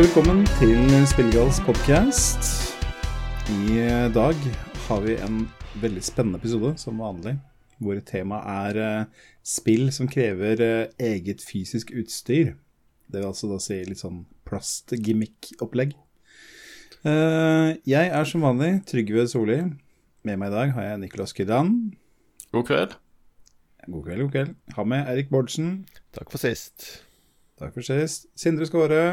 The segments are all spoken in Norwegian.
Hjertelig velkommen til Spillegals podkast. I dag har vi en veldig spennende episode, som vanlig. Hvor temaet er eh, spill som krever eh, eget fysisk utstyr. Det vil altså da si litt sånn plastgimmick-opplegg. Eh, jeg er som vanlig Trygve Solli. Med meg i dag har jeg Nicolas Kydan. God kveld. God kveld, god kveld. Har med Erik Bårdsen. Takk for sist. Takk for sist. Sindre Skåre.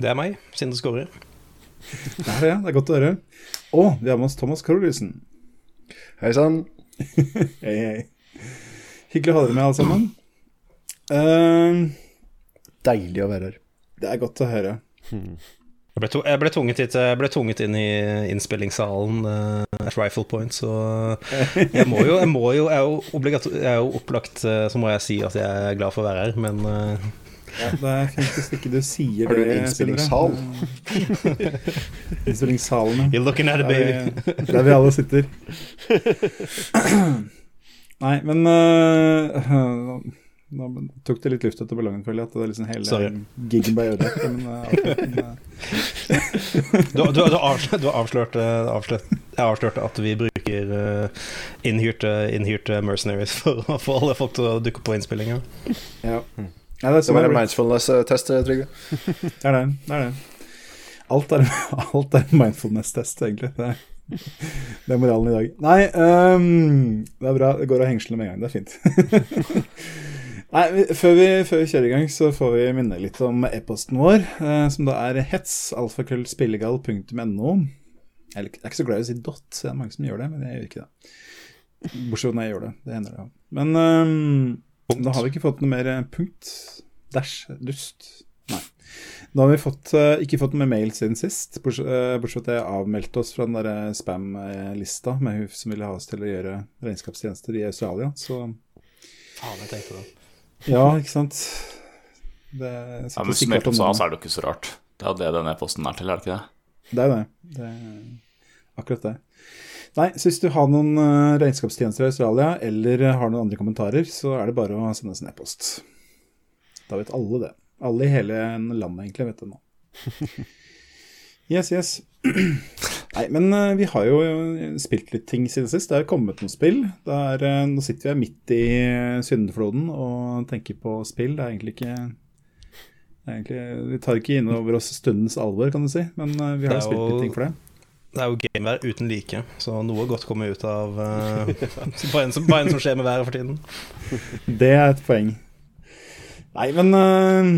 Det er meg, Sindre du Det er det, det er godt å høre. Og vi har med oss Thomas Kroglysen. Hei sann. Hei, hei. Hyggelig å ha dere med, alle sammen. Uh, Deilig å være her. det er godt å høre. Jeg ble, to, jeg ble, tvunget, hit, jeg ble tvunget inn i innspillingssalen uh, at Rifle Point, så jeg må jo, jeg må jo, jeg er jo, jeg er jo opplagt, eh, så må jeg si at jeg er glad for å være her, men eh, Ja, det er fint hvis ikke du sier Har du det. innspillingssal? Sindre. Innspillingssalen. You're looking at it, baby. Der, vi- der vi alle sitter. Nei, men uh, Nå tok det litt luft etter ballongen, føler jeg. At det er liksom hele Sorry. gigen ble ødelagt. Men, uh, men, Du, du, du, avslørte, du avslørte, avslørte, jeg avslørte at vi bruker uh, innhyrte, innhyrte mercenaries for å få alle folk til å dukke på innspillinga. ja. Nei, det Det var en mindfulness-test, Trygve. Det er det. det, er det. Alt, er, alt er en mindfulness-test, egentlig. Det er, det er moralen i dag. Nei, um, det er bra. Det går av hengslene med en gang. Det er fint. Nei, før vi, før vi kjører i gang, så får vi minne litt om e-posten vår, eh, som da er hets, alfakrøllspillegal.no. Jeg er ikke så glad i å si dot, det er mange som gjør det, men jeg gjør ikke det. Bortsett fra når jeg gjør det. Det hender det. Men øhm, da har vi ikke fått noe mer eh, punkt. Dash. Dust. Nei. Da har vi fått, eh, ikke fått noe mer mail siden sist, bortsett eh, fra at jeg avmeldte oss fra den der spam-lista med hun som ville ha oss til å gjøre regnskapstjenester i Australia. Så Faen, jeg tenkte det. ja, ikke sant. Det Ja, men hvis du meldte oss av, så er det jo ikke så rart. Det er jo det denne posten er til, er det ikke det? Det er jo det. det er akkurat det. Nei, så hvis du har noen eh, regnskapstjenester i Australia, eller eh, har noen andre kommentarer, så er det bare å sende oss en e-post. Da vet alle det. Alle i hele landet egentlig vet det nå. Yes, yes. Nei, men eh, vi har jo spilt litt ting siden sist. Det er kommet noen spill. Er, nå sitter vi midt i syndefloden og tenker på spill. Det er egentlig ikke det er egentlig, Vi tar ikke inn over oss stundens alvor, kan du si, men vi har er spilt litt ting for det. Det er jo gamevær uten like, så noe godt kommer ut av uh, bare, en som, bare en som skjer med været for tiden. Det er et poeng. Nei, men uh,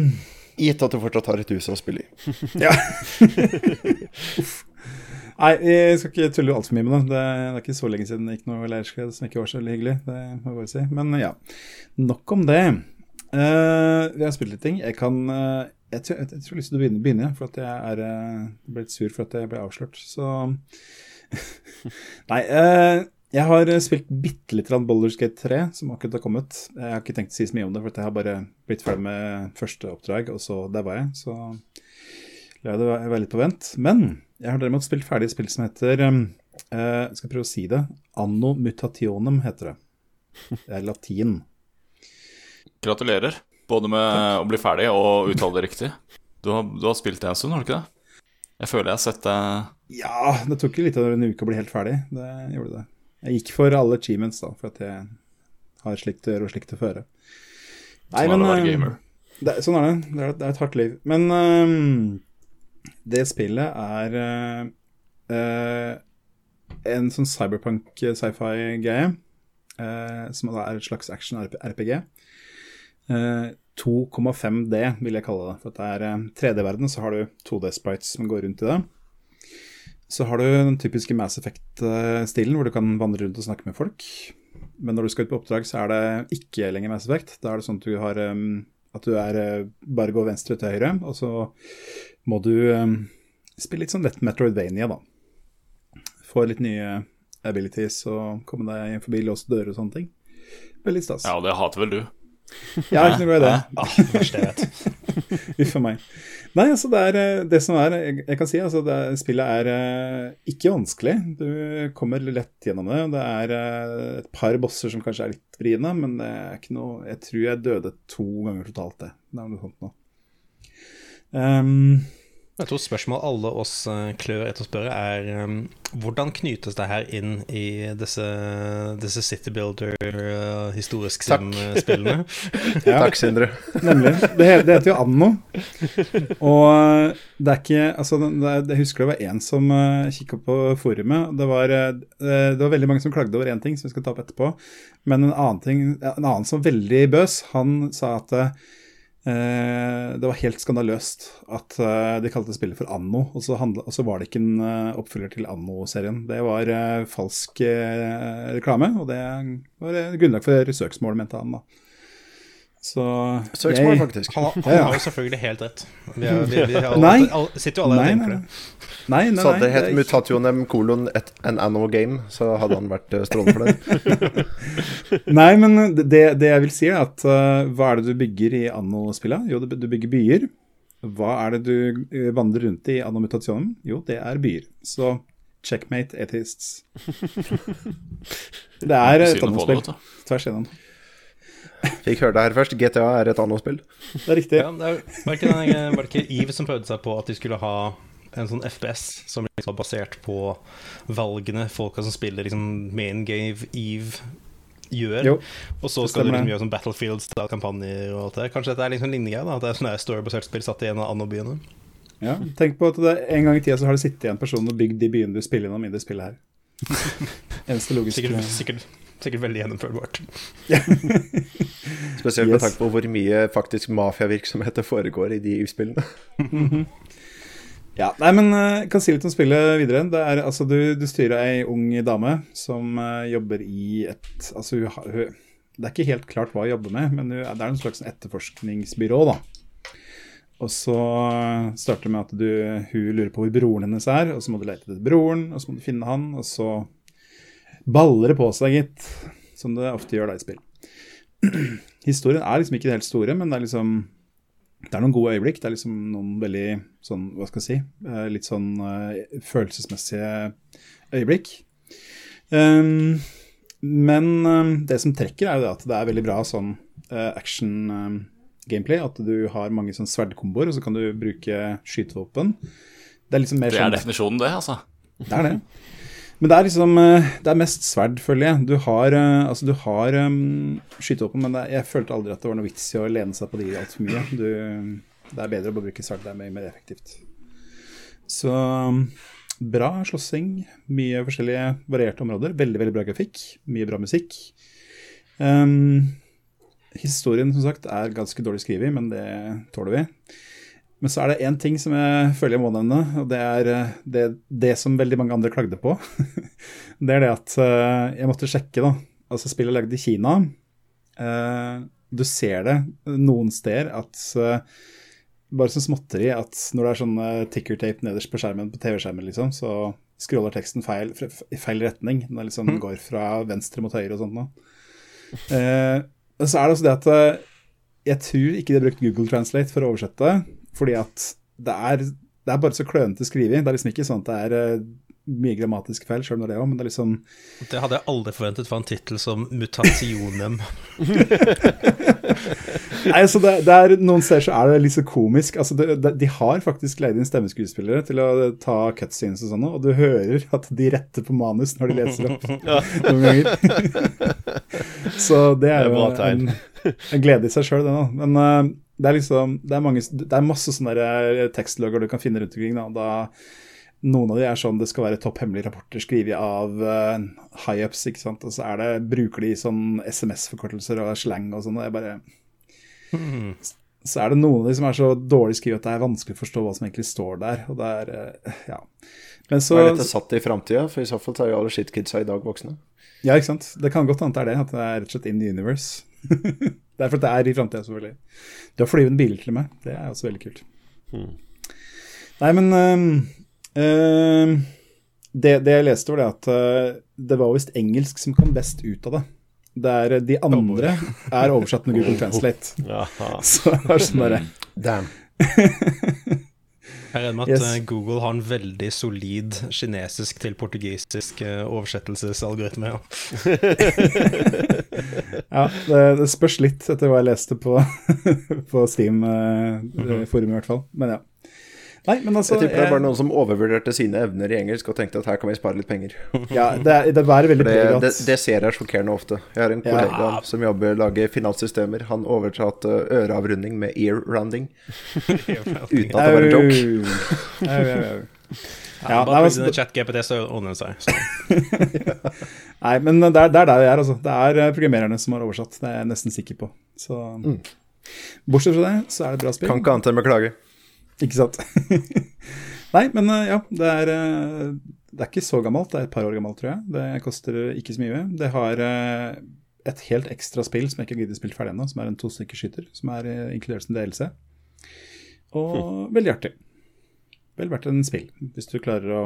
Gitt at du fortsatt har et hus å spille i. Ja. Nei, jeg skal ikke tulle altfor mye med det. det. Det er ikke så lenge siden det gikk noe leirskred som ikke var så veldig hyggelig. Det må jeg bare si. Men ja, nok om det. Uh, vi har spilt litt ting. Jeg kan eh, jeg, tror, jeg, jeg tror jeg har lyst til å begynne, begynne for at jeg er eh, ble litt sur for at jeg ble avslørt. Så Nei. eh, jeg har spilt bitte litt Boulderskate 3, som akkurat har kommet. Jeg har ikke tenkt å si så mye om det, for jeg har bare blitt ferdig med første oppdrag, og så der var jeg. Så la det være litt på vent. Men jeg har derimot spilt ferdig et spill som heter eh, Jeg skal prøve å si det. Anno mutationem heter det. Det er latin. Gratulerer. Både med å bli ferdig og uttale det riktig. Du har, du har spilt det en stund, har du ikke det? Jeg føler jeg har sett det Ja, det tok jo litt over en uke å bli helt ferdig. Det gjorde det. Jeg gikk for alle achievements, da, for at jeg har slikt å gjøre og slikt å føre. Nei, Sånn er det å være gamer. Det, sånn er det. Det er, det er et hardt liv. Men øhm, det spillet er uh, uh, en sånn cyberpunk sci-fi-greie. Uh, som da er et slags action-RPG. Uh, 2,5D vil jeg kalle det. For det er uh, 3D-verden, så har du 2D-sprites som går rundt i det. Så har du den typiske Mass Effect-stilen, hvor du kan vandre rundt og snakke med folk. Men når du skal ut på oppdrag, så er det ikke lenger Mass Effect. Da er det sånn at du har um, At du er bare går venstre til høyre, og så må du spille litt sånn lett Metroidvania, da. Få litt nye abilities og komme deg forbi låste dører og sånne ting. Veldig stas. Ja, det hater vel du. Jeg er ikke noe glad i det. Ah, det verste jeg vet. Uff a meg. Nei, altså det er eh, det som er Jeg, jeg kan si altså det, spillet er eh, ikke vanskelig. Du kommer lett gjennom det. Det er eh, et par bosser som kanskje er litt vriene, men det er ikke noe Jeg tror jeg døde to ganger totalt, det. Det er noe sånt nå. Um, Jeg tror spørsmål alle oss eh, klør etter å spørre, er um, hvordan knytes det her inn i disse, disse City Builder uh, historisk sim-spillene? ja, Takk, Sindre. nemlig. Det, det heter jo Anno. Og eh, det er ikke Altså, det jeg husker det var en som uh, kikka på forumet. Det var, eh, det var veldig mange som klagde over én ting, som vi skal ta opp etterpå. Men en annen, ting, en annen som var veldig bøs, han sa at eh, det var helt skandaløst at eh, de kalte spillet for Anno, og så, handla, og så var det ikke en eh, oppfølger til Anno-serien. Det var eh, falsk eh, reklame, og det var eh, grunnlag for søksmål, mente han da. Så Søksmål, jeg- faktisk. Han, har- han Ja, ja. har jo selvfølgelig helt rett. Vi, er, vi, vi har, Nei. all, sitter jo alle Nei, og tenker det. Nei, nei, Så hadde det hett Mutationem kolon et, an anno game, så hadde han vært eh, strålende for det. Nei, men det, det jeg vil si er at uh, hva er det du bygger i Anno-spillet? Jo, du, bygger byer. Hva er det du uh, vandrer rundt i Anno Mutationem? Jo, det er byer. Så checkmate atheists. Det er et det, Anno-spill. Tvers igjennom. Fikk høre det her først. GTA er et annet spill. Det er riktig. Ja, det er, var, det ikke, den- var ikke Eve som prøvde seg på at de skulle ha en sånn FPS som liksom var basert på valgene folka som spiller liksom main game Eve gjør? Jo, og så skal du liksom gjøre sånn Battlefield-kampanjer og alt det. Kanskje dette er liksom en lignende greie? At det er sånn storybasert spill satt i en av Anno-byene? Ja, tenk på at det, en gang i tida så har det sittet en person og bygd de byene du spiller gjennom i det spillet her. Eneste logiske Sikkert, sikkert, sikkert veldig gjennomførbart. Spesielt med Yes. tanke på hvor mye faktisk mafiavirksomhet det foregår i de spillene. Ja, nei, men eh, jeg kan si litt om spillet videre. Det er, altså, du, du styrer ei ung dame som uh, jobber i et altså, hun, har- hun, Det er ikke helt klart hva hun jobber med, men hun, det er en slags etterforskningsbyrå, da. Og så eh, starter det med at du, hun lurer på hvor broren hennes er, og så må du lete etter broren, og så må du finne han, og så baller det på seg, gitt. Som det ofte gjør da i spill. Historien er liksom ikke det helt store, men det er liksom det er noen gode øyeblikk. Det er liksom noen veldig sånn, hva skal jeg si, eh, litt sånn uh, følelsesmessige øyeblikk. Um, men um, det som trekker, er jo det at det er veldig bra sånn uh, action um, gameplay. At du har mange sånn sverdkomboer, og så kan du bruke skytevåpen. Det er liksom mer sånn Det er sånn definisjonen, det, altså. det er det. Men det er liksom eh, Det er mest sverd, føler jeg. Du har, eh, altså, du har um, skytevåpen, men er- jeg følte aldri at det var noe vits i å lene seg på de altfor mye. Du, det er bedre å bare bruke sverd. Det er mye mer effektivt. Så um, bra slåssing. Mye forskjellige varierte områder. Veldig, veldig bra grafikk. Mye bra musikk. Um, historien, som sagt, er ganske dårlig skrevet, men det tåler vi. Men så er det én ting som jeg føler jeg må nevne, og det er eh, det, det som veldig mange andre klagde på. det er det at eh, jeg måtte sjekke, da. Altså, spillet er laget i Kina. Eh, du ser det noen steder at Bare som småtteri at når det er sånn tickertape ticker tape nederst på skjermen på TV-skjermen, liksom, så scroller teksten feil, i feil retning. Den liksom går fra venstre mot høyre og sånt noe. Eh, så er det også det at jeg tror ikke de har brukt Google Translate for å oversette, fordi at det er, det er bare så klønete skrevet. Det er liksom ikke sånn at det er eh, mye grammatisk feil, sjøl om det er det òg, men det er liksom Det hadde jeg aldri forventet for en tittel som Mutationem. Nei, altså det, det er, Noen steder så er det litt så komisk. Altså det, det, de har faktisk leid inn stemmeskuespillere til å ta cutscenes og sånn, og du hører at de retter på manus når de leser opp noen ganger. så det er Det er jo en, en glede i seg sjøl, det nå. Men eh, det er liksom Det er, mange, det er masse sånne eh, tekstlogger du kan finne rundt omkring. da, da noen av de er sånn det skal være topp hemmelige rapporter skrevet av uh, high-ups, ikke sant. Og så er det, bruker de sånn SMS-forkortelser og slang og sånn. og jeg bare så er det noen av de som er så dårlig skrevet at det er vanskelig å forstå hva som egentlig står der. Og det er, eh, ja. Men så, Er dette satt i framtida? For i så fall tar er jo alle shitkidsa i dag voksne. ja, ikke sant. Det kan godt hende det er det, at det er rett og slett in the universe. det er for at det er i framtida, selvfølgelig. Du har flyvende biler til og med. Det er også veldig kult. Nei, men øhm, øhm, det, det jeg leste, var det at øh, det var visst engelsk som kom best ut av det. Det er, de andre er oversatt med Google Translate. Så det er sånn derre Damn. Jeg regner med at Yes. eh, Google har en veldig solid kinesisk til portugisisk eh, oversettelsesalgoritme. Ja. Ja, det, det spørs litt etter hva jeg leste på, på Steam-forumet, i hvert fall. Men ja. Nei, men altså Jeg tipper det er bare noen som overvurderte sine evner i engelsk og tenkte at her kan vi spare litt penger. ja, det, er- det veldig det, det, det ser jeg sjokkerende ofte. Jeg har en Ja. kollega som jobber lager finanssystemer. Han oversatte øreavrunding med ear rounding. Uten at det var en joke. Ja, Ja, bare altså, chat-GPT så ordner det seg. Så. Nei, men det er, det er der vi er, altså. Det er eh, programmererne som har oversatt, det er jeg nesten sikker på. Så Bortsett fra det, så er det bra spill. Kan ikke annet enn beklage. Ikke sant? Nei, men eh, ja, det er, eh, det er ikke så gammelt. Det er et par år gammelt, tror jeg. Det koster ikke så mye. Det har eh, et helt ekstra spill som jeg ikke har giddet spilt ferdig ennå, som er en to stykker skyter, som er inkludert som DLC. Og veldig artig. Vel verdt en spill, hvis du klarer å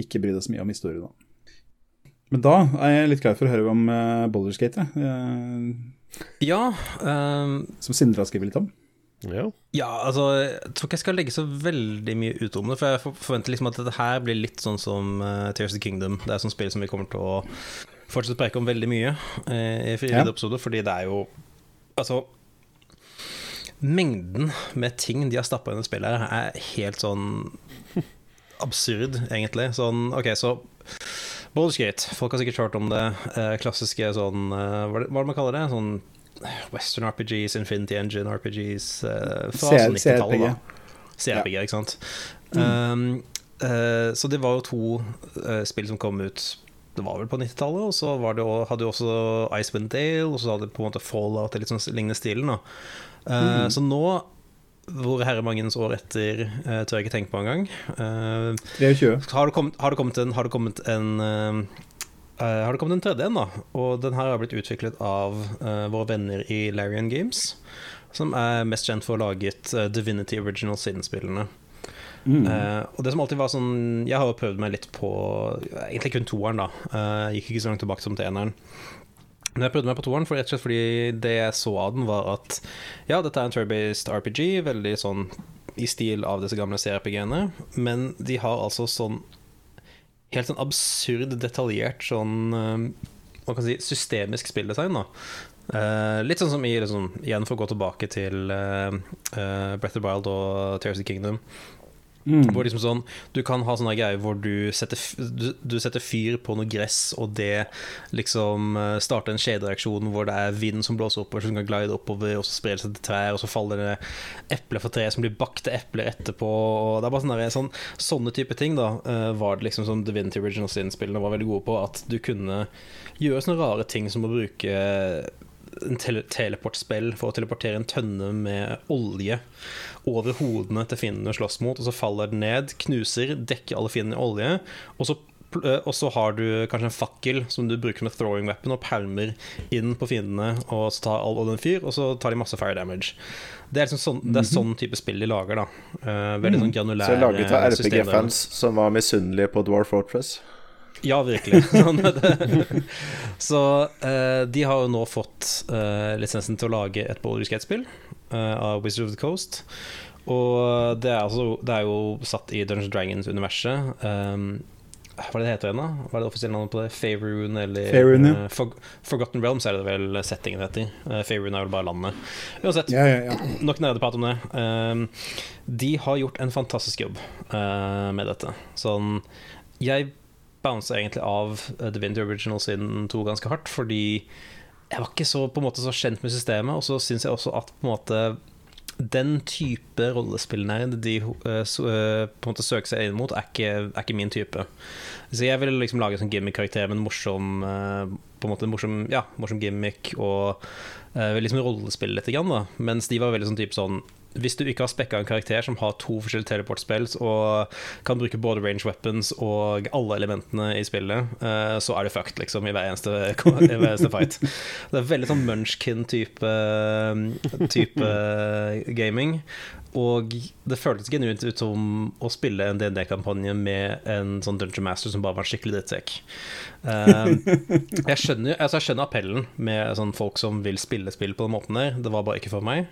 ikke bry deg så mye om historien. Da. Men da er jeg litt klar for å høre om uh, Boulderskate, uh, Ja, ehm, som Sindre har skrevet litt om. Ja. Ja, altså, jeg tror ikke jeg skal legge så veldig mye ut om det. For jeg forventer liksom at dette her blir litt sånn som uh, Tears of the Kingdom. Det er sånn spill som vi kommer til å fortsette å preke om veldig mye uh, i videre Ja. episoder, fordi det er jo Altså Mengden med ting de har stappa inn i spillet, her er helt sånn absurd, egentlig. Sånn, OK, så Ballskate, folk har sikkert hørt om det. Uh, klassiske sånn hva er det man kaller det? Sånn Western RPGs, Infinity Engine RPGs eh, fra sånn 90-tallet. CRPG. da. CRPG, ikke sant. Um, uh, så det var jo to uh, spill som kom ut Det var vel på 90-tallet, og så var det, jo- hadde jo også Icewind Dale, og så hadde på en måte Fallout i litt sånn lignende stilen. da. Eh, Så nå, hvor herremangens år etter, uh, tør jeg ikke tenke på engang. Uh, 23. har det kommet, har det kommet en, har det kommet en eh, har det kommet en tredje en, da? Og den her har blitt utviklet av eh, våre venner i Larian Games. Som er mest kjent for å ha laget eh, Divinity Original Sin-spillene. Eh, og det som alltid var sånn Jeg har jo prøvd meg litt på Egentlig kun toeren, da. Uh, gikk ikke så langt tilbake som til eneren. Men jeg prøvde meg på toeren, for rett og slett fordi det jeg så av den, var at ja, dette er en turbased RPG, veldig sånn i stil av disse gamle CRPG-ene, men de har altså sånn helt sånn absurd detaljert sånn eh, Hva kan si systemisk spilldesign. Eh, litt sånn som i liksom, Igjen for å gå tilbake til uh, Breath of Wild og Tears of the Kingdom. Hvor liksom sånn Du kan ha sånne greier hvor du setter, du, du setter fyr på noe gress, og det liksom eh, starter en kjedereaksjon hvor det er vind som blåser oppover, som kan glide oppover, og så sprer det seg til trær, og så faller det epler for tre som blir bakte epler etterpå. Og det er bare sånne, sånn, sånne type ting da eh, var det liksom som Divinity Original Sin-spillene var veldig gode på. At du kunne gjøre sånne rare ting som å bruke en tele teleportspill for å teleportere en tønne med olje over hodene til fiendene hun slåss mot, og så faller den ned, knuser, dekker alle fiendene i olje, og så eh, og så har du kanskje en fakkel som du bruker som et throwing weapon og pælmer inn på fiendene, og så tar all oljen fyr, og så tar de masse fire damage. Det er, liksom sånn, det er sånn type spill de lager, da. Eh, veldig sånn granulære systemer. Så laget av. RPG-fans som var misunnelige på Dwarf Fortress. Ja, virkelig. Sånn er det. Så uh, de har jo nå fått uh, lisensen til å lage et Boulder Skate-spill eh, av Wizard of the Coast. Og det er, altså, det er jo satt i Dungeons Dragons-universet. Um, hva er det det heter igjen, da? Hva er det offisielle navnet på det? Faerun eller Faerun, ja. uh, For Forgotten Realms er det vel settingen det heter. Uh, Faerun er vel bare landet. Uansett, Ja, ja, ja. nok nerdeprat om det. Um, de har gjort en fantastisk jobb uh, med dette. Sånn Jeg bounsa egentlig av The Winter Original sin 2 ganske hardt, fordi jeg var ikke så, på en måte, så kjent med systemet, og så syns jeg også at på en måte den type rollespillnerd de uh, på en måte søker seg inn mot, er ikke, er ikke min type. Så jeg ville liksom lage en sånn gimmick-karakter med en morsom uh, På en måte morsom, ja, morsom gimmick og uh, liksom rollespille litt, grann, da. mens de var veldig sånn type sånn hvis du ikke har spekka en karakter som har to forskjellige teleportspills og kan bruke både range weapons og alle elementene i spillet, eh, så er du fucked, liksom, i hver eneste, i hver eneste fight. Det er veldig sånn munchkin-type type gaming. Og det føltes genuint ut som å spille en DND-kampanje med en sånn Dungeon Master som bare var en skikkelig drittsekk. Jeg, skjønner, altså jeg skjønner appellen med sånn folk som vil spille spill på den måten der. Det var bare ikke for meg.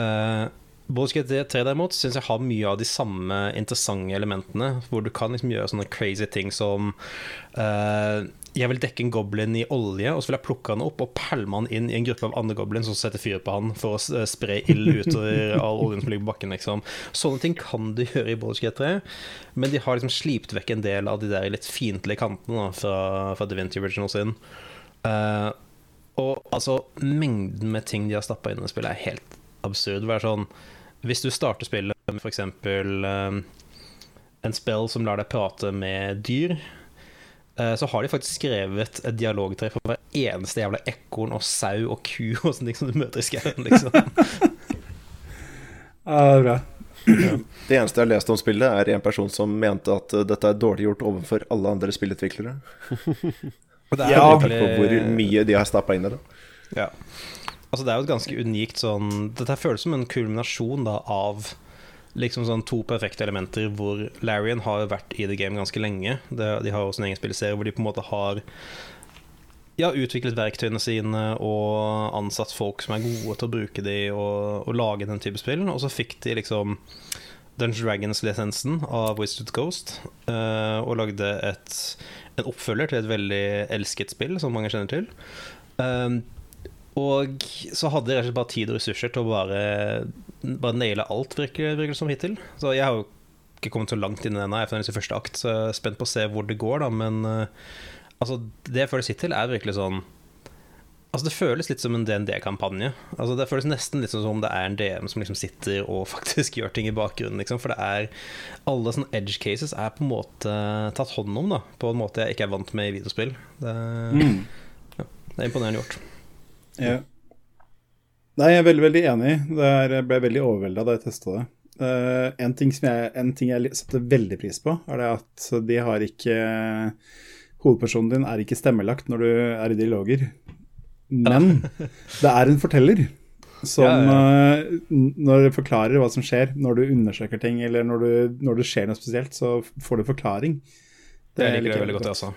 Uh, Baldur's Gate 3 derimot syns jeg har mye av de samme interessante elementene, hvor du kan liksom gjøre sånne crazy ting som uh, Jeg vil dekke en goblin i olje, og så vil jeg plukke han opp og pælme han inn i en gruppe av andre goblins som setter fyr på han for å eh, spre ild utover all oljen som ligger på bakken. Liksom. Sånne ting kan du gjøre i Baldur's Gate 3, men de har liksom slipt vekk en del av de der litt fiendtlige kantene da, fra, fra Divinity Original sin. Uh, og altså, mengden med ting de har stappa inn i spillet, er helt absurd. Det er sånn, hvis du starter spillet med f.eks. Um, en spill som lar deg prate med dyr, eh, så har de faktisk skrevet et dialogtre for hver eneste jævla ekorn og sau og ku og sånne ting som du møter i skauen. Liksom. Ja, bra. Det eneste jeg har lest om spillet, er en person som mente at uh, dette er dårlig gjort overfor alle andre spillutviklere. Og det er Ja, virkelig... På hvor mye de har stappa inn i det. Ja. Altså, det er jo et ganske unikt sånn Dette føles som en kulminasjon da av liksom sånn to perfekte elementer hvor Larian har vært i the game ganske lenge. De har også en egen spilleserie hvor de på en måte har ja, utviklet verktøyene sine og ansatt folk som er gode til å bruke de og, og lage den type spill. Og så fikk de liksom Dungeons Dragons-lisensen av Wizard Ghost eh, og lagde et, en oppfølger til et veldig elsket spill som mange kjenner til. Og så hadde jeg rett og slett bare tid og ressurser til å bare, bare naile alt, virker virker det som hittil. Så jeg har jo ikke kommet så langt inn i den jeg er i første akt, så jeg er spent på å se hvor det går, da. Men eh, altså, det jeg føles hittil, er virkelig sånn Altså Det føles litt som en DND-kampanje. Altså Det føles nesten litt som om det er en DM som liksom sitter og faktisk gjør ting i bakgrunnen. Liksom. For det er alle sånne edge cases er på en måte tatt hånd om, da på en måte jeg ikke er vant med i videospill. Det, Mm. det er imponerende gjort. Ja. Nei, jeg er veldig, veldig enig. Det er, jeg ble veldig overvelda da jeg testa det. Uh, en, ting som jeg, en ting jeg setter veldig pris på, er det at de har ikke Hovedpersonen din er ikke stemmelagt når du er i dialoger, men det er en forteller. Som Ja, ja. Uh, når du forklarer hva som skjer, når du undersøker ting, eller når, du, når det skjer noe spesielt, så får du forklaring. Det liker jeg veldig godt, jeg også.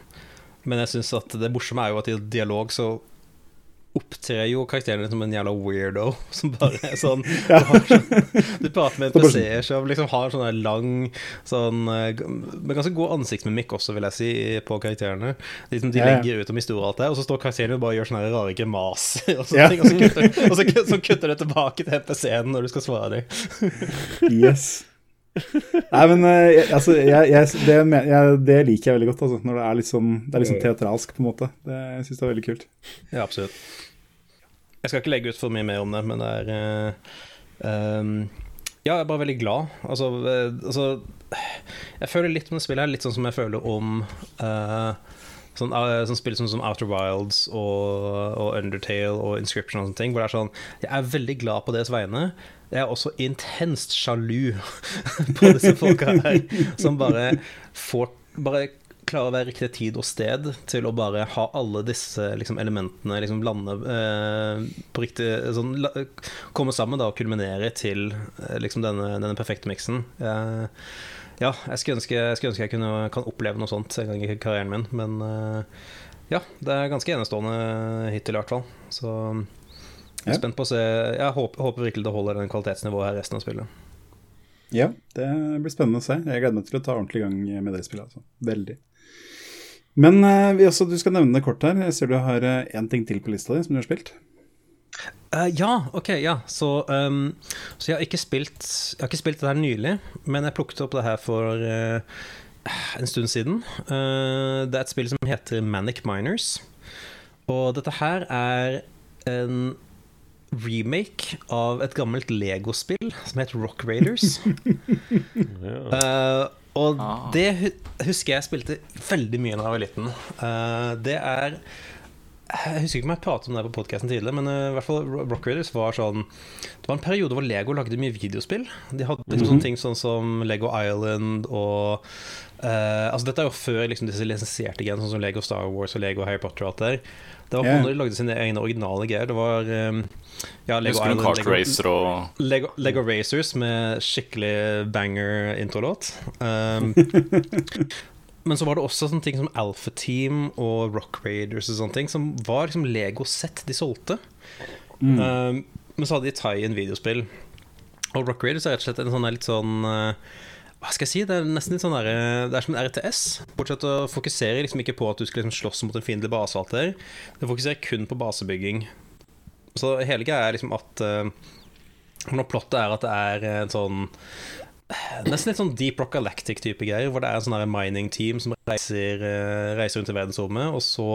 Men jeg synes at det morsomme er jo at i dialog så opptrer jo karakteren som en jævla weirdo. Som bare er sånn Du, har sånn, du prater med NPC-er som liksom har sånn der lang sånn eh, Med ganske god ansiktsmimikk også, vil jeg si, på karakterene. De, de Ja, ja. legger ut om historie og alt det, og så står karakteren og bare gjør sånne rare grimaser, og, sånne Ja. ting, og så kutter, og så, så kutter det tilbake til NPC-en når du skal svare dem. Yes. Nei, men eh, altså, jeg, jeg, det, jeg, det liker jeg veldig godt, altså, når det er litt sånn, det er litt sånn teatralsk, på en måte. Det, syns jeg er veldig kult. Ja, absolutt. Jeg skal ikke legge ut for mye mer om det, men det er uh, um, Ja, jeg er bare veldig glad. Altså, uh, altså Jeg føler litt om det spillet her, litt sånn som jeg føler om uh, Sånn, sånn spill som, som Outer Wilds og, og Undertale og Inscription og sånne ting. Hvor det er sånn Jeg er veldig glad på deres vegne. Jeg er også intenst sjalu på disse folka her, som bare får Bare klarer å være riktig tid og sted til å bare ha alle disse liksom, elementene liksom lande eh, på riktig sånn, la, Komme sammen da og kulminere til eh, liksom denne, denne perfekte miksen. Eh, ja, jeg skulle ønske jeg, skulle ønske jeg kunne, kan oppleve noe sånt en gang i karrieren min, men eh, ja, det er ganske enestående hittil i hvert fall. Så jeg er spent på å se Jeg håper, håper virkelig det holder den kvalitetsnivået her resten av spillet. Ja, det blir spennende å se. Jeg gleder meg til å ta ordentlig gang med det spillet. Altså. Veldig. Men eh, også, du skal nevne det kort her. Jeg ser du har én ting til på lista di som du har spilt. Uh, ja, ok, ja. Så, um, så jeg har ikke spilt Jeg har ikke spilt det her nylig, men jeg plukket opp det her for uh, en stund siden. Uh, det er et spill som heter Manic Miners. Og dette her er en remake av et gammelt Lego-spill som het Rock Raiders. uh, og Ah. det husker jeg spilte veldig mye da jeg var liten. Uh, det er Jeg husker ikke om jeg pratet om det på podkasten tidligere, men eh, i hvert fall Rock Raiders var sånn Det var en periode hvor Lego lagde mye videospill. De hadde liksom sånne ting sånn som Lego Island og uh, Altså Dette er jo før liksom disse lisensierte genene, sånn som Lego Star Wars og Lego Harry Potter og alt det der. Det var når de lagde sine egne originale greier. Det var um, ja, Lego Husker du Island, Kart Lego- Racer og Lego, Lego Racers med skikkelig banger-introlåt. Um, men så var det også sånne ting som Alpha Team og Rock Raiders og sånne ting, som var liksom Lego-sett de solgte. Um, men så hadde de tie-in videospill. Og Rock Raiders er rett og slett en sånn litt sånn eh, Hva skal jeg si? Det er nesten litt sånn der, eh, Det er som en RTS. Bortsett å fokusere liksom ikke på at du skal liksom slåss mot en fiendtlig base. alt der. Det fokuserer kun på basebygging. Så hele greia er liksom at uh, Når plottet er at det er en sånn Nesten litt sånn Deep Rock Galactic-type greier, hvor det er en sånn mining-team som reiser, eh, reiser rundt i verdensrommet, og så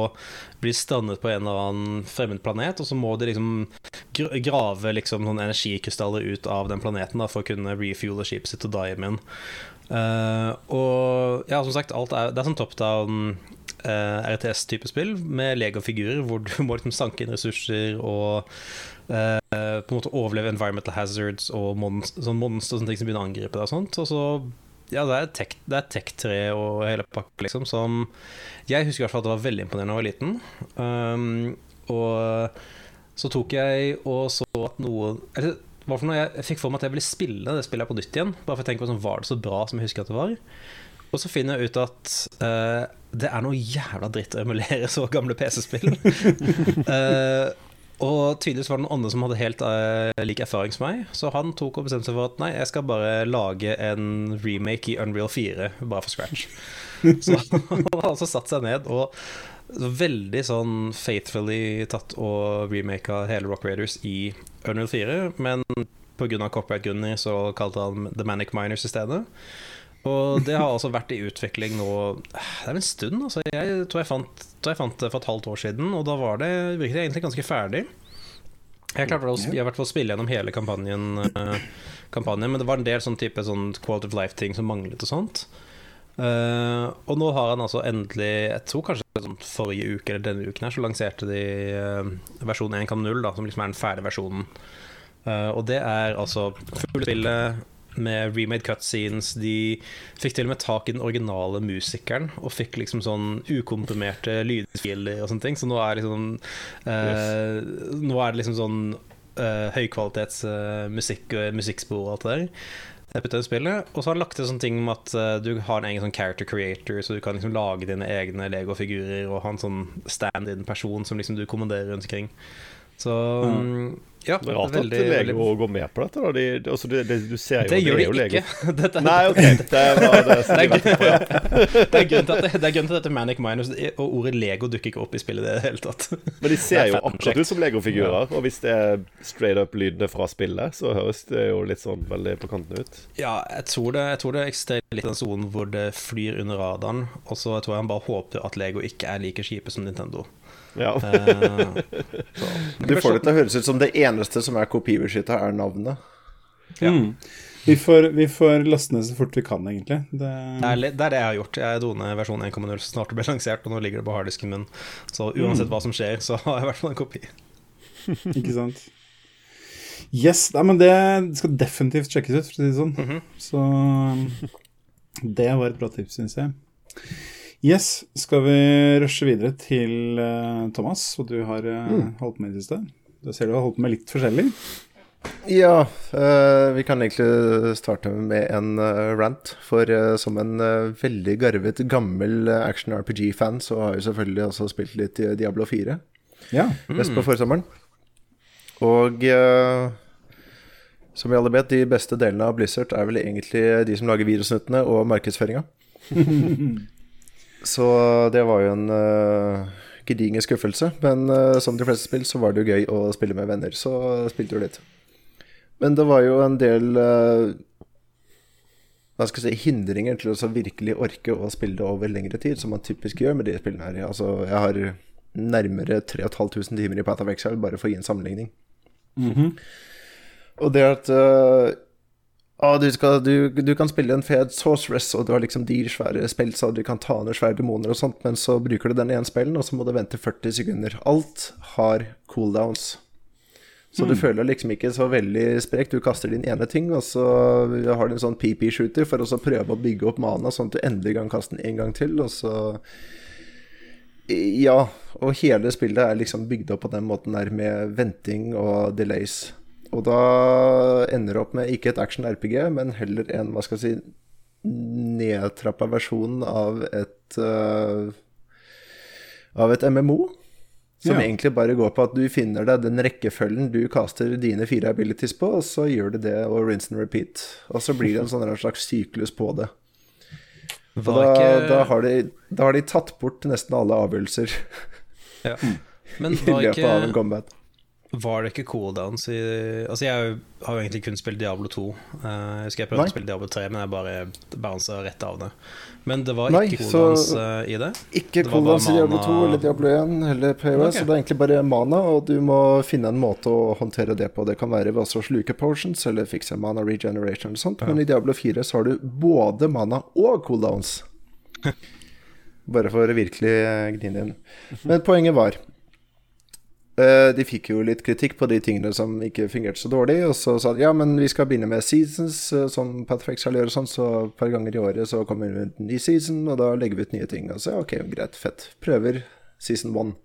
blir strandet på en eller annen fremmed planet, og så må de liksom grave liksom sånn energikrystaller ut av den planeten da, for å kunne refuele skipet sitt og Diamond igjen. Eh, og ja, som sagt, alt er, det er sånn top down uh, RTS-type spill med legofigurer, hvor du må liksom sanke inn ressurser og eh, på en måte overleve environmental hazards og monst sånn monster og sånne ting som begynner å angripe deg og sånt. Og så ja, det er tech- det er tech 3 og hele pakka, liksom, som Jeg husker i hvert fall at det var veldig imponerende da jeg var liten. Um, og så tok jeg og så at noen Eller hva for noe jeg, fikk for meg at jeg ville spille det spillet på nytt igjen. Bare for å tenke på sånn, Var det så bra som jeg husker at det var? Og så finner jeg ut at uh, det er noe jævla dritt å emulere så gamle PC-spill. Eh, og tydeligvis var det noen andre som hadde helt uh, lik erfaring som meg. Så han tok og bestemte seg for at nei, jeg skal bare lage en remake i Unreal 4, bare for scratch. Så han har altså satt seg ned og veldig sånn faithfully tatt og remaka hele Rock Raiders i Unreal 4, men pga. copyright-grunner så kalte han The Manic Miners i stedet. Og det har altså vært i utvikling nå Det er en stund, altså. Jeg tror jeg fant, tror jeg fant det for et halvt år siden, og da var det virket det egentlig ganske ferdig. Jeg klarte å jeg hvert fall spille gjennom hele kampanjen, eh, kampanjen, men det var en del sånn type sånn quality of life-ting som manglet og sånt. Uh, og nå har han altså endelig Jeg tror kanskje sånn forrige uke eller denne uken her så lanserte de uh, versjon 1.0, da, som liksom er den ferdige versjonen. Uh, og det er altså fulle spillet med remade cutscenes. De fikk til og med tak i den originale musikeren og fikk liksom sånn ukomprimerte lydfiler og sånne ting. Så nå er liksom eh, Nå er det liksom sånn uh, høykvalitets eh, musikk, musikkspor og alt det der. Er spillet. Og så har han lagt til sånne ting med at uh, du har en egen sånn character creator, så du kan liksom lage dine egne Lego-figurer og ha en sånn stand-in-person som liksom du kommanderer rundt omkring. Så mm, ja, Det er rart veldig- at veldig- Lego går med på dette. Da. De, de- altså, de, de, du ser jo det gjør de jo Lego. ikke. Dette, er- Nei, ok. Det var det som Det er, på, ja. det er grunnen til at det, det er grunnen til at dette Manic Minus og ordet Lego dukker ikke opp i spillet i det hele tatt. Men de ser er jo akkurat ut som Lego-figurer. Og hvis det er straight up lydene fra spillet, så høres det jo litt sånn veldig på kanten ut. Ja, jeg tror det, jeg tror det eksisterer litt den sonen hvor det flyr under radaren, og så tror jeg han bare håper at Lego ikke er like kjipe som Nintendo. Ja. Eh. Du får det til å høres ut som det eneste som er kopibeskytta, er navnet. Ja. Mm. Vi, får, vi får laste ned så fort vi kan, egentlig. Det, Det er, det er det jeg har gjort. Jeg dro ned versjon 1.0 så snart det ble lansert, og nå ligger det på harddisken min. Så uansett hva som skjer, så har jeg i hvert fall en kopi. Ikke sant? Yes, nei, men det skal definitivt sjekkes ut, for å si det sånn. Mhm. Så um, det var et bra tips, syns jeg. Yes, skal vi rushe videre til uh, Thomas, og du har uh, holdt på med i det siste? Da ser du har holdt på med litt forskjellig. Ja, eh, vi kan egentlig starte med en eh, rant. For eh, som en veldig garvet, gammel action RPG-fan, så har jeg selvfølgelig også spilt litt i Diablo 4. Ja. Mest på forsommeren. Og som vi alle vet, de beste delene av Blizzard er vel egentlig de som lager virusnuttene og markedsføringa. så det var jo en uh, gedigen skuffelse. Men uh, som de fleste spill, så var det jo gøy å spille med venner, så spilte du litt. Men det var jo en del uh, hva skal jeg si, hindringer til å så virkelig orke å spille det over lengre tid, som man typisk gjør med de spillene her. Altså, jeg har nærmere 3500 timer i Path of Exile, bare for å gi en sammenligning. Og det at eh, ah, du, skal, du, du kan spille en fet sorceress, og du har liksom de svære spelsa, du kan ta ned svære demoner og sånt, men så bruker du den ene spillen, og så må du vente 40 sekunder. Alt har cooldowns. Så du føler liksom ikke så veldig sprekt. Du kaster din ene ting, og så har du en sånn PP-shooter for å prøve å bygge opp mana, sånn at du endelig kan kaste den en gang til, og så Ja. Og hele spillet er liksom bygd opp på den måten der med venting og delays. Og da ender det opp med ikke et action-RPG, men heller en, hva skal jeg si, nedtrappa versjon av et uh, Av et MMO. Som Ja. egentlig bare går på at du finner deg den rekkefølgen du kaster dine fire abilities på, og så gjør du det og rinse and repeat. Og så blir det en sånn slags syklus på det. Da, ikke da, har de, da har de tatt bort nesten alle avgjørelser ja. Men i løpet av en combat. Var det ikke cooldowns i Altså, jeg har jo- egentlig kun spilt Diablo 2. Eh, Jeg husker jeg prøvde Nei. å spille Diablo 3, men jeg bare bounsa rett av det. Men det var Nei, ikke cooldowns eh, i det? Ikke Det cooldowns i Diablo 2 eller Diablo 1 eller POS, Okay. så det er egentlig bare mana, og du må finne en måte å håndtere det på. Det kan være ved å sluke potions eller fikse mana regeneration eller sånt, men i Diablo 4 så har du både mana og cooldowns. Bare for å virkelig gni inn. Men poenget var De fikk jo litt kritikk på de tingene som ikke fungerte så dårlig. Og så sa de ja, men vi skal begynne med seasons, eh, som Pathfix skal gjøre sånn. Så et par ganger i året så kommer vi ut en ny season, og da legger vi ut nye ting. Og så ok, greit, fett. Prøver season one.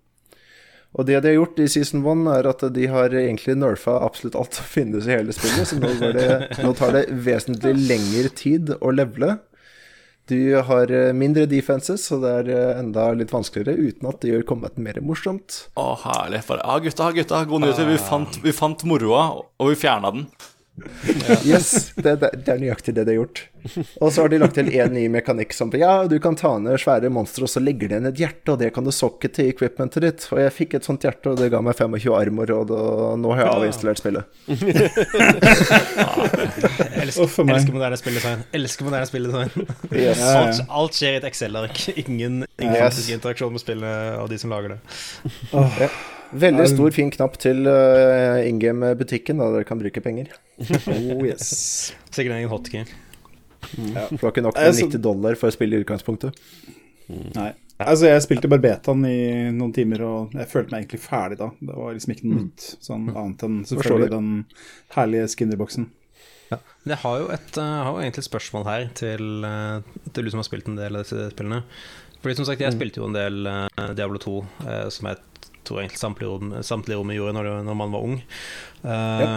Og det de har gjort i season one, er at de har egentlig nerfa absolutt alt som finnes i hele spillet. Så nå, det, nå tar det vesentlig lengre tid å levele. Du har eh, mindre defenses, så det er eh, enda litt vanskeligere, uten at det gjør combaten mer morsomt. Å, herlig. Bare, ja, gutta, gutta, god nyheter. Vi fant, vi fant moroa, og vi fjerna den. Yes, det, det, det er nøyaktig det de har gjort. Og så har de lagt til én ny mekanikk som Ja, du kan ta ned svære monstre, og så legger de igjen et hjerte, og det kan du sokke til equipmentet ditt. Og jeg fikk et sånt hjerte, og det ga meg 25 armor, og da, nå har jeg avinstallert spillet. Elsker, Uff, for meg. elsker moderne spilldesign. Elsker moderne spilldesign. Yes. Ja, ja. Alt, alt skjer i et Excel-ark. Ingen, ingen Yes. faktisk interaksjon med spillet og de som lager det. Veldig stor, fin knapp til uh, in game-butikken, da dere kan bruke penger. Oh, yes. Sikkert en egen hotkey. For det var ikke nok med 90 dollar for å spille i utgangspunktet. Nei. Altså, jeg spilte Barbetan i noen timer, og jeg følte meg egentlig ferdig da. Det var liksom ikke noe nytt, sånn annet enn selvfølgelig den herlige Skinner-boksen. Men jeg har jo, et, eh, jeg har jo egentlig et spørsmål her til, eh, til du som har spilt en del av disse spillene. Fordi som sagt, jeg spilte jo en del eh, Diablo 2, som som jeg tror egentlig samtlige rom, samtlige rom gjorde når, det- når man var ung. Uh, ja.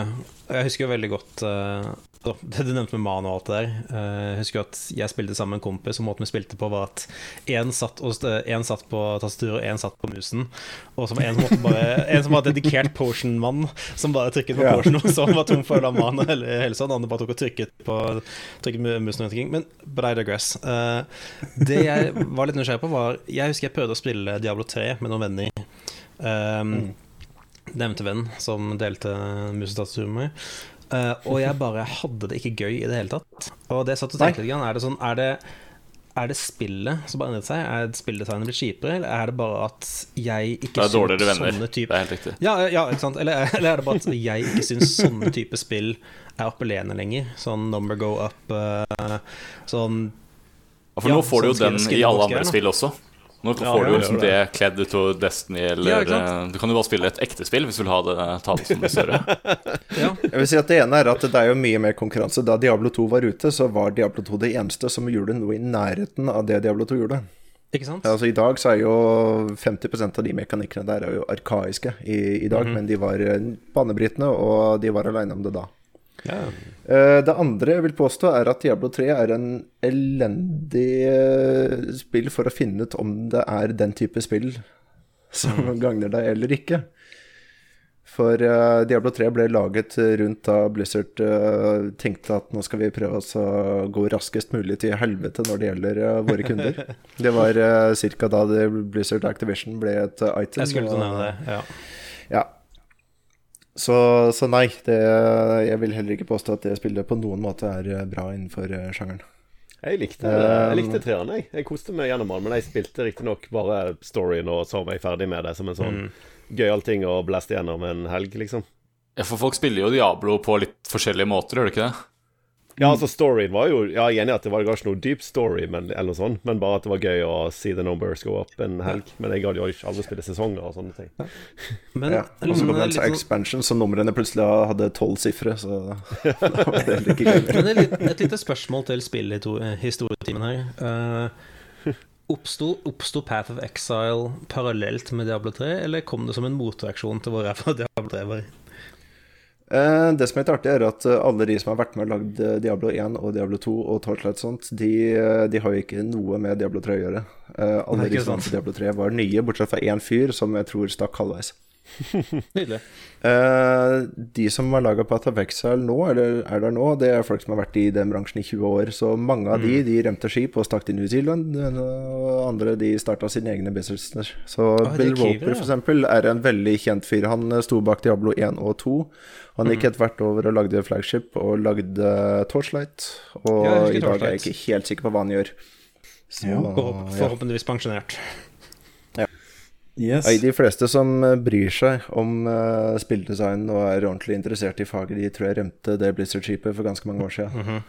Jeg husker jo veldig godt uh, det du nevnte med Manu og alt det der. Eh, jeg husker jo at jeg spilte sammen med en kompis, og måten vi spilte på, var at én satt, satt på tastaturet, og én satt på musen. Og var en som, måtte bare, en som var dedikert potion-mann, som bare trykket på Ja. potion, og så var tom for la mana eller helse, og den andre bare tok og trykket på trykket med musen og. Men but I digress. Det jeg var litt nysgjerrig på, var Jeg husker jeg prøvde å spille Diablo 3 med noen venner. Um, Nevnte venn som delte musetastatur med meg. Uh, og jeg bare hadde det ikke gøy i det hele tatt. Og det jeg satt og tenkte litt, er det sånn Er det, er det spillet som bare endret seg? Er spilldesignet blitt kjipere, eller er det bare at jeg ikke Det er dårligere syns venner. sånne Det er helt riktig. ja, ja, ikke sant? Eller, eller er det bare at jeg ikke syns sånne type spill er appellerende lenger? Sånn number go up, uh, sånn Ja, for Ja, nå får du jo sånn den i alle andre spill også. Nå Ja, får du ja, jo liksom det. det kledd ut av Destiny, eller Ja, eh, Du kan jo bare spille et ekte spill hvis du vil ha det tallet som det større. Ja, Jeg vil si at Det ene er at det er jo mye mer konkurranse. Da Diablo 2 var ute, så var Diablo 2 det eneste som gjorde noe i nærheten av det Diablo 2 gjorde. ikke sant? Altså I dag så er jo 50% av de mekanikkene der er jo arkaiske i, i dag, men de var eh, banebrytende, og de var aleine om det da. Ja. Eh, Det andre jeg vil påstå, er at Diablo 3 er en elendig eh, spill for å finne ut om det er den type spill som gagner deg eller ikke. For uh, Diablo 3 ble laget rundt da Blizzard uh, tenkte at nå skal vi prøve å gå raskest mulig til helvete når det gjelder uh, våre kunder. Det var uh, ca. da Blizzard Activision ble et item. Jeg skulle til å nevne det. Ja. Så, så nei, det, jeg vil heller ikke påstå at det spillet på noen måte er eh, bra innenfor eh, sjangeren. Jeg likte, jeg likte treeren, jeg. Jeg koste meg gjennom den, men jeg spilte riktignok bare storyen og så var jeg ferdig med det som en sånn gøyal ting å blaste gjennom en helg, liksom. Ja, for folk spiller jo Diablo på litt forskjellige måter, gjør de ikke det? Ja, altså storyen var jo Ja, jeg er enig i at det var ikke noe dyp story, men, eller noe sånt, men bare at det var gøy å see the numbers go up en helg. Men jeg gadd jo ikke aldri spille sesonger og sånne ting. Men Ja. Og så kom det en sånn- expansion, så numrene plutselig hadde tolv sifre, så da var det heller ikke gøy. Men et, et lite spørsmål til spillhistorietimen her. Uh, oppsto, oppsto Path of Exile parallelt med Diablo 3, eller kom det som en motreaksjon til hvor ræva Diablo 3 var? Eh, det som er litt artig, er at eh, alle de som har vært med og lagd eh, Diablo 1 og Diablo 2 og Torchlight sånt, de, de har jo ikke noe med Diablo 3 å gjøre. Alle de som på Diablo 3 var nye, bortsett fra én fyr som jeg tror stakk halvveis. Nydelig. Uh, de som har laga på Atavexile nå, eller er der nå, det er folk som har vært i den bransjen i 20 år. Så mange av Mm. de de rømte skip og stakk til New Zealand, og andre de starta sine egne businesser. Så er Bill Roper, f.eks. er en veldig kjent fyr. Han eh, sto bak Diablo 1 og 2. Han Mm. gikk etter hvert over og lagde Flagship og lagde Torchlight. Og Ja, i dag er jeg ikke helt sikker på hva han gjør. Så, ja. forhåpentligvis pensjonert. Yes. Nei, De fleste som eh, bryr seg om uh, spilledesign og er ordentlig interessert i faget, de tror jeg rømte det Blizzard-skipet for ganske mange år siden.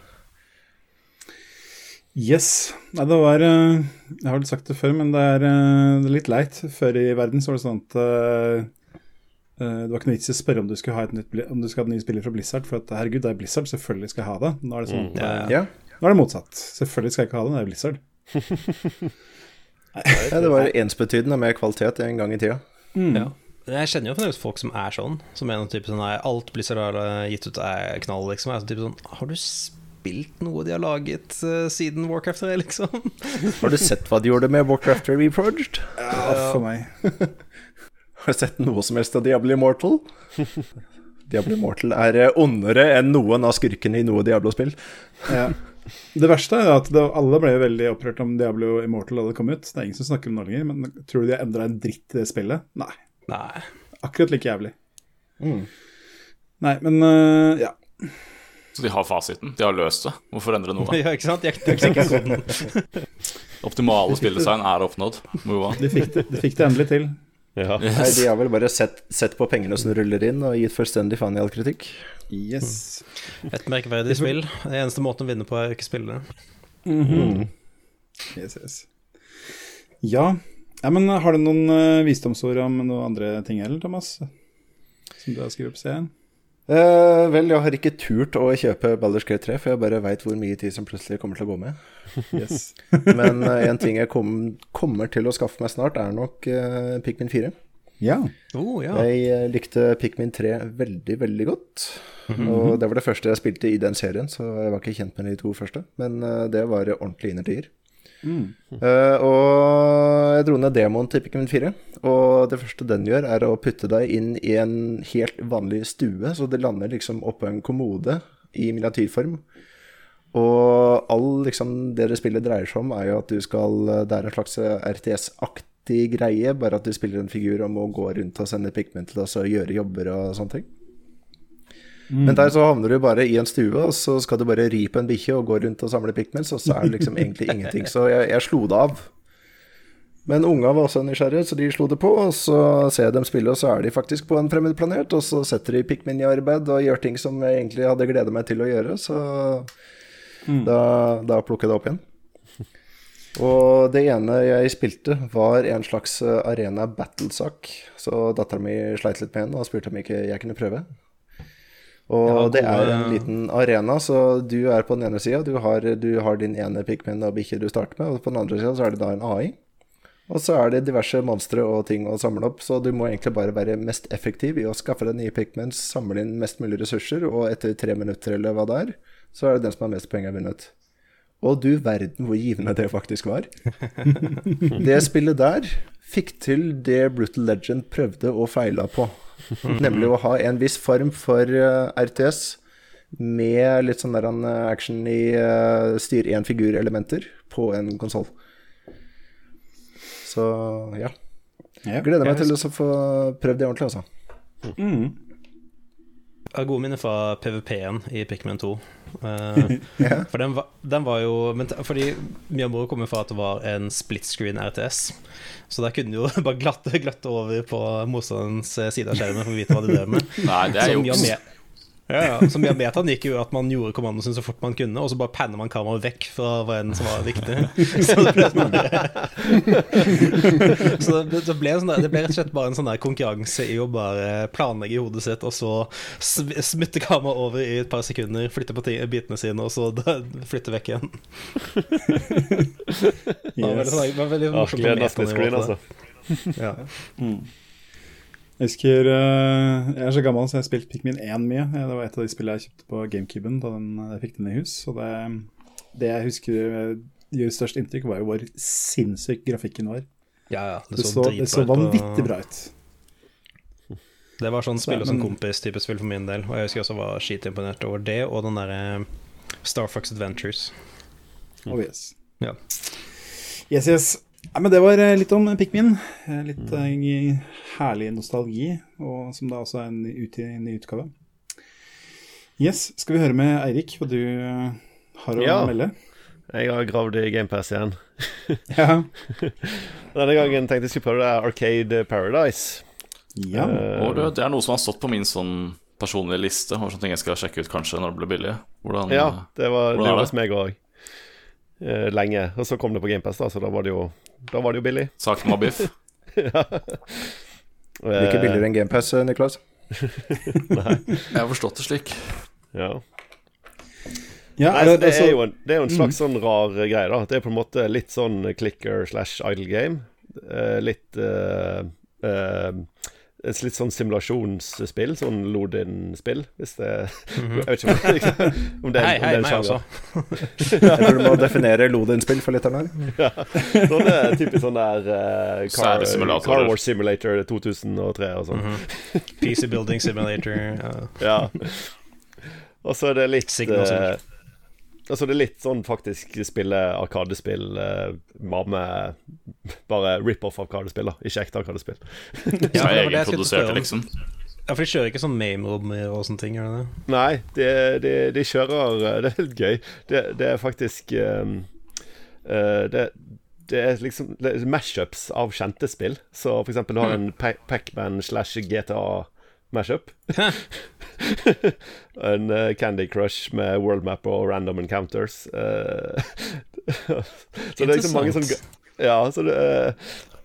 Yes. Nei, det var uh, Jeg har vel sagt det før, men det er, uh, det er litt leit. Før i verden så var det sånn at eh, eh, det var ikke noe vits i å spørre om du skulle ha et nytt, om du skulle ha en ny spiller fra Blizzard. For at herregud, det er Blizzard, selvfølgelig skal jeg ha det. Nå er det sånn mm, Ja, eh, Nå er det motsatt. Selvfølgelig skal jeg ikke ha det, det er Blizzard. ja det var ensbetydende med kvalitet en gang i tida. Ja. Jeg kjenner jo fremdeles folk som er sånn. Som er noen type sånn nei, Alt Blizzard har eh, gitt ut, er knall, liksom. Er sånn type sånn Har du spilt noe de har laget uh, siden Warcraft 3, liksom? Har du sett hva de gjorde med Warcraft 3 Reproged? Ja, for meg. Har du sett noe som helst av Diablo Immortal? Diablo Immortal er eh, ondere enn noen av skurkene i noe Diablo-spill. Ja. Det verste er at det, alle ble veldig opprørt om Diablo Immortal hadde kommet ut. Det er ingen som snakker om det lenger, men tror du de har endra en dritt i det spillet? Nei. Nei. Akkurat like jævlig. Mm. Nei, men uh, ja. Så de har fasiten. De har løst det. Hvorfor endre noe? Ja, ikke sant? Jeg jeg, jeg, Optimale spilldesign er oppnådd. Move on. De fikk det, de fikk det endelig til. Ja. Nei, de har vel bare sett, sett på pengene som ruller inn, og gitt fullstendig faen i all kritikk. Yes. Et merkverdig spill. Den eneste måten å vinne på er å ikke spille det. yes, yes. Ja. ja, men har du noen eh, visdomsord om noen andre ting heller, Thomas? Som du har skrevet på serien? Eh, vel, jeg har ikke turt å kjøpe Baldur's Gate 3, for jeg bare veit hvor mye tid som plutselig kommer til å gå med. Yes. Men uh, en ting jeg kom, kommer til å skaffe meg snart, er nok uh, Pikmin 4. ja. Oh, ja. Jeg likte Pikmin 3 veldig, veldig godt. Og det var det første jeg spilte i den serien, så jeg var ikke kjent med de to første. Men det var ordentlig innertier. Eh, og jeg dro ned demoen til Pikmin 4, og det første den gjør, er å putte deg inn i en helt vanlig stue, så det lander liksom oppå en kommode i miniatyrform. Og all liksom det det spillet dreier seg om, er jo at du skal Det er en slags RTS-aktig greie, bare at du spiller en figur om å gå rundt og sende Pikmin til oss og gjøre jobber og sånne ting. Men der så havner du bare i en stue, og så skal du bare ri på en bikkje og gå rundt og samle Pikmins, og så er det liksom egentlig ingenting. Så jeg, jeg slo det av. Men unga var også nysgjerrige, så de slo det på. Og så ser jeg dem spille, og så er de faktisk på en fremmed planet. Og så setter de Pikmin i arbeid og gjør ting som jeg egentlig hadde gleda meg til å gjøre. Så da, da plukker jeg det opp igjen. Og det ene jeg spilte, var en slags arena arena battlesak. Så dattera mi sleit litt med den og spurte om ikke jeg kunne prøve. Og Ja, det er en liten arena, så du er på den ene sida, du, har- du har din ene pikmin og bikkje du starter med, og på den andre sida så er det da en AI. Og så er det diverse monstre og ting å samle opp, så du må egentlig bare være mest effektiv i å skaffe deg nye pikmins, samle inn mest mulig ressurser, og etter tre minutter eller hva det er, så er det den som har mest penger vunnet. Og du verden hvor givende det faktisk var. det spillet der fikk til det Brutal Legend prøvde og feila på. Nemlig å ha en viss form for eh, RTS med litt sånn der en, eh, action i uh, styr én figur-elementer på en konsoll. Så ja. Gleder meg til å få prøvd det ordentlig, altså. Jeg har gode minner fra PVP-en i Pikmin 2. Uh, yeah. For den var, den var jo men, Fordi mye av moro kommer fra at det var en split screen RTS. Så der kunne du jo bare glatte, glatte over på motstanderens side av skjermen for å vite hva du drev med. Nei, det er jo Ja, ja. Som Yametaen gikk jo at man gjorde kommandoen sin så fort man kunne, og så bare panner man kameraet vekk fra hva enn som var viktig. Så det ble, sånn så det, det, ble en sånn der, det ble rett og slett bare en sånn der konkurranse i å bare planlegge i hodet sitt, og så sm- smutte kameraet over i et par sekunder, flytte på bitene sine, og så flytte vekk igjen. Det var veldig, Yes. sånn, det var veldig Ja, morsomt altså. Ja. Jeg husker eh, Jeg er så gammel, så jeg har spilt Pikmin 1 mye. Eh, Det var et av de spillene jeg kjøpte på GameCuben da den, jeg fikk den i hus. Og det, det jeg husker eh, gjør størst inntrykk, var jo hvor sinnssyk grafikken var. Ja, ja, Det så, det så så vanvittig bra ut. Det var sånn spille som Men- kompis-type spill for min del. Og jeg husker også var skitimponert over det og den derre Star Fox Adventures. Oh, yes. Ja. Yes, yes. Ja, men det var eh, litt om Pikmin. Eh, Litt mm. herlig nostalgi, og som da også er en ut en ny utgave. Yes, skal vi høre med Eirik hva du eh, har å Ja. melde? Jeg har gravd i GamePass igjen. Ja. Denne gangen tenkte jeg skulle prøve det er Arcade Paradise. ja. Uh, Og det, det er noe som har stått på min sånn personlige liste, over sånne ting jeg skal sjekke ut kanskje når det blir billig. Hvordan, ja, det var, det hvordan er det? hos meg òg. Lenge. Og så kom det på GamePass, da, så da var det jo, da var det jo billig. Saken var biff. ja. Ikke billigere enn GamePass, Niklas. Nei. Jeg har forstått det slik. Ja. ja Nei, er det, det, altså, er jo en, det er jo en slags sånn rar greie, da. Det er på en måte litt sånn clicker slash idle game. Eh, litt uh, eh, Et litt sånn simulasjonsspill, sånn load-in-spill, hvis det Jeg vet ikke om, det er Hei, om det er en sjanger. Jeg tror du må definere load-in-spill for lytterne her. Sånn er typisk sånn der uh, car, car Wars Simulator 2003 og sånn. Mhm. PC Building Simulator. Ja. Ja. Og så er det litt Signal eh, Simulator. Altså det er litt sånn faktisk spille arkadespill eh, med Bare rip-off arkadespill, da. Ikke ekte arkadespill. Ja, er egenproduserte, liksom. Ja, for de kjører ikke sånn mame-rommer og sånne ting, Eller? Nei, de, de, de kjører eh, Det er litt gøy. Det, det er faktisk um, uh, det, det er liksom Mash-ups mashups av kjente spill. Så for eksempel du har en Pac-Man slash GTA mashup. en uh, Candy Crush med World Map og Random Encounters. Uh, så det er liksom mange som Ja, så det, uh,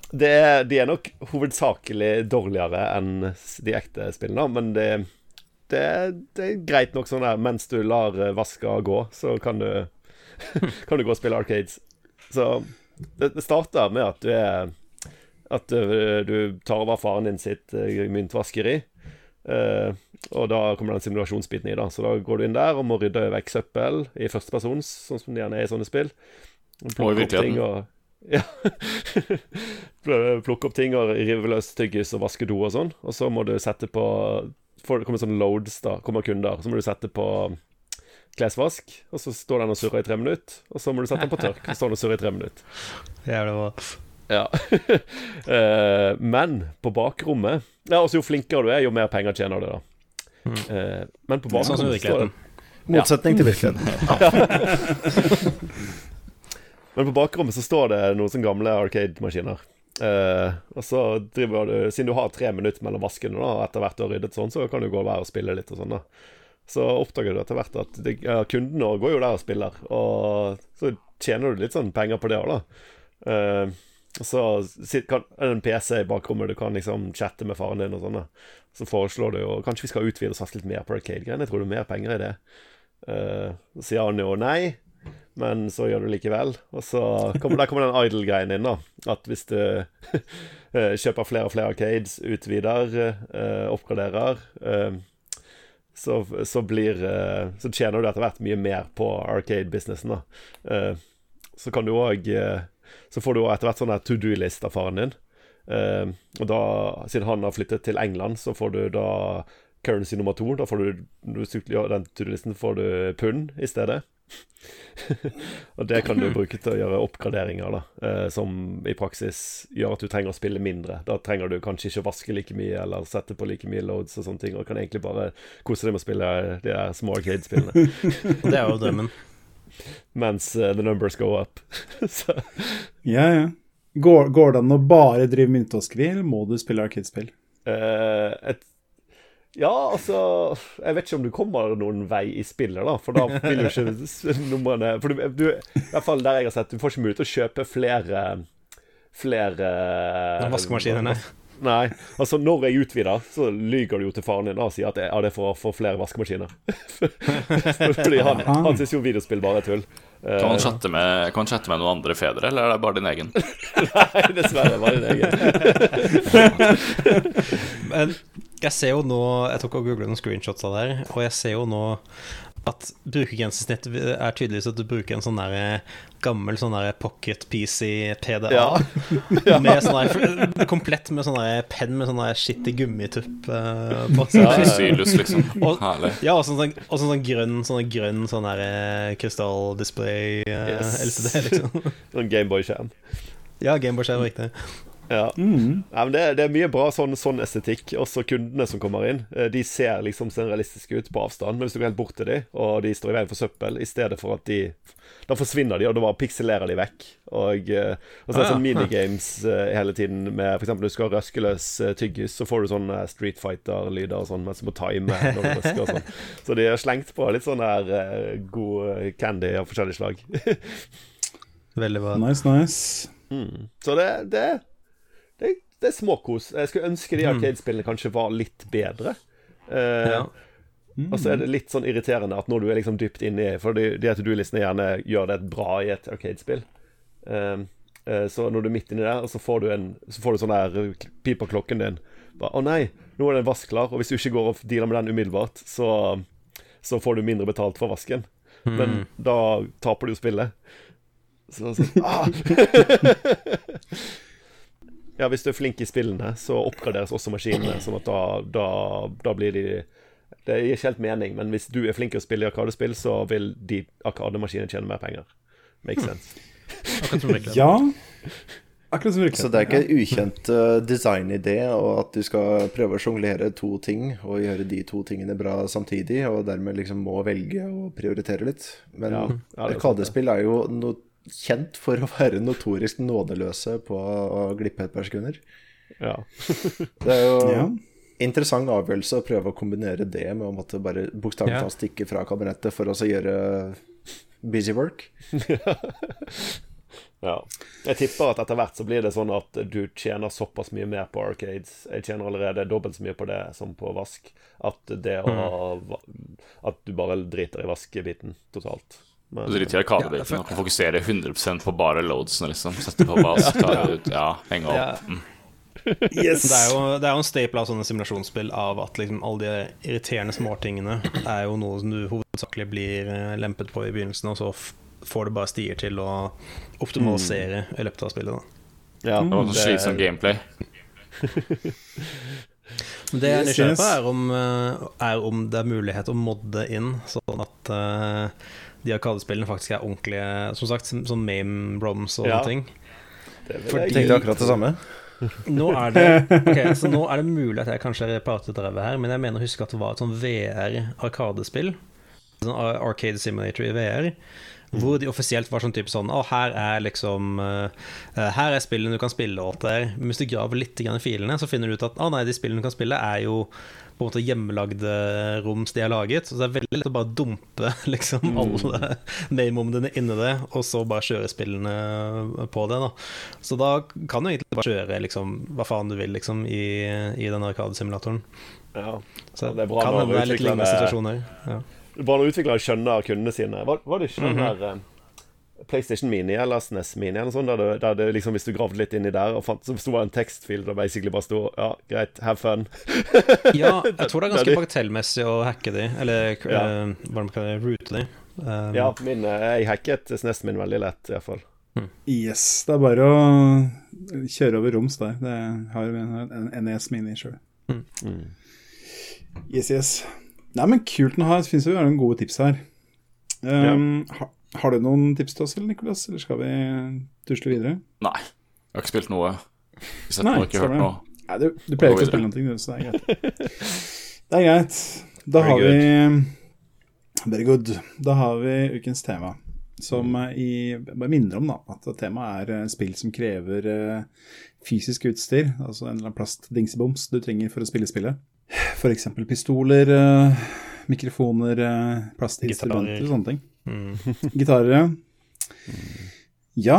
det er, De er nok hovedsakelig dårligere enn de ekte spillene, men det det, det er greit nok sånn der mens du lar eh, vaska gå, så kan du Kan du gå og spille arcades. Så det, det starter med at du er At du, du tar over faren din sitt eh, myntvaskeri. Eh, og da kommer den simulasjonsbiten i, da. Så da går du inn der og må rydde vekk søppel i førsteperson, sånn som det gjerne er i sånne spill. Plukke opp ting og Ja. Plukke opp ting og rive løs tyggis og vaske do og sånn. Og så må du sette på får, Det kommer sånne loads, da. Kommer kunder. Så må du sette på klesvask, og så står den og surrer i tre minutter. Og så må du sette den på tørk, og så står den og surrer i tre minutter. Jævlig bra. Ja. uh, men på bakrommet Ja, altså Jo flinkere du er, jo mer penger tjener du, da. Uh, men på Sånn bakrommet står det Motsetning Motsetning til virkeligheten. Men på bakrommet så står det noen sånne gamle Arcade-maskiner. Uh, og så driver du Siden du har tre minutter mellom vaskene, da, etter hvert du har ryddet sånn, så kan du gå der og spille litt og sånn, da. Så oppdager du etter hvert at de, ja, kundene går jo der og spiller, og så tjener du litt sånn penger på det òg, da. Eh, så kan, er det en PC i bakrommet, du kan liksom chatte med faren din og sånn. Så foreslår du jo Kanskje vi skal utvide og satse litt mer på arcade-greiene. Jeg tror det er mer penger i det. Uh, så sier han jo nei, men så gjør du likevel. Og så kommer, der kommer den idle-greien inn, da. At hvis du eh, kjøper flere og flere arcades, utvider, uh, oppgraderer uh, så, så blir Så tjener du etter hvert mye mer på arcade-businessen, da. Så kan du òg Så får du etter hvert sånn to do-list av faren din. Uh, og da, siden han har flyttet til England, så får du da currency nummer to. Da får du, du den to do-listen, får du pund i stedet. og det kan du bruke til å gjøre oppgraderinger, da. uh, som i praksis gjør at du trenger å spille mindre. Da trenger du kanskje ikke å vaske like mye eller sette på like mye loads og sånne ting, og kan egentlig bare kose deg med å spille de små arcade-spillene. Og det er jo drømmen. Mens uh, the numbers go up. så Ja, ja. Går, går det an å bare drive myntvaskeri, eller må du spille arcade-spill? Eh, et Ja, altså Jeg vet ikke om du kommer noen vei i spillet, da. For da vil jo ikke numrene For du, du I hvert fall der jeg har sett, du får ikke mulighet til å kjøpe flere Flere Den vaskemaskinen, nei. Altså, når jeg utvider, så lyger du jo til faren din da, og sier at det, ja, det er for å få flere vaskemaskiner. Fordi han, han syns jo videospill bare er tull. Eh, Kan man chatte med, kan man chatte med noen andre fedre, eller er det bare din egen? Nei, dessverre. Bare din egen. Men jeg ser jo nå Jeg tok og googlet noen screenshots av det her, og jeg ser jo nå at brukergrensesnitt er tydeligvis at du bruker en sånn der gammel sånn der pocket PC PDA. Ja. Med sånn der, komplett med sånn der penn med sånn skittig gummitupp uh, på. seg. ja. Sylus, liksom. Og- Herlig. Ja, og sånn, og sånn, sånn grønn sånn grønn sånn der eh, krystalldisplay uh, Yes. LCD, liksom. Sånn Gameboy-skjerm. Ja, Gameboy-skjerm, riktig. Ja. Nei, men det, det er mye bra sånn, sånn estetikk. Også kundene som kommer inn. eh, De ser liksom sånn realistiske ut på avstand. Men hvis du går helt bort til dem, og de står i veien for søppel, i stedet for at de Da forsvinner de, og da bare pikselerer de vekk. Og, eh, og så er det Ah, sånn ja. minigames eh, hele tiden med f.eks. når du skal røske løs tyggis, så får du sånn eh, Street Fighter-lyder og sånn mens du må time når du røsker og sånn. Så de har slengt på litt sånn her god candy av forskjellig slag. Veldig bra. Nice, nice. Mm. Så det, det, det, det er småkos. Jeg skulle ønske de Arcade-spillene kanskje var litt bedre. Eh, Ja. Og så er det litt sånn irriterende at når du er liksom dypt inni For de, de du do-listene gjerne gjør det bra i et Arcade-spill. Eh, eh, så når du er midt inni der, og så får du en Så får du sånn der eh, pip på klokken din. Bare, 'Å nei, nå er den vask klar.' Og hvis du ikke går og dealer med den umiddelbart, så, så får du mindre betalt for vasken. Men da taper du jo spillet. Så, så ah! Ja, hvis du er flink i spillene, så oppgraderes også maskinene, sånn at da, da, da blir de Det gir ikke helt mening, men hvis du er flink til å spille i arkadespill, så vil de arkademaskinene tjene mer penger. Makes sense. Akkurat som virkelig. Ja. Akkurat som virkeligheten. Så det er ikke en ukjent eh, designidé, og at du skal prøve å sjonglere to ting og gjøre de to tingene bra samtidig, og dermed liksom må velge og prioritere litt. Men Ja, ja, er arkadespill er jo no kjent for å være notorisk nådeløse på å glippe et par sekunder. Ja. Det er jo Ja. interessant avgjørelse å prøve å kombinere det med å måtte bare bokstavelig talt stikke fra kabinettet for å så gjøre busy work. ja. Jeg tipper at etter hvert så blir det sånn at du tjener såpass mye mer på arcades. Jeg tjener allerede dobbelt så mye på det som på vask. At det å At du bare driter i vaskebiten totalt. Men, Du driter i arkadebiten Ja, for- kan fokusere 100% på bare loadsene, liksom. Sette på bas, ta det ut, ja, henge opp. Mm. Yes! Det er, jo, det er jo en staple av sånne simulasjonsspill av at liksom alle de irriterende småtingene er jo noe som du hovedsakelig blir eh, lempet på i begynnelsen, og så f får du bare stier til å optimalisere i løpet av spillet. Da. ja, Det var sånn slitsom gameplay. Det jeg er nysgjerrig på, er om, eh, er om det er mulighet å modde inn, sånn at eh, de arkadespillene faktisk er ordentlige, som sagt, som- sånn Mame Broms og Ja. sånne ting. Fordi- jeg Tenkte akkurat det samme. Nå er det Ok, så nå er det mulig at jeg kanskje prater drevet her, men jeg mener å huske at det var et sånn VR-arkadespill. Sånn Arcade Simulator i VR. Hvor de offisielt var sånn type sånn Å, her er liksom eh, Her er spillene du kan spille åt der. Men hvis du graver litt i filene, så finner du ut at å nei, de spillene du kan spille, er jo på en måte hjemmelagde roms de har laget. Så det er veldig lett å bare dumpe liksom alle main-momentene inni det, og så bare kjøre spillene på det. da Så da kan du egentlig bare kjøre liksom hva faen du vil liksom i, i den arkadesimulatoren. Ja. Så det er bra kan hende det er litt lignende utviklerne- situasjoner. Ja. Bare når utviklere skjønner kundene sine. Var, var det ikke den Mhm. PlayStation Mini eller SNES Mini eller noe sånt, der det, der det liksom, hvis du gravde litt inni der, og fant, så sto det en tekstfil der basically bare sto Ja, greit, have fun. ja, jeg tror det er ganske bagatellmessig å hacke de, eller Ja. eh, hva man kaller det, route de. Um, Ja, min, eh, jeg hacket SNES min veldig lett, iallfall. Yes, det er bare å kjøre over roms der. Det har vi en en NES Mini sjøl. Mm. Yes, yes. Nei, men kult å ha. Det finnes jo noen gode tips her. Um, ha, har du noen tips til oss, eller, Nicolas? Eller skal vi tusle videre? Nei. Jeg har ikke spilt noe. Sett Nei, noe, ikke hørt noe. Nei, du, du pleier ikke å spille noen ting, du, så det er greit. Det er greit. Da har vi Very good. Da har vi ukens tema. Som i Bare minner om da, at temaet er eh, spill som krever eh, fysisk utstyr. Altså en eller annen plastdingseboms du trenger for å spille spillet. F.eks. pistoler, eh, mikrofoner, plastinstrumenter og sånne ting. Mm. Gitarer, ja. Ja,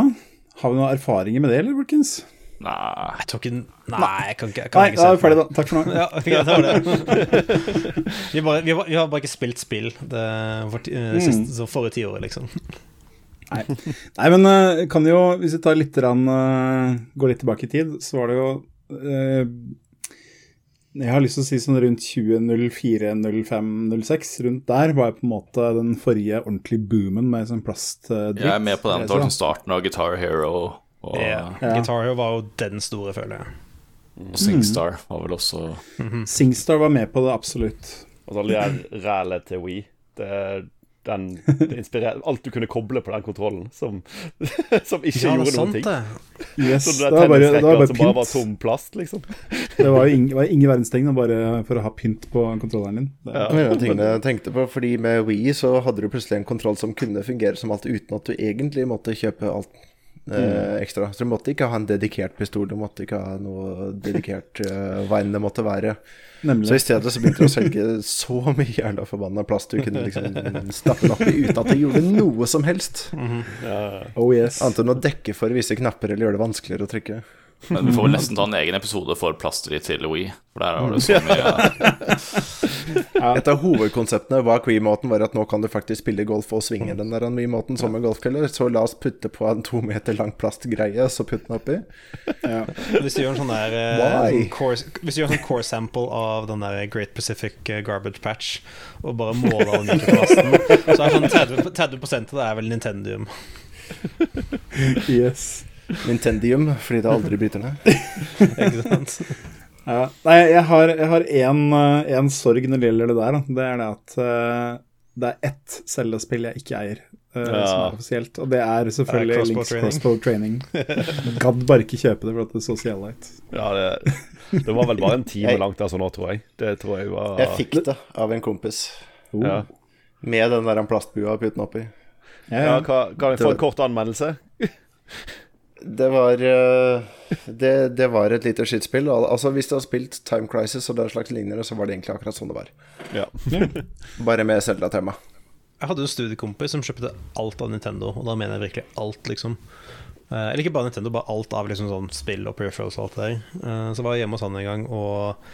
har vi noen erfaringer med det, eller, folkens? Nei Jeg tror ikke Nei, jeg kan ikke, jeg kan Nei, ikke vi for ferdig, da. Takk for nå. Ja, greit, det var det. vi, bare, vi, har, vi har bare ikke spilt spill det for, uh, eh, Mm. så forrige tiåret, liksom. Nei, men eh, kan jo, hvis vi tar litt rann, uh, går litt tilbake i tid, så var det jo eh, Jeg har lyst til å si sånn rundt 2004, 05, 06. Rundt der var jeg på en måte den forrige ordentlige boomen med sånn plastdritt. Jeg er med på den. Det var sånn starten av Guitar Hero og, Ja. Ja. Guitar Hero var jo den store, føler jeg. og Singstar var vel også Singstar var med på det, absolutt. Og så alle de rælet til Wii. Det, den, Alt du kunne koble på den kontrollen, som, som ikke Ja, gjorde noen ting. Yes, Så det det var bare, det var bare som bare var tom plast, liksom. Det var jo ingen, var ingen verdens tegn bare for å ha pynt på kontrolleren din. Det, Ja. En ting jeg tenkte på, fordi med Wii så hadde du plutselig en kontroll som kunne fungere som alt, uten at du egentlig måtte kjøpe alt eh, ekstra. Så du måtte ikke ha en dedikert pistol, du måtte ikke ha noe dedikert uh, hva enn det måtte være. Så i stedet så begynte de å selge så mye jævla forbanna plast du kunne liksom stappe den oppi uten at det gjorde noe som helst. Ja. Oh yes. Annet enn å dekke for visse knapper eller gjøre det vanskeligere å trykke. Men vi får vel nesten ta en egen episode for plasteri til Wii. For der har du så mye Et av hovedkonseptene var Wii-måten var at nå kan du faktisk spille golf og svinge den der Wii-måten som en golfkøller, så la oss putte på en to meter lang plastgreie, så putte den oppi. Ja. Hvis du gjør en sånn der eh, sånn core, Hvis du gjør en sånn core sample av den der Great Pacific eh, Garbage Patch, og bare måler den plasten, så er sånn 30, 30 av det er vel Nintendium. yes. Nintendium, fordi det aldri bryter ned. Ikke sant? Ja. Nei, jeg har, jeg har en, eh, sorg når det gjelder det der. Da. Det er det at uh, det er ett Zelda-spill jeg ikke eier, uh, Ja. som er offisielt. Og det er selvfølgelig Er det Links Crossbow Training. Gadd bare ikke kjøpe det for at det så så jævla ut. Ja, det, det var vel bare en time Jeg- langt der sånn nå, tror jeg. Det tror jeg var Jeg fikk det av en kompis, Oh. Ja, med den der plastbua putten oppi. Ja, ja ja. kan, kan jeg få en kort anmeldelse? Det var eh, det, det var et lite skittspill. Altså Hvis du har spilt Time Crisis og den slags lignende, så var det egentlig akkurat sånn det var. Ja. Bare med Zelda-tema. Jeg hadde en studiekompis som kjøpte alt av Nintendo, og da mener jeg virkelig alt, liksom. Eh, eller ikke bare Nintendo, bare alt av liksom sånn spill og peripherals og alt det der. Eh, så var jeg hjemme hos han en gang og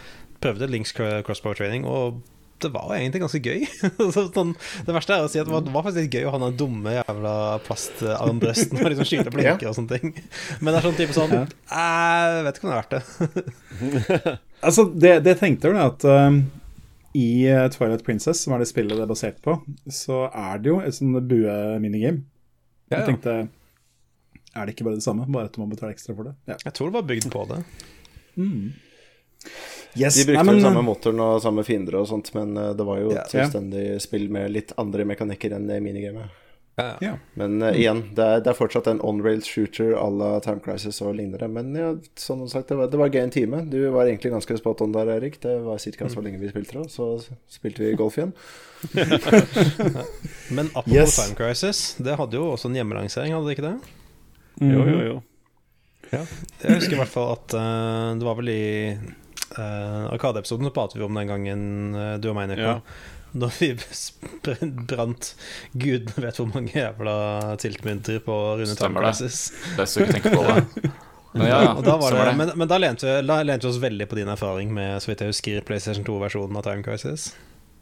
prøvde Links crossbow training, og det var egentlig ganske gøy. Sånn, det verste er å si at det var, det var faktisk litt gøy å ha den dumme jævla plastarmbrøsten og liksom skyte blinker blinke og sånne ting. Men det er sånn type sånn Jeg vet ikke om det er verdt det. Altså, det, det tenkte det at eh, i eh, Twilight Princess, som er det spillet det er basert på, så er det jo et sånt bue-minigame. Ja, Jeg tenkte Er det ikke bare det samme, bare at du må betale ekstra for det? Ja. Jeg tror det var bygd på det. Yes. De brukte Nei, men, samme motoren og samme fiender og sånt, men eh, det var jo et selvstendig spill med litt andre mekanikker enn det minigamet. ja. Men uh, igjen, det er, det er fortsatt en on-rails shooter à la Time Crisis og lignende. Men ja, som sagt, det var, det var gøy en time. Du var egentlig ganske spot on der, Erik. Det var ikke så lenge vi spilte det, så spilte vi golf igjen. Men apropos Yes. Time Crisis, det hadde jo også en hjemmelansering, hadde det ikke det? Jo, jo, jo. Jeg husker i hvert fall at uh, det var vel i uh, Arkadeepisoden så pratet vi om den gangen uh, du og meg, Nico. Ja. Da vi brant gudene vet hvor mange jævla tiltmynter på Rune Time Stemmer det. Crisis. Best du ikke tenker på det. Men ja, ja, da det, men, men da lente vi, da lente vi oss veldig på din erfaring med så vidt jeg husker PlayStation 2-versjonen av Time Crisis.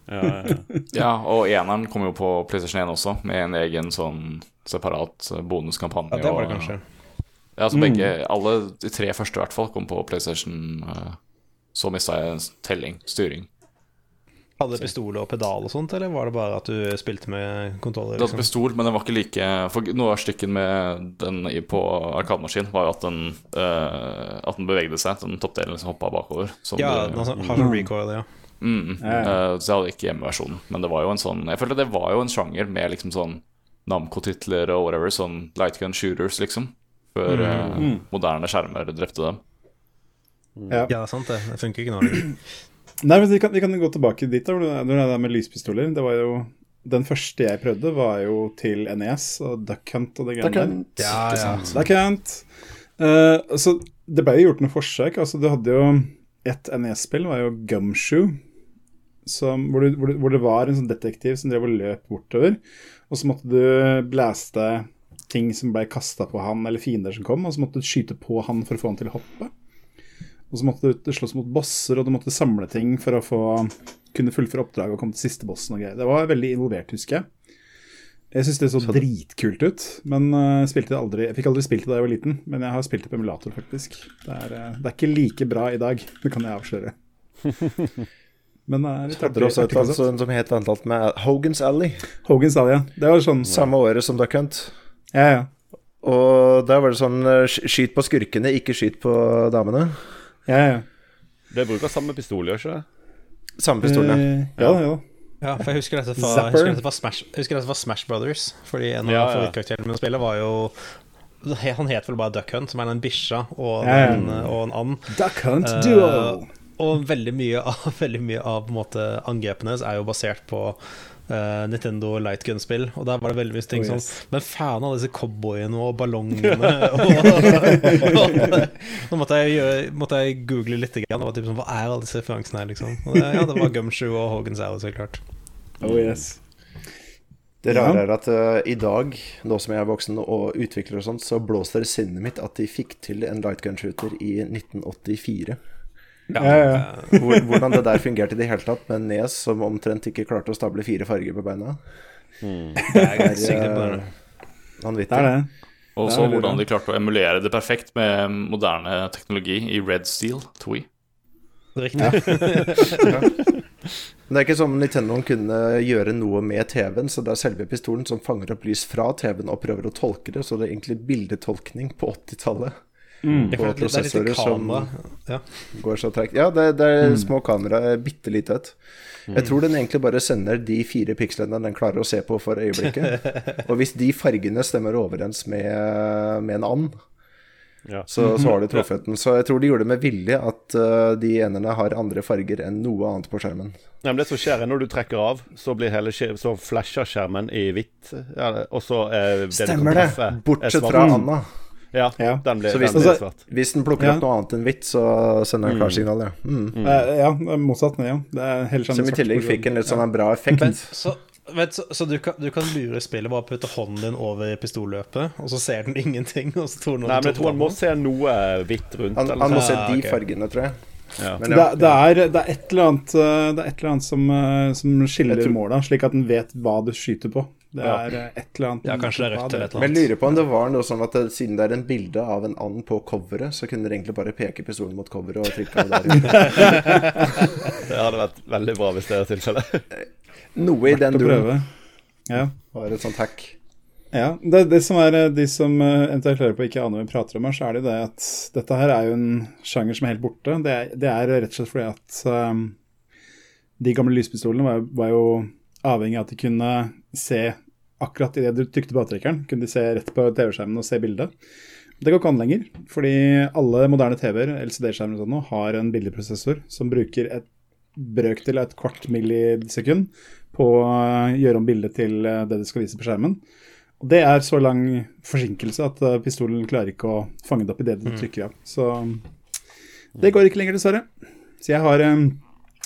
Ja, ja, ja. Ja, og eneren kom jo på PlayStation 1 også, med en egen sånn separat eh, bonuskampanje. Ja, det var det og- kanskje. Ja, altså begge, alle de tre første i hvert fall kom på PlayStation. Så mista jeg telling, styring. Hadde pistol og pedal og sånt, eller var det bare at du spilte med kontroller? Det hadde Liksom? pistol, men den var ikke like For noe av stykken med den på arkademaskin var jo at den, uh, at den bevegde seg. Den toppdelen liksom hoppa bakover. Som Ja, den har sånn- recoil, ja. Mm, Ja, ja. eh, så jeg hadde ikke hjemmeversjonen. Men det var jo en sånn Jeg følte det var jo en sjanger med liksom sånn Namco-titler og whatever, sånn lightgun shooters, liksom. Før mm. uh, moderne skjermer drepte dem. Ja. Ja, det sant det. Det funker ikke nå. Nei, men vi kan, vi kan gå tilbake dit. da, hvor det er der med lyspistoler. Det var jo Den første jeg prøvde, var jo til NES og Duck Hunt og det greiene der. Ja, ja. Duck Hunt. Uh, så det ble jo gjort noen forsøk. Altså, du hadde jo Et NES-spill var jo Gumshoe, som, hvor, du, hvor, du, hvor det var en sånn detektiv som drev og løp bortover. Og så måtte du blaste ting som ble kasta på han, eller fiender som kom, og så måtte du skyte på han for å få han til å hoppe. Og så måtte du slåss mot bosser, og du måtte samle ting for å få kunne fullføre oppdraget og komme til siste bossen og greier. Det var veldig involvert, husker jeg. Jeg syns det så dritkult ut, men uh, det aldri Jeg fikk aldri spilt det da jeg var liten, men jeg har spilt det på emulator, faktisk. Det er, uh, det er ikke like bra i dag, det kan jeg avsløre. men det er litt Hadde også et annet som- som het annet med Hogan's Alley, Hogan's Alley, det, ja. Det var sånn samme året som Duck Hunt. Ja, ja. Og der var det sånn eh, Skyt på skurkene, ikke skyt på damene. Ja, ja. Det bruker samme pistol, gjør ikke det? Samme pistolen, ja. Eh, ja, ja. Ja, for jeg husker dette fra, husker dette fra, Smash, husker dette fra Smash Brothers. Fordi en av Ja, favorittkarakterene mine å spille var jo Han het vel bare Duck Hunt, som er den bikkja og, en, og en and. Duck Hunt Eh, Duo. Og veldig mye av, veldig mye av på en måte, angrepene er jo basert på eh, Nintendo Light Gun-spill. Og der var det veldig mye ting Oh, sånn. Men faen av disse cowboyene og ballongene og, Nå måtte jeg, gjøre, måtte jeg google litt. Grann, og var typ sånn, Hva er alle disse referansene her, liksom? Og det, ja, det var Gumshoe og Hogan's Alley, så klart. Oh yes. Det rare er at uh, i dag, nå som jeg er voksen og utvikler og sånt, så blåser det sinnet mitt at de fikk til en lightgun-shooter i 1984. Ja, ja. ja. hvordan det der fungerte i det hele tatt, med nes som omtrent ikke klarte å stable fire farger på beina. Det er er sykt eh, imponerende. vanvittig. Er. Og så hvordan de klarte å emulere det perfekt med moderne teknologi i Red Steel 2. Riktig. Men det er ikke som om Nintendoen kunne gjøre noe med TV-en, så det er selve pistolen som fanger opp lys fra TV-en og prøver å tolke det, så det er egentlig bildetolkning på 80-tallet. Mm. På er prosessorer som- Ja. Går så tregt. Ja, det, det er små kameraer, bitte lite et. Jeg tror den egentlig bare sender de fire pikslene den klarer å se på for øyeblikket. Og hvis de fargene stemmer overens med, med en and, Ja. så, så har de truffet den. Så jeg tror de gjorde det med vilje at uh, de enerne har andre farger enn noe annet på skjermen. Ja, men det som skjer er Når du trekker av, så blir hele skjermen, Så flasher skjermen i hvitt. Ja, og så er det Stemmer det! Bortsett fra Anna. Ja, Ja. den blir, Så hvis- den blir Altså- Hvis den plukker Ja. opp noe annet enn hvitt, så sender den klarsignal, ja. Mm. Eh, ja, motsatt. Ja. Det er heller sånn Som i tillegg fikk en litt sånn en bra effekt. Men, så vet, så, så du, kan, du kan lure spillet bare putte hånden din over pistolløpet, og så ser den ingenting, og så tror den Nei, men jeg tror han må se noe hvitt rundt. Han, han må sånn. se Ah, de okay. fargene, tror jeg. Ja. Men Det, det, er, det er et eller annet, eh, det er et eller annet som, eh, som skiller måla, slik at den vet hva du skyter på. Det er ja. et eller annet Ja, kanskje det er rødt eller et eller Men annet. jeg lurer på om det var noe sånn at det, siden det er en bilde av en and på coveret, så kunne dere egentlig bare peke pistolen mot coveret og trykke av der. Det hadde vært veldig bra hvis det er tilfellet. Noe i den duren. Ja. var et sånt hack. Ja, det, det som er eh, De som eh, eventuelt hører på ikke aner hva vi prater om her, så er det jo det at dette her er jo en sjanger som er helt borte. Det er, det er rett og slett fordi at um, de gamle lyspistolene var, var jo avhengig av at de kunne se akkurat idet du trykte på avtrekkeren, kunne de se rett på TV-skjermen og se bildet. Det går ikke an lenger, fordi alle moderne TV-er, LCD-skjermer og sånn har en bildeprosessor som bruker et brøk til et kvart millisekund på å gjøre om bildet til eh, det du skal vise på skjermen. Og det er så lang forsinkelse at eh, pistolen klarer ikke å fange det opp i det du trykker av. Så det går ikke lenger, dessverre. Så jeg har eh,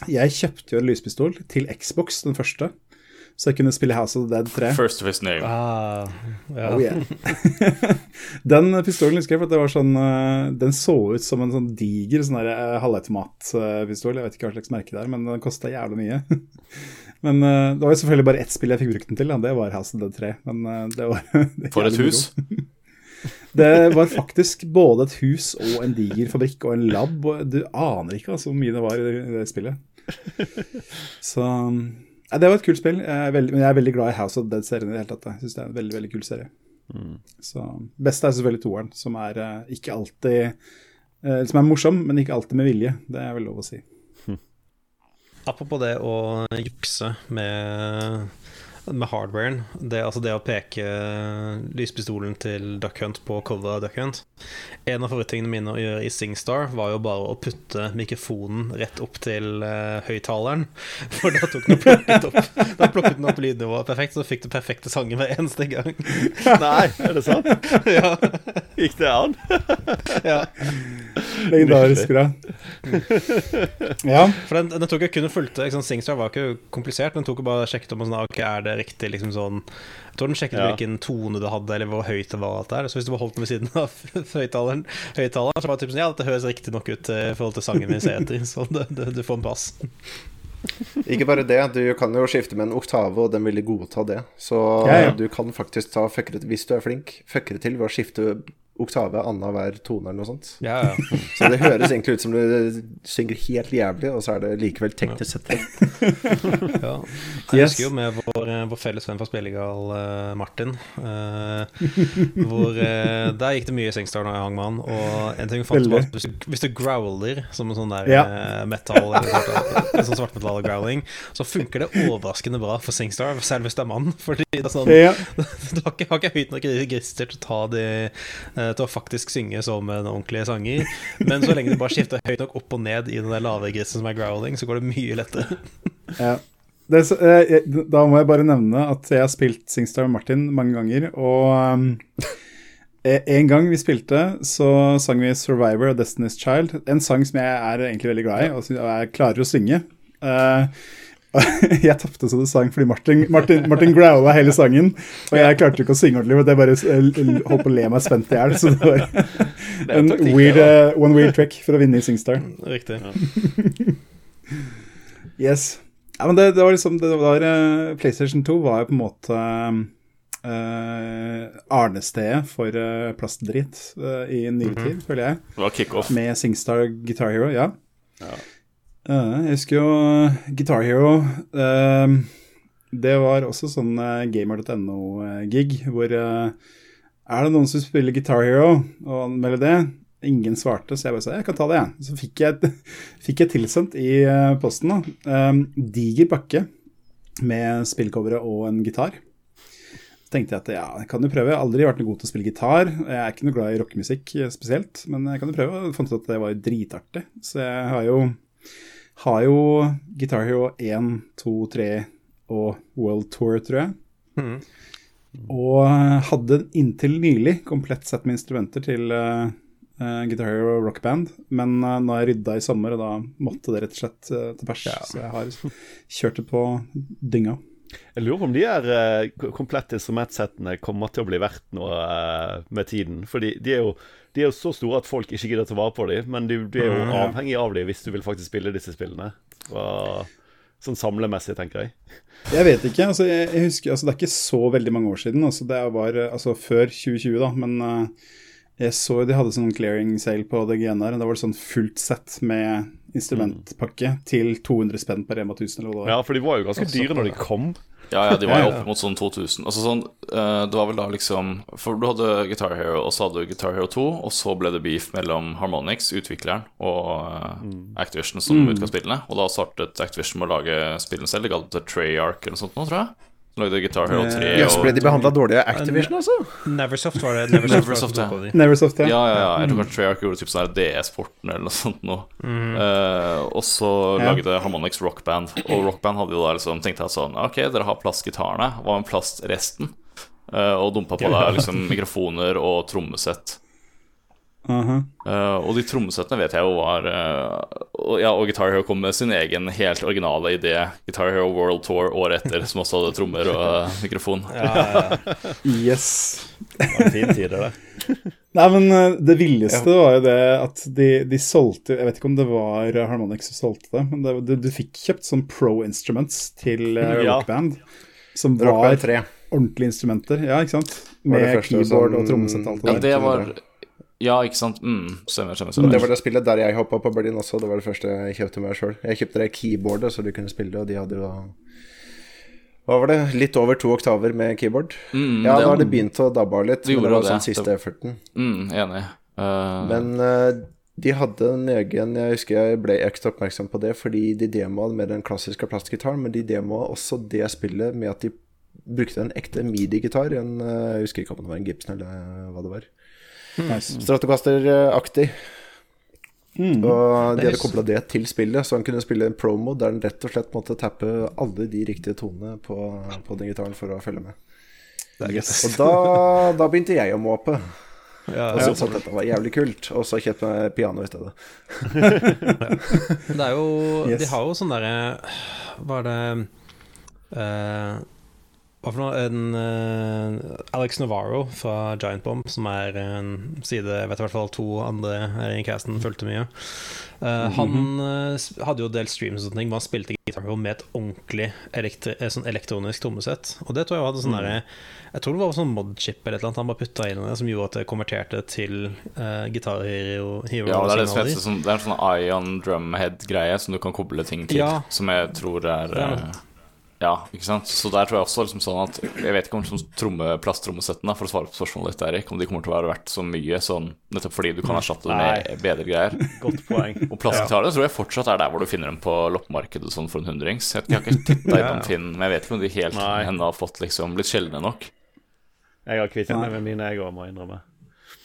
Jeg kjøpte jo en lyspistol til Xbox, den første, så jeg kunne spille House of the Dead 3. First of his name. Ah, ja. Oh, yeah. den pistolen husker jeg, for det var sånn eh, Den så ut som en sånn diger sånn eh, halvautomatpistol. Jeg vet ikke hva slags merke det er, men den kosta jævlig mye. men eh, det var jo selvfølgelig bare ett spill jeg fikk brukt den til, da. det var House of the Dead 3. Men det var det For et hus. Det var faktisk både et hus og en diger fabrikk og en lab. Og du aner ikke altså, hvor mye det var i det spillet. Så ja, Det var et kult spill, jeg veldig, men jeg er veldig glad i House of Dead-serien i det hele tatt. Jeg synes det er en veldig veldig kul serie. Så Beste er selvfølgelig toeren, som er uh, ikke alltid uh, Som er morsom, men ikke alltid med vilje. Det er vel lov å si. Apropos det å jukse med, med hardwaren. Det, altså det å peke lyspistolen til Duck Hunt på coveret av Duck Hunt. En av favorittingene mine å gjøre i SingStar var jo bare å putte mikrofonen rett opp til uh, høyttaleren. For da tok den og plukket opp Da plukket den opp lydnivået perfekt, så fikk du perfekte sanger hver eneste gang. Nei, er det sant? ja, Gikk det an? ja. Legendarisk bra. Ja. For den, den tok jo kun og fulgte ikke sant, Singstar var ikke komplisert. Den tok jo bare og sjekket om sånn, ok, er det riktig liksom sånn Jeg tror den sjekket Ja. hvilken tone du hadde, eller hvor høyt det var. Alt der. Så hvis du bare holdt den ved siden av høyttaleren, høyttaleren, så var det typ sånn Ja, dette høres riktig nok ut eh, i forhold til sangen min ser etter, så det, det, du får en pass. Ikke bare det, du kan jo skifte med en oktave, og den vil godta det. Så Ja, ja. du kan faktisk ta fuckere hvis du er flink, fuckere til ved å skifte oktave annenhver tone eller noe sånt. Ja, ja. Så det høres egentlig ut som du synger helt jævlig, og så er det likevel teknisk sett ja. Jeg husker jo med vår, eh, vår felles venn fra Spillegal, eh, Martin, uh, hvor uh, Der gikk det mye i Singstar når jeg hang med han. Og en ting fant var hvis du, hvis du growler som en sånn der Ja. metal, eller sånn svartmetall-growling, så funker det overraskende bra for Singstar, selv hvis det er mann. Fordi det er sånn du har ikke, har ikke høyt nok register til å ta de Til å faktisk synge som en ordentlig sanger. Men så lenge du bare skifter høyt nok opp og ned i den der lave grisen som er growling, så går det mye lettere. Ja. Det, eh, da må jeg bare nevne at jeg har spilt Singstar med Martin mange ganger, og um, eh, en gang vi spilte, så sang vi 'Survivor' av Destiny's Child. En sang som jeg er egentlig veldig glad i, og som jeg klarer å synge. Eh, jeg tapte så det sang fordi Martin, Martin, Martin growla hele sangen, og jeg klarte ikke å synge ordentlig. for Jeg bare eh, holdt på å le meg spent i hjel. Så det var en weird, uh, one weird trick for å vinne i Singstar. Riktig. Yes. Ja, men det, det var liksom det var, uh, PlayStation 2 var jo på en måte uh, arnestedet for uh, plastdritt uh, i nyere tid, føler jeg. Det var kickoff. Med Singstar Guitar Hero, ja. Ja. Eh, jeg husker jo eh, Guitar Hero eh, Det var også sånn gamer.no-gig hvor Er det noen som spiller Guitar Hero og anmelder det? Ingen svarte, så jeg bare sa jeg kan ta det, jeg. Så fikk jeg, fikk jeg tilsendt i posten da, diger pakke med spillcovere og en gitar. Så tenkte jeg at ja, kan jo prøve. Jeg har aldri vært noe god til å spille gitar. Jeg er ikke noe glad i rockemusikk spesielt, men jeg kan jo prøve. Jeg fant ut at det var dritartig. Så jeg har jo, har jo Guitar Hero 1, 2, 3 og World Tour, tror jeg. Mm. Og hadde inntil nylig komplett sett med instrumenter til uh, Guitar Hero Rock Band. Men uh, nå har jeg rydda i sommer, og da måtte det rett og slett til pers. Så jeg har kjørt det på dynga. Jeg lurer på om de her eh, komplette instrumentsettene kommer til å bli verdt noe eh, med tiden. Fordi de de er jo så store at folk ikke gidder ta vare på dem, men du, er jo avhengig av dem hvis du vil faktisk spille disse spillene. Og, sånn samlemessig, tenker jeg. Jeg vet ikke. altså jeg, jeg husker, altså Det er ikke så veldig mange år siden. altså Det var altså før 2020, da. Men eh, jeg så de hadde sånn clearing sale på DGN her. Da var det sånn fullt sett med instrumentpakke til 200 spenn per Rema 1000 eller hva det var. Ja, for de var jo ganske dyre når de kom. Ja, ja, de var jo opp mot sånn 2000. Altså sånn, eh, det var vel da liksom For du hadde Guitar Hero, og så hadde du Guitar Hero 2, og så ble det beef mellom Harmonix, utvikleren, og eh, Activision som utga spillene. Og da startet Activision med å lage spillene selv. De ga det Treyarch eller noe sånt nå, tror jeg. Lagde Guitar Hero 3 Jøss, ble de behandla dårlig av Activision, altså? Neversoft var det. Neversoft, Neversoft, var det. Neversoft, ja. Ja, ja, ja. Jeg tror kanskje Treyarch gjorde typ sånn DS-porten eller noe sånt Mm. Uh, og så Ja. lagde Harmonix Rock Band, og Rock Band hadde jo da liksom tenkte jeg sånn Ok, dere har plastgitarene, hva med plastresten? Uh, og dumpa på deg liksom mikrofoner og trommesett. Eh, og de trommesettene vet jeg jo var uh, Ja, og Guitar Hero kom med sin egen helt originale idé, Guitar Hero World Tour, året etter, som også hadde trommer og eh, mikrofon. Ja, ja, ja. Yes. Det var en fin tid, det. Nei, men det villeste var jo det at de, de solgte Jeg vet ikke om det var Harmonix som solgte det, men det, du, du fikk kjøpt sånn pro instruments til uh, Ja. rockband. Som var rockband ordentlige instrumenter. Ja, ikke sant? Med første keyboard som- og trommesett og alt Ja, der. det var Ja, ikke sant? Mm, stemmer, stemmer. Det var det spillet der jeg hoppa på Berlin også. Det var det første jeg kjøpte meg sjøl. Jeg kjøpte det keyboardet så du kunne spille, og de hadde jo Hva var det? Litt over to oktaver med keyboard? Mm, Ja, det- da har det begynt å dabbe av litt. Det Men det var det. sånn siste efforten. Mm, enig. Eh, Men uh, de hadde en egen Jeg husker jeg ble ekstra oppmerksom på det fordi de demoa med den klassiske plastgitaren, men de demoa også det spillet med at de brukte en ekte midi-gitar. Eh, Jeg husker ikke om det var en Gibson eller hva det var. Nice. Stratocaster-aktig. Mm. Og de hadde kobla det til spillet, så han kunne spille en promo der han rett og slett måtte tappe alle de riktige tonene på, på den gitaren for å følge med. Yes. Og da, da begynte jeg å måpe. Ja, Og syntes at dette var jævlig kult, og så kjøpte jeg piano i stedet. Det er jo Yes. De har jo sånn derre Hva er det eh, Hva for noe? En, uh, Alex Navarro fra Giant Bomb, som er en side Jeg vet i hvert fall to andre her i casten fulgte mye. Eh, Han uh, hadde jo delt del streams og sånne ting, men han spilte Hero med et ordentlig sånn elektronisk trommesett. Og det tror jeg hadde sånn der Jeg tror det var sånn modchip eller et eller annet han bare putta inn i det, som gjorde at det konverterte til uh, Guitar Hero. Hero Ja, det er det signaler. sånn, Det er en sånn Ion Drumhead-greie som du kan koble ting til. Ja. Som jeg tror er er Ja, ikke sant. Så der tror jeg også liksom sånn at Jeg vet ikke om sånn tromme, plasttrommesettene, for å svare på spørsmålet ditt, Erik, om de kommer til å være verdt så mye sånn nettopp fordi du kan erstatte det med bedre greier. Godt poeng. Og plastgitarene tror jeg fortsatt er der hvor du finner dem på loppemarkedet sånn for en hundrings. Jeg har ikke titta innom Finn, men jeg vet ikke om de helt henne ennå har fått liksom blitt sjeldne nok. Jeg har kvittet meg med mine, jeg òg, må innrømme.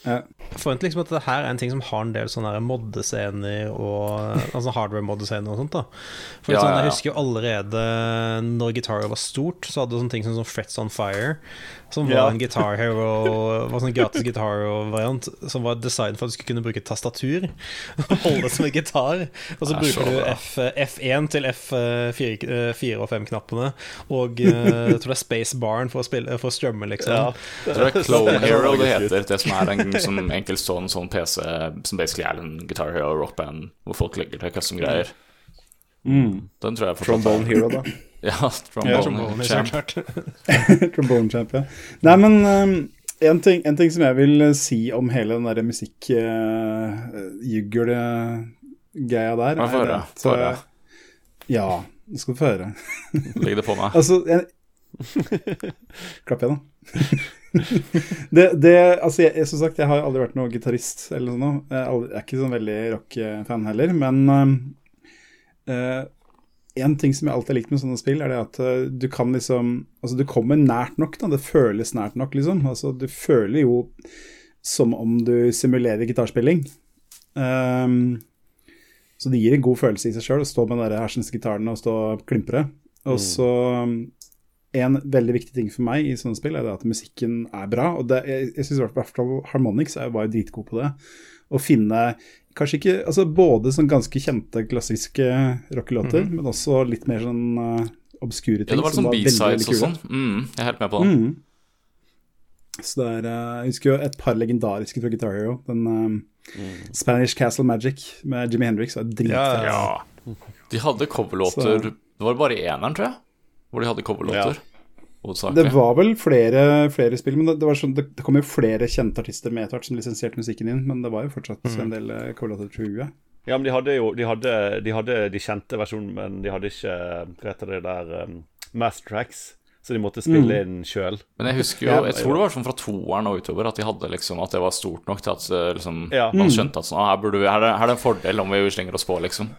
Jeg forventer liksom at det her er en ting som har en del sånne moddescener og Altså hardware-moddescener og sånt. da For Ja, sånn, ja, ja. Jeg husker jo allerede når Guitar var stort, så hadde du sånne ting som sånn Frets on Fire, som var Ja. en Guitar Hero Var sånn gratis Guitar Hero-variant, som var designet for at du skulle kunne bruke tastatur og holde det som en gitar. Og så er bruker du. F, F1 til F4 og 5-knappene, og eh, jeg tror det er space barn for å, spille, for å strømme, liksom. Ja. Jeg tror det er Clone Hero det heter. Det som er en som enkeltstående sånn PC som basically er en Guitar Hero rockband, hvor folk legger til custom-greier. Mm. Den tror jeg fortsatt Trombone Hero, da. Ja, Ja, Trombone, Trombone, så Champ. Trombone champ, ja. Nei, men um, en, ting, en ting som jeg vil eh, si om hele den derre musikkjuggel-greia der Ja, få høre, at, få høre. eh, Ja, nå skal du få høre. Legg det på meg. Altså jeg... Klapp igjen, da. det, det, altså jeg, jeg- som sagt, jeg har aldri vært noen gitarist eller noe. Jeg er aldri- jeg er ikke sånn veldig rock-fan heller, men eh, en ting som jeg alltid har likt med sånne spill, er det at eh, du kan liksom Altså, du kommer nært nok, da. Det føles nært nok, liksom. Altså, du føler jo som om du simulerer gitarspilling. Um, så det gir en god følelse i seg sjøl å stå med den der hersens gitaren og stå og klimpre. Og så um, En veldig viktig ting for meg i sånne spill er det at musikken er bra. Og det, jeg, jeg syns i hvert fall Harmonix var jo dritgod på det. Å finne kanskje ikke altså Både sånn ganske kjente klassiske rockelåter, men også litt mer sånn uh, obskure Ja, det var som sånn B-sides og sånn. Mm, jeg er helt med på det. Mm. Så det er uh, Jeg husker jo et par legendariske fra Guitar Hero. Den um, Spanish Castle Magic med Jimmy Hendrix var dritfett. Ja, Ja. De hadde coverlåter Så- Det var bare i eneren, tror jeg, hvor de hadde coverlåter. Det Hovedsakelig. var vel flere, flere spill, men det, det, var sånn, det, det kom jo flere kjente artister med etter hvert som lisensierte musikken inn, men det var jo fortsatt en del uh, coverlåter, tror. Ja, men de hadde jo De hadde de, hadde de kjente versjonene, men de hadde ikke Hva heter det der um, Math Tracks. Så de måtte spille inn sjøl. Men jeg husker jo, jeg tror det var sånn fra toeren og utover at de hadde liksom At det var stort nok til at eh, liksom, Ja. man skjønte at sånn, ah, her, burde vi, her, er, her er det en fordel om vi slenger oss på, liksom.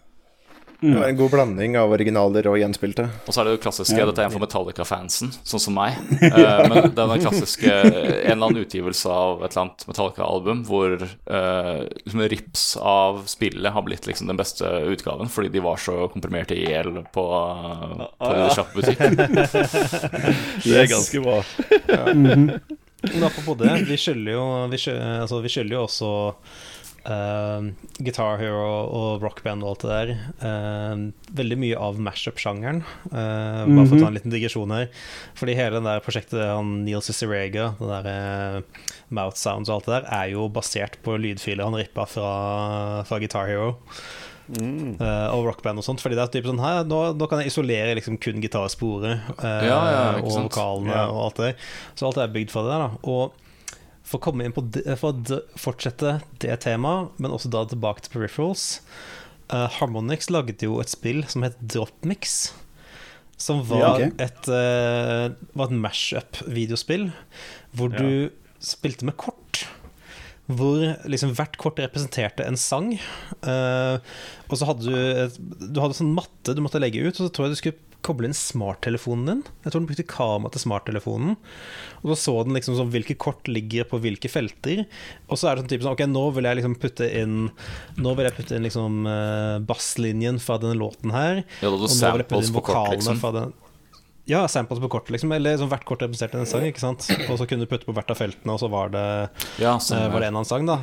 Det var en god blanding av originaler og gjenspilte. Og så er det jo klassiske, dette er en for Metallica-fansen, sånn som meg. Eh, men den klassiske En eller annen utgivelse av et eller annet Metallica-album hvor eh, liksom rips av spillet har blitt liksom den beste utgaven fordi de var så komprimert i hjel på, på ah, ja. sjappbutikk. Det er ganske bra. Men apropos det, vi skylder jo, vi skylder, altså, vi skylder jo også eh, Guitar Hero og rockband og alt det der. Uh, veldig mye av mashup-sjangeren. eh, bare for å ta en liten digresjon her. Fordi hele det der prosjektet han Neil Cicerega, det der eh, Mouth Sounds og alt det der, er jo basert på lydfiler han rippa fra, fra Guitar Hero. eh, og rockband og sånt. Fordi det er typ sånn her, nå, nå kan jeg isolere liksom kun gitarsporet eh, Ja, ja, og vokalene Ja. og alt det. Så alt er bygd for det der. da Og for å komme inn på for å fortsette det temaet, men også da tilbake til peripherals Uh, Harmonix lagde jo et spill som het Dropmix. Som var Ja, okay. et, uh, var et mash-up-videospill hvor Ja. du spilte med kort. Hvor liksom hvert kort representerte en sang. Uh, og så hadde du et, Du hadde sånn matte du måtte legge ut, og så tror jeg du skulle koble inn smarttelefonen din. Jeg tror den brukte kamera til smarttelefonen. Og så så den liksom sånn hvilke kort ligger på hvilke felter. Og så er det sånn type sånn Ok, nå vil jeg liksom putte inn Nå vil jeg putte inn liksom uh, basslinjen fra denne låten her. Ja, da du Og nå vil jeg putte inn vokalene liksom. fra den Ja, samples på kort, liksom. Eller sånn, hvert kort representerte en sang, ikke sant. Og så kunne du putte på hvert av feltene, og så var det, Ja, sånn, uh, var det en annen sang, da.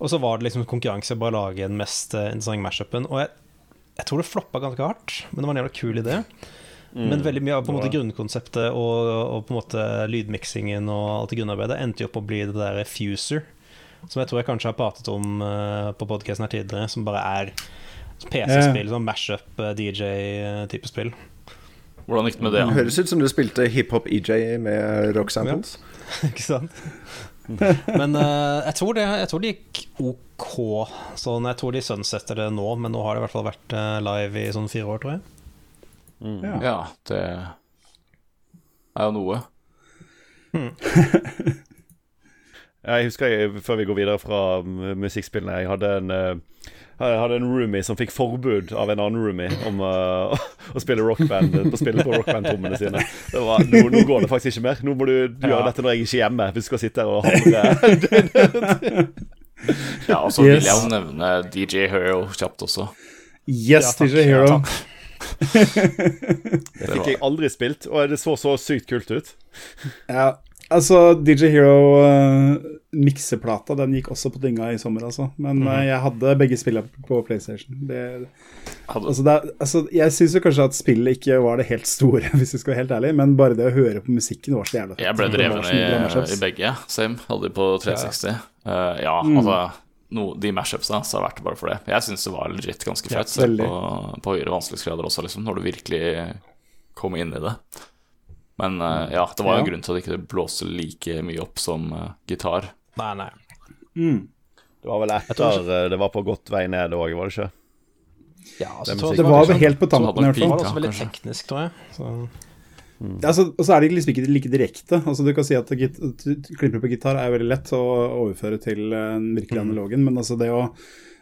Og så var det liksom konkurranse bare å lage den mest eh, interessante mashupen. Og jeg, jeg tror det floppa ganske hardt, men det var en jævla kul idé. Men veldig mye av på en måte grunnkonseptet og, og på en måte lydmiksingen og alt det grunnarbeidet endte jo opp å bli det der Fuser, som jeg tror jeg kanskje har pratet om uh, på podkasten her tidligere, som bare er PC-spill, sånn mash-up, DJ-type spill. Hvordan gikk det med det? Det høres ut som du spilte hiphop-EJ med rock samples. Ikke sant? Men uh, jeg, tror det, jeg tror det gikk OK. Sånn, jeg tror de sunsetter det nå, men nå har det i hvert fall vært eh, live i sånn fire år, tror jeg. Ja. Ja, det er jo noe. Jeg husker jeg, før vi går videre fra mm, musikkspillene, jeg hadde en eh, jeg hadde en roomie som fikk forbud av en annen roomie om uh, å spille rockband På spille på rockband-trommene sine. Det var, nå, nå går det faktisk ikke mer. Nå må du, du gjøre dette når jeg ikke er hjemme. Hvis du skal sitte her og hamre Ja, og så vil jeg jo nevne DJ Hero kjapt også. Yes, Ja. DJ Hero. Ja. Det fikk jeg aldri spilt, og det så så sykt kult ut. Ja, altså DJ Hero uh, mikseplata, den gikk også på dynga i sommer, altså. Men uh, jeg hadde begge spillene på PlayStation. Det, altså, det, altså, jeg syns jo kanskje at spillet ikke var det helt store, hvis jeg skal være helt ærlig, men bare det å høre på musikken var så jævla fett. jeg ble drevet dreven i, i begge. Same. Hadde de på 360. Eh, ja, altså no, De mashupsa så har vært det bare for det. Jeg syns det var legit ganske fett, ja, på, på høyere vanskelighetsgrader også, liksom, når du virkelig kom inn i det. Men uh, ja, det var jo en Ja. grunn til at det ikke blåste like mye opp som uh, gitar. Nei, nei. Mm. Det var vel etter eh, det var på godt vei ned òg, var det ikke? Ja, altså, Det. Det var vel helt på tampen, i hvert Det var også veldig teknisk, tror jeg. Så. Ja, altså, og så er det liksom ikke like direkte. Altså, du kan si at klipper på gitar er veldig lett å overføre til eh, den virkelige analogen, men altså det å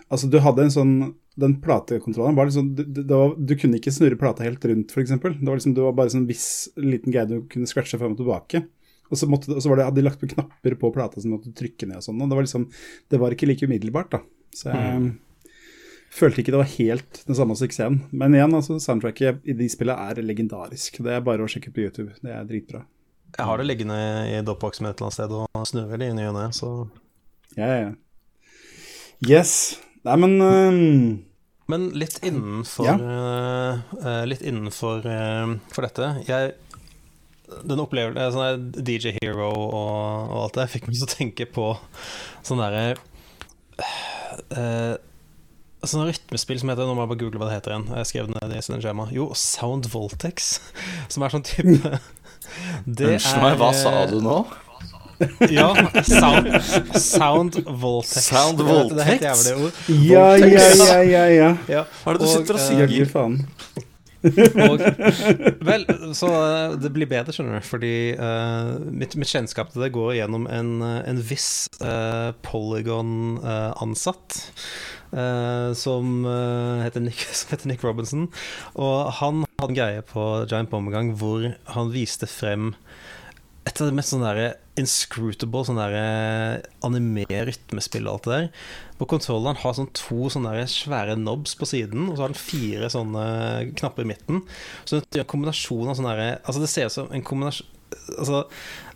Altså, du hadde en sånn Den platekontrollen var liksom du, det var, du kunne ikke snurre plata helt rundt, f.eks. Det var liksom, det var bare sånn viss liten greie du kunne scratche frem og tilbake. Og så, måtte, og så var det, hadde de lagt på knapper på plata som du måtte trykke ned og sånn. Og det var liksom Det var ikke like umiddelbart, da. Så jeg følte ikke det var helt den samme suksessen. Men igjen, altså, soundtracket i de spillene er legendarisk. Det er bare å sjekke på YouTube. Det er dritbra. Jeg har det liggende i dropboxen et eller annet sted og snurrer det i ny og ne, så Ja, ja. Yes. Nei, men um... Men litt innenfor Ja. uh, Litt innenfor uh, for dette jeg, Den opplevelsen sånn der DJ Hero og, og alt det fikk meg til å tenke på sånn derre uh, Sånne rytmespill som heter Nå må jeg bare google hva det heter igjen. Jeg skrev det ned i sånn skjema. Jo, Sound Voltex. Som er sånn type Det Unnskyld meg, hva sa du nå? Ja, Sound, sound Voltex. Sound Det er- Det er et jævlig ord. Ja, ja, ja, ja, ja. Ja. Hva er det du Og, sitter og sier? Faen. Og, vel, så eh, det blir bedre, skjønner du, fordi uh, mitt, mitt kjennskap til det går gjennom en, eh, en viss uh, Polygon-ansatt. eh, som, eh, heter Nick, som heter Nick Robinson. Og han hadde en greie på Giant Bomb hvor han viste frem et av de mest sånn der inscrutable sånn der anime-rytmespill og alt det der. På kontrolleren har sånn to sånne der svære knobs på siden, og så har den fire sånne knapper i midten. Så det er en kombinasjon av sånne der, Altså, det ser ut som en kombinasjon Altså,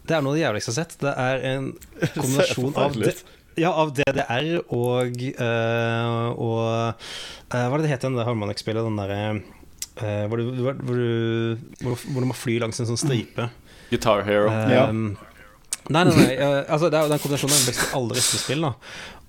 det er noe av det jævligste jeg har sett. Det er en kombinasjon av det, ja, av DDR og uh, Og uh, Hva er det det heter, det harmonic-spillet? Den derre uh, hvor, du, hvor, hvor, hvor du må fly langs en sånn stripe. Guitar Hero. Ja. Nei, nei, nei. eh, altså, det er jo den kombinasjonen av best alle rytmespill. da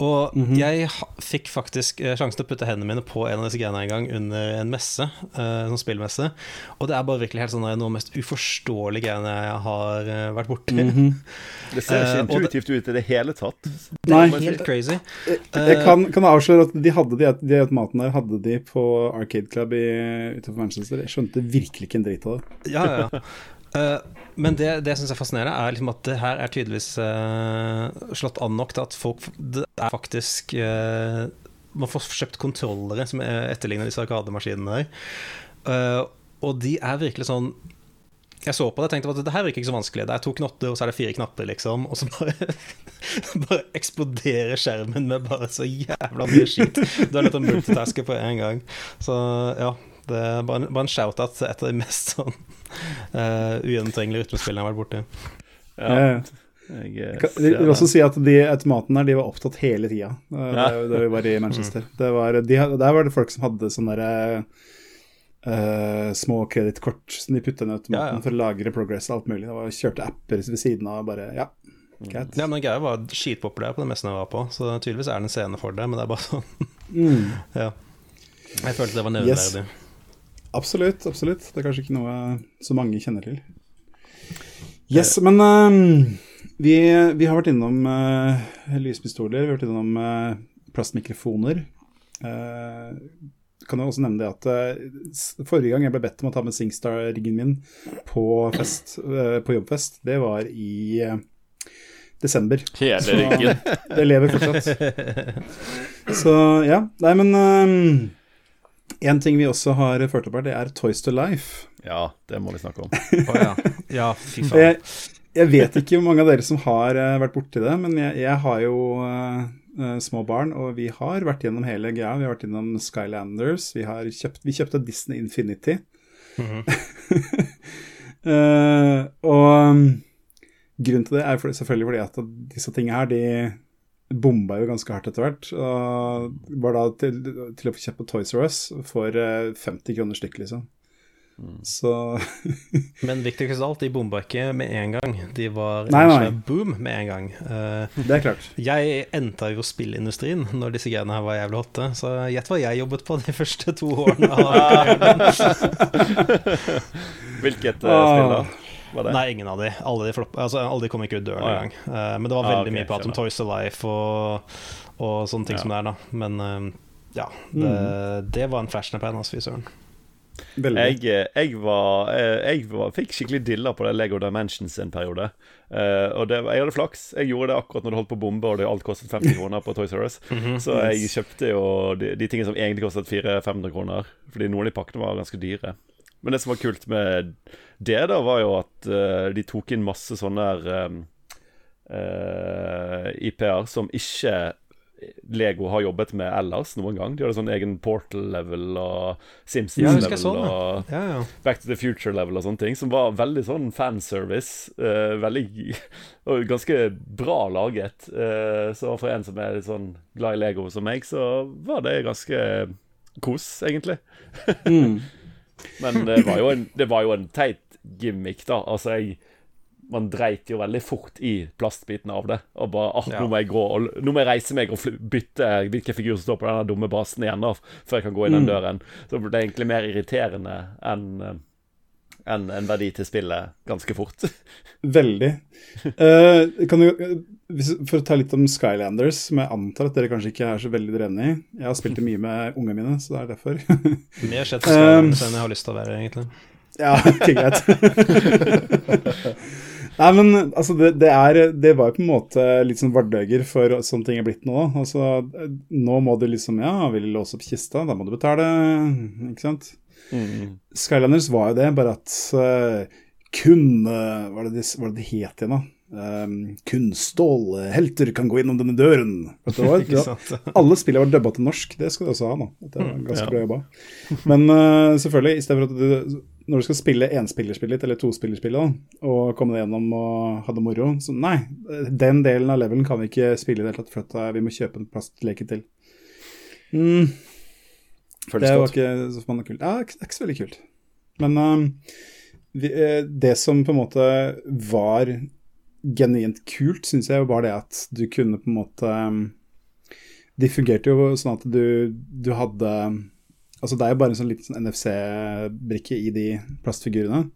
Og jeg fikk faktisk eh, sjansen til å putte hendene mine på en av disse greiene en gang under en messe, uh, sånn spillmesse. Og det er bare virkelig helt sånn noe av de mest uforståelige greiene jeg har eh, vært borti. Det ser Eh, ikke og det- ut i det hele tatt. Det Nei, Helt crazy. jeg kan, kan avsløre at de hadde de, de automatene der hadde de på Arcade Club i, utenfor Manchester. Jeg skjønte virkelig ikke en dritt av det. Ja, ja. ja. Eh, men det, det jeg syns er fascinerende, er liksom at det her er tydeligvis eh, slått an nok til at folk Det er faktisk eh, Man får kjøpt kontrollere som er- etterligner disse arkademaskinene her. Og de er virkelig sånn jeg så på det og tenkte at det her virker ikke så vanskelig. Det er to knotter, og så er det fire knapper, liksom. Og så bare, bare eksploderer skjermen med bare så jævla mye skitt. Du er nødt til å multitaske på en gang. Så ja, det er bare en, en shout-out til et av de mest sånn uh, ugjennomtrengelige rytmespillene jeg har vært borti. Ja, Eh, jeg eh, vil også si at de automatene der, de var opptatt hele tida da Ja. da vi var i Manchester. Det var, de, der var det folk som hadde sånne derre uh, små kredittkort som de putta inn i automaten Ja, ja. for å lagre progress og alt mulig. Det var Kjørte apper ved siden av bare Ja, greit. Ja, men greia var skitpopulær på det meste jeg var på, så tydeligvis er det en scene for det, men det er bare sånn. Mm. ja. Jeg følte det var nevneverdig. Absolutt, absolutt. Det er kanskje ikke noe så mange kjenner til. Yes, men eh, vi, vi har vært innom uh, lyspistoler, vi har vært innom uh, plastmikrofoner. Uh, kan jeg også nevne det at eh, forrige gang jeg ble bedt om å ta med Singstar-riggen min på fest, eh, på jobbfest, det var i eh, desember. Hele riggen. Det lever fortsatt. Så ja. Nei, men um, en ting vi også har ført opp her, det er Toys to Life. Ja, det må vi snakke om. Oh, ja. ja, fy faen. Jeg, jeg vet ikke hvor mange av dere som har eh, vært borti det, men jeg, jeg har jo eh, små barn, og vi har vært gjennom hele greia. Vi har vært gjennom Skylanders, vi, har kjøpt, vi kjøpte Disney Infinity. Mm -hmm. uh, og um, grunnen til det er selvfølgelig fordi at disse tingene her, de bomba jo ganske hardt etter hvert. Og var da til, til å få kjøpt på Toys R Us for eh, 50 kroner stykket, liksom. Så Men viktigst av alt, de bomba ikke med en gang. De var Nei, en nei. boom med en gang. Uh, det er klart. jeg endte jo spillindustrien når disse greiene her var jævlig hotte, så gjett hva jeg jobbet på de første to årene av karrieren. Hvilket uh, Ah. spill da? Var det? Nei, ingen av de. Alle de, flopp, altså, alle de kom ikke ut døren Ah, ja. engang. Eh, men det var Ah, veldig mye prat om. Toys Alive og, og sånne ting Ja. som det er, da. Men uh, ja, det, det var en flash in altså, fy søren. Jeg, eh, jeg, var, eh, jeg var, fikk skikkelig dilla på det Lego Dimensions en periode. Uh, og det, jeg hadde flaks. Jeg gjorde det akkurat når det holdt på å bombe, og det alt kostet 50 kroner på Toys R Us. Så jeg kjøpte jo de, de tingene som egentlig kostet 400-500 kroner. Fordi noen av de pakkene var ganske dyre. Men det som var kult med det, da, var jo at uh, de tok inn masse sånne um, IP-er som ikke Lego har jobbet med ellers noen gang. De hadde sånn egen Portal-level og Ja, Simpsons-level det. og Ja, ja. Back to the Future-level og sånne ting, som var veldig sånn fanservice. Uh, veldig Og ganske bra laget. Uh, så for en som er litt sånn glad i Lego som meg, så var det ganske kos, egentlig. Mm. Men det var jo en, det var jo en teit gimmick, da. Altså, jeg man dreit jo veldig fort i plastbiten av det. Og bare ah, nå må jeg gå Nå må jeg reise meg og bytte hvilken figur som står på denne dumme basen igjen, da, før jeg kan gå inn den Mm. døren. Så det er egentlig mer irriterende enn eh, enn en verdi til spillet ganske fort. Veldig. Uh, kan du, for å ta litt om Skylanders, som jeg antar at dere kanskje ikke er så veldig dere enig i. Jeg har spilt det mye med ungene mine, så det er derfor. mye har skjedd Skylanders enn jeg har lyst til å være, egentlig. ja, ikke greit. Nei, men altså, det, det, er, det var jo på en måte litt sånn vardøger for sånne ting er blitt nå. Altså, nå må du liksom Ja, vil du låse opp kista, da må du betale, ikke sant? Mm. Skylanders var jo det, bare at uh, kun uh, Hva er det det, det het igjen, da? Um, kun stålhelter kan gå innom denne døren. Vet du hva? Ikke Ja, alle spillene var dubba til norsk, det skal du også ha, nå. Det var ganske Ja. bra jobba. Men uh, selvfølgelig, istedenfor at du når du skal spille enspillerspillet ditt, eller tospillerspillet, og komme deg gjennom og ha det moro, så nei, den delen av levelen kan vi ikke spille i det hele tatt, for vi må kjøpe en plastleke til. Mm, Føles det var godt. ikke så kult. Ja, ikke, ikke så veldig kult. Men um, vi, eh, det som på en måte var genuint kult, syns jeg var det at du kunne på en måte um, De fungerte jo sånn at du, du hadde Altså det er jo bare en sånn liten sånn NFC-brikke i de plastfigurene.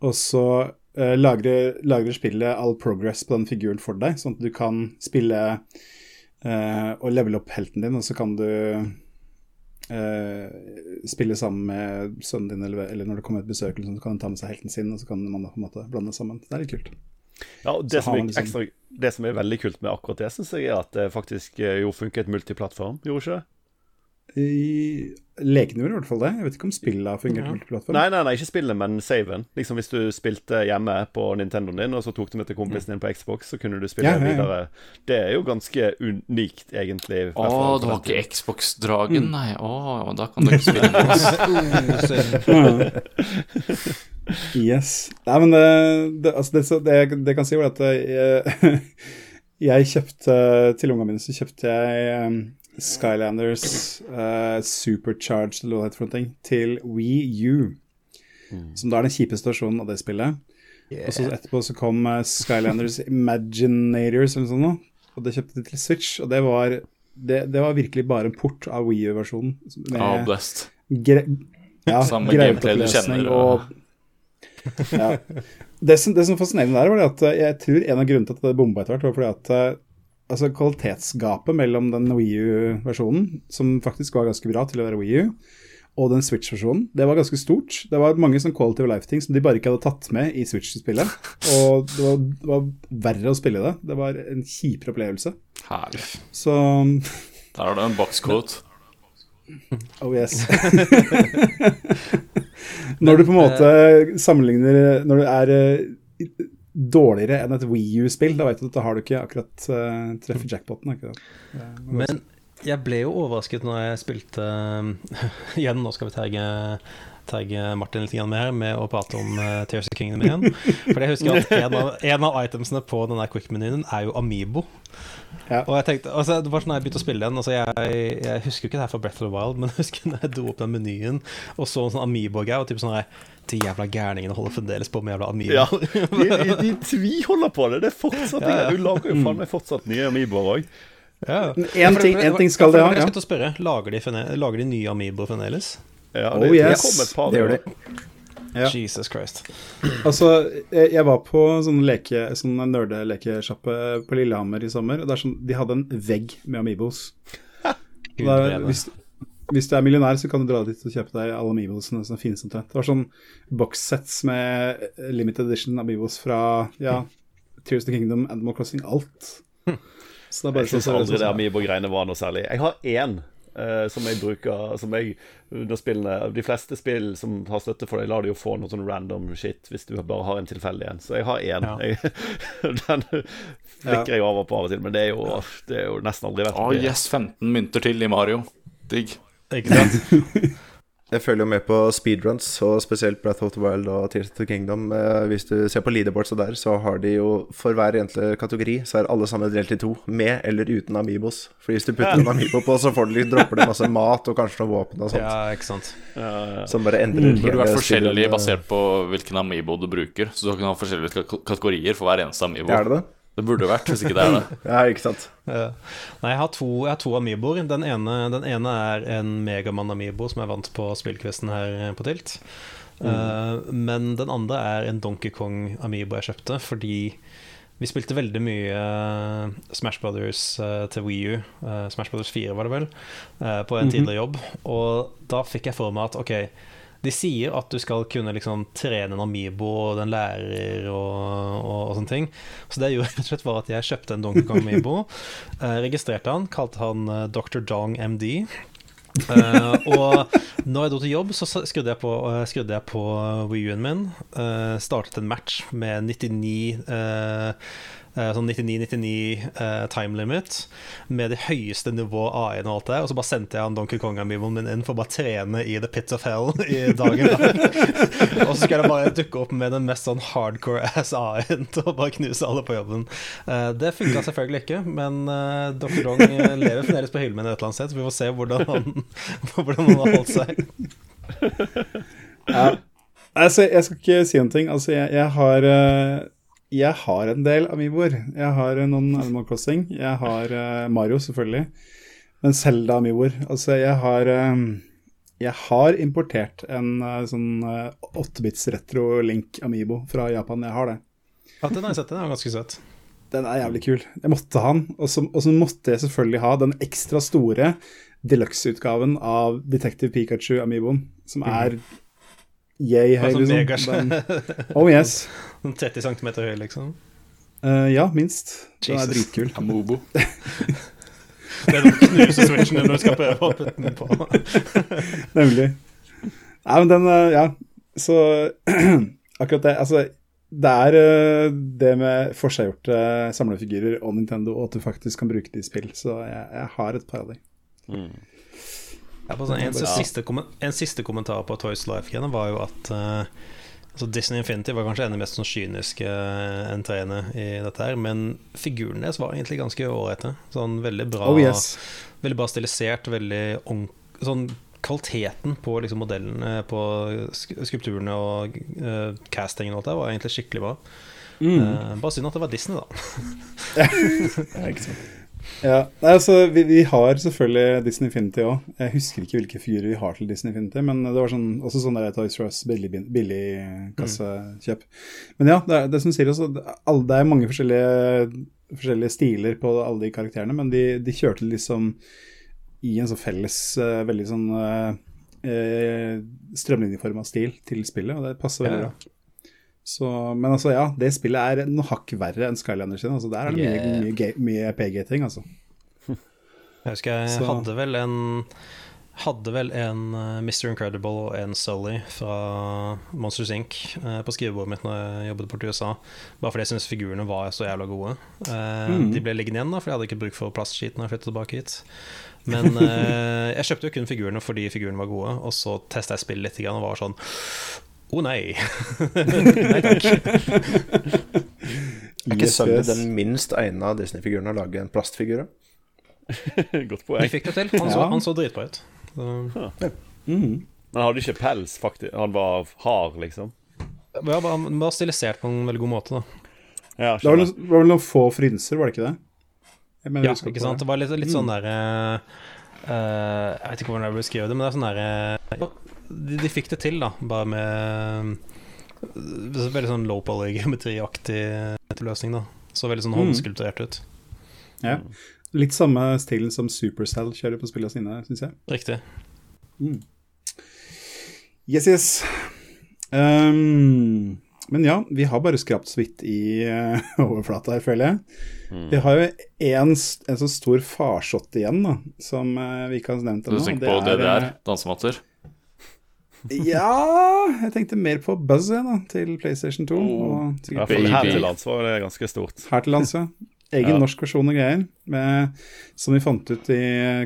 Og så uh, lagrer, lagrer spillet all progress på den figuren for deg, sånn at du kan spille uh, og levele opp helten din, og så kan du eh, spille sammen med sønnen din, eller, eller når det kommer et besøk, eller sånn, så kan han ta med seg helten sin, og så kan man på en måte blande sammen. Det er litt kult. Ja, og det, som er liksom- ekstra, det som er veldig kult med akkurat det, syns jeg er at det faktisk Jo jo funket multiplattform, gjorde ikke det? I, lekene gjorde i hvert fall det. Jeg vet ikke om spillet har fungert Ja. multiplattform. Nei, nei, nei, ikke spillet, men saven. Liksom Hvis du spilte hjemme på Nintendoen din, og så tok du med til kompisen din på Xbox, så kunne du spille Ja, ja, ja. videre. Det er jo ganske unikt, egentlig. Å, på har ikke. Xbox-dragen, nei. Å, da kan du ikke spille med oss. Yes. Nei, men det, det, altså det, det, jeg- det jeg kan si, var at jeg, jeg kjøpte Til ungene mine så kjøpte jeg um, Skylanders uh, Supercharged eller hva det heter for noe, til Wii U. Som da er den kjipeste versjonen av det spillet. Og så etterpå så kom eh, Skylanders Imaginators eller noe sånt. Og det kjøpte de til Switch, og det var, det, det var virkelig bare en port av Wii U-versjonen. med Ah, blessed. gre ja, Samme gameplay du kjenner, Og, ja. det, som, det som fascinerende der, var det at eh, jeg tror en av grunnene til at det bomba etter hvert, var fordi at altså kvalitetsgapet mellom den Wii U-versjonen, som faktisk var ganske bra til å være Wii U, og den Switch-versjonen, det var ganske stort. Det var mange sånn quality of life-ting som de bare ikke hadde tatt med i Switch-spillet. Og det var, det var verre å spille det. Det var en kjipere opplevelse. Herlig. Så Der har du en boxcoat. Oh yes. når du på en måte sammenligner Når du er eh, dårligere enn et Wii U-spill, da vet du at da har du ikke akkurat uh, jackpoten. Det må jeg Men jeg ble jo overrasket når jeg spilte Igjen, nå skal vi terge, terge Martin litt mer med å prate om uh, Tears of Kingdom igjen. For jeg husker at en av, en av itemsene på denne quick-menyen er jo Amibo. Ja. Og jeg tenkte, altså, det var sånn da jeg begynte å spille den altså, jeg, jeg husker jo ikke det her fra Breath of the Wild, men jeg husker når jeg dro opp den menyen og så en sånn Amibo-gau. og typ sånn De jævla gærningene holder fremdeles på med jævla Amibo. Ja, de, de, de tviholder på det. Det er fortsatt Ja, ja. Du lager jo faen meg fortsatt nye Amiboer òg. Ja. En ting, en ting skal det ha, Jeg skal til å spørre, lager de, lager de nye Amibo fremdeles? Ja, Oh, det, det yes. kom et par Det gjør de. Ja. Jesus Christ. Altså, jeg, jeg var på sånn leke, sånn nerdelekesjappe på Lillehammer i sommer, og det er sånn, de hadde en vegg med Amibos. Da, hvis, hvis du er millionær, så kan du dra dit og kjøpe deg alle Amibosene som finnes omtrent. Det var sånn bokssets med limited edition Amibos fra ja, Tears of the Kingdom, Animal Crossing, alt. Så det er bare Jeg syns sånn- aldri det Amiibo-greiene var noe særlig. Jeg har én eh, som jeg bruker som jeg, når spillene, De fleste spill som har støtte for det, lar de jo få noe sånn random shit hvis du bare har en tilfeldig en. Så jeg har én. Ja. Den flikker jeg over på av og til, men det er jo, det er jo nesten aldri verdt Å yes, 15 mynter til i Mario. Digg. Ikke sant? Jeg følger jo med på speedruns, og spesielt Breath of the Wild og Tears of the Kingdom. Eh, Hvis du ser på leaderboards og der, så har de jo for hver eneste kategori, så er alle sammen delt i to, med eller uten Amibos. For hvis du putter en Amibo på, så får du litt, dropper det masse mat og kanskje noe våpen og sånt. Ja, ikke sant. Som bare endrer Det burde vært forskjellig basert på hvilken Amiibo du bruker. Så du kan ha forskjellige kategorier for hver eneste Amiibo. Er det det? Det burde vært, hvis ikke det er det. Ja, ikke sant. Ja. Nei, jeg har to, jeg har to amiboer. Den ene, den ene er en Megamann-amibo som jeg vant på spillquizen her på Tilt. Eh, men den andre er en Donkey Kong-amibo jeg kjøpte fordi vi spilte veldig mye eh, Smash Brothers eh, til Wii U. eh, Smash Brothers 4 var det vel, eh, på en tidligere jobb. Og da fikk jeg for meg at ok, de sier at du skal kunne liksom trene en Amiibo, og den lærer og, og, og sånne ting. Så det jeg gjorde rett og slett var at jeg kjøpte en Donkey Kong Amiibo, eh, registrerte han, kalte han eh, Dr. Dong MD. uh, og når jeg dro til jobb, så skrudde jeg på, uh, skrudde jeg på Wii U-en min. Uh, startet en match med 99 eh, eh, Sånn 99-99 eh, time limit med det høyeste nivå AI-en og alt det. Og så bare sendte jeg han Donkey Kong-amiboen min inn for å bare trene i The Pit of Hell i dagen og så skulle jeg bare dukke opp med den mest sånn hardcore ass AI-en til å bare knuse alle på jobben. Eh, det funka selvfølgelig ikke, men uh, Dr. Dong eh, lever fremdeles på hyllen min et eller annet sted, så vi får se hvordan han, hvordan han har holdt seg. Ja. Altså, jeg skal ikke si noen ting. Altså, jeg, jeg har eh, Jeg har en del amiboer. Jeg har eh, noen Animal Crossing. Jeg har eh, Mario, selvfølgelig. Men Zelda amiboer. Altså, jeg har eh, Jeg har importert en sånn åttebits 8-bits retro Link Amiibo fra Japan. Jeg har det. Ja, den har jeg sett, den er ganske søt. Den er jævlig kul. Jeg måtte ha den. Og så, måtte jeg selvfølgelig ha den ekstra store deluxe-utgaven av Detective Pikachu Amiiboen, som er yay høy, Altså liksom. Den- Oh yes. Sånn 30 cm høy, liksom. Uh, ja, minst. Den er dritkul. Amobo. Det er den knuse switchen når du skal prøve å putte den på. Nemlig. Nei, men den eh, Ja, så akkurat det Altså, det er eh, det med forseggjorte samlefigurer og Nintendo, og at du faktisk kan bruke de i spill. Så jeg, jeg har et par av dem. På sånn, en, siste, en siste kommentar på Toys Life-greiene var jo at uh, altså Disney Infinity var kanskje en av de mest sånn kyniske eh, entreene i dette her, men figurene deres var egentlig ganske ålreite. Sånn veldig bra, Oh yes. veldig bra stilisert, veldig Sånn kvaliteten på liksom modellene, på sk- skulpturene og uh, castingen og alt det var egentlig skikkelig bra. Mm. Uh, bare synd at det var Disney, da. Ja, ikke sant. Ja, altså, vi, vi har selvfølgelig Disney Infinity òg. Jeg husker ikke hvilke figurer vi har til Disney Infinity, men det var sånn, også sånn der Toys R Us billig, billig kassekjøp. Men ja, det er det som sier også, det er er mange forskjellige, forskjellige stiler på alle de karakterene, men de, de kjørte liksom i en sånn felles, eh, veldig sånn uh, strømlinjeforma stil til spillet, og det passer veldig Ja. Så, men altså, ja, det spillet er noe hakk verre enn Skylander sin. Altså, der er det mye, Yeah. mye, mye, mye PG-ting, altså. Jeg husker jeg Så- hadde vel en hadde vel en eh, Mr. Incredible og en Sully fra Monsters Inc. eh, på skrivebordet mitt når jeg jobbet borti USA. Bare fordi jeg syntes figurene var så jævla gode. Eh, Mm. De ble liggende igjen, da, for jeg hadde ikke bruk for plastskit når jeg flyttet tilbake hit. Men eh, jeg kjøpte jo kun figurene fordi figurene var gode, og så testa jeg spillet litt og var sånn Å oh, nei! nei takk. Er ikke Sully den minst egna Disney-figuren å lage en plastfigur av? Godt Vi poeng. fikk det til. Han så, Ja. han så dritbra ut. Så, Mm. Men han hadde ikke pels, faktisk. Han var hard, liksom. ja, bare, var stilisert på en veldig god måte, da. Ja, Det var, vel, noe, var vel noen få frynser, var det ikke det? Jeg mener, Ja, ikke sant? det. Var litt, litt sånn derre eh, Jeg vet ikke hvordan jeg vil beskrive det, men det er sånn derre de, de fikk det til, da, bare med eh, Veldig sånn low poly geometriaktig løsning, da. Så veldig sånn håndskulturert håndskulpturert ut. Ja. Litt samme stilen som Supercell kjører på spillene sine, syns jeg. Riktig. Yes, yes. Um, men ja, vi har bare skrapt så vidt i uh, overflata her, føler jeg. Vi har jo en, en så stor farsott igjen, da, som uh, vi ikke har nevnt Du ennå. tenker på Det er, DDR, dansematter? Ja, jeg tenkte mer på Buzz jeg, da, til PlayStation 2. Oh. Og hvert fall her til lands var det ganske stort. her til lands, ja. Egen Ja. norsk versjon og greier, med, som vi fant ut i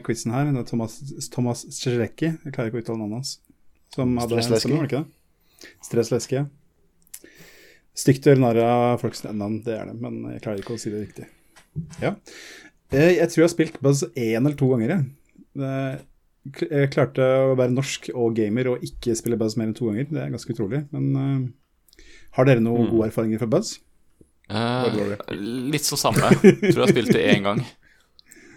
quizen her. Det er Thomas, Thomas Strzelecki, jeg klarer ikke å uttale navnet hans. Som hadde Stressleske. Stemme, var det ikke det? Stressleski, ja. Stygt å gjøre narr av folks navn, det er det, men jeg klarer ikke å si det riktig. Ja. Eh, Jeg tror jeg har spilt Buzz én eller to ganger, jeg. Jeg klarte å være norsk og gamer og ikke spille Buzz mer enn to ganger. Det er ganske utrolig. Men uh, har dere noen gode erfaringer fra Buzz? Uh, litt så samme. Tror jeg spilte én gang.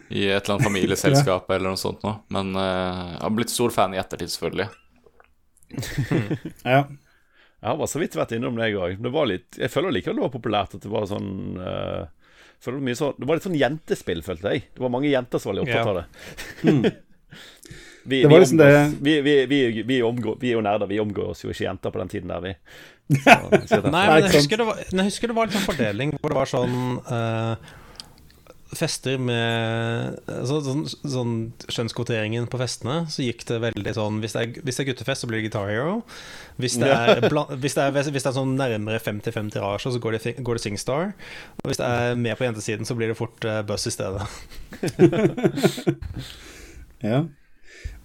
I et eller annet familieselskap eller noe sånt noe. Men uh, jeg har blitt stor fan i ettertid, selvfølgelig. Ja. Jeg har bare så vidt vært innom det, jeg òg. Det var litt Jeg føler likevel det var populært at det var sånn eh, føler det, var mye sånn, det var litt sånn jentespill, følte jeg. Det var mange jenter som var litt opptatt av det. Vi, vi, liksom omgås, vi, vi, omgår, er jo nerder, vi omgår oss jo ikke jenter på den tiden der, vi. Så. Nei, men jeg husker, det var, jeg husker det var litt sånn fordeling hvor det var sånn uh, Fester med så, sånn, sånn Skjønnskvoteringen på festene, så gikk det veldig sånn Hvis det er, hvis det er guttefest, så blir det Guitar Hero. Hvis det er, hvis det er, hvis det er sånn nærmere 50-50 tirasjer, så går det, går det Singstar. Og hvis det er mer på jentesiden, så blir det fort uh, Buzz i stedet. Ja.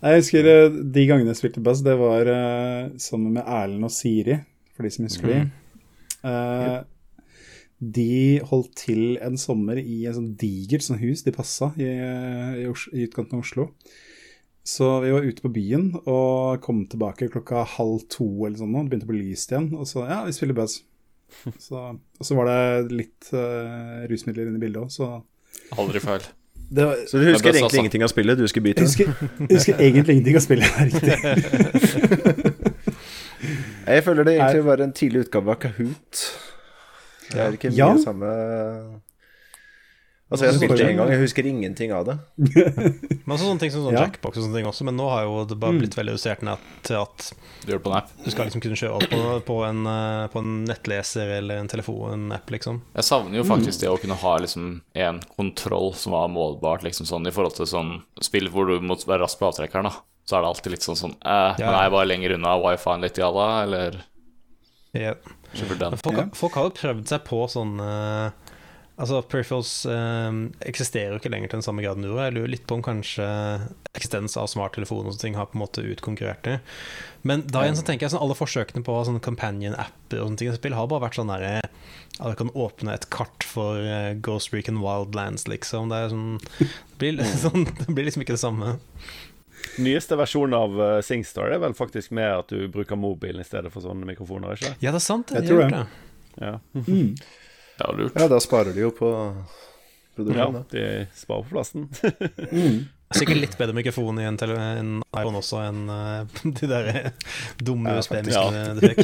Jeg husker eh, de gangene jeg spilte Buzz, det var eh, sammen med Erlend og Siri, for de som husker de. Uh, de holdt til en sommer i en sånn digert sånn hus de passa i, i, i utkanten av Oslo. Så vi var ute på byen og kom tilbake klokka halv to eller sånn, det begynte å bli lyst igjen. Og så ja, vi spiller Buzz. Så, og så var det litt uh, rusmidler inne i bildet òg, så Aldri feil. Det var, Så du husker egentlig sånn. ingenting av spillet? Du husker jeg husker, husker egentlig ingenting av spillet. Riktig. Jeg føler det egentlig var en tidlig utgave av Kahoot. Det er ikke mye Ja. samme Altså, jeg spilte en gang, jeg husker ingenting av det. Men også sånne ting som sånn Ja. Jackbox og sånne ting også, men nå har jo det bare blitt veldig redusert ned til at Du gjør det på en app. du skal liksom kunne kjøre alt på, på, en, eh, på en nettleser eller en telefon-app liksom. Jeg savner jo faktisk det å kunne ha liksom en kontroll som var målbart, liksom sånn i forhold til sånn spill hvor du må være rask på avtrekkeren, da. Så er det alltid litt sånn sånn eh, Ja. Nei, jeg bare lenger unna wifi-en litt, jalla, eller den? Folk, folk har jo prøvd seg på sånne Altså, Peripherals um, eksisterer jo ikke lenger til den samme graden du gjorde. Jeg lurer litt på om kanskje eksistens av smarttelefoner og sånne ting har på en måte utkonkurrert det. Men da igjen så tenker jeg sånn alle forsøkene på sånn companion-apper og sånne ting i spill har bare vært sånn derre at du kan åpne et kart for uh, Ghost Recon Wildlands, liksom. Det er sånn det blir, sånn, det blir liksom ikke det samme. Nyeste versjon av uh, SingStar er vel faktisk med at du bruker mobilen i stedet for sånne mikrofoner, ikke Ja, det er sant. Jeg jeg tror det. det. Ja. Mm. Ja, lurt. Ja, da sparer de jo på ja, produksjonen. Ja, de sparer på plassen. Mm. Sikkert litt bedre mikrofon i en, tele en iPhone også enn uh, de der dumme Ja, USB-mikrofone du fikk.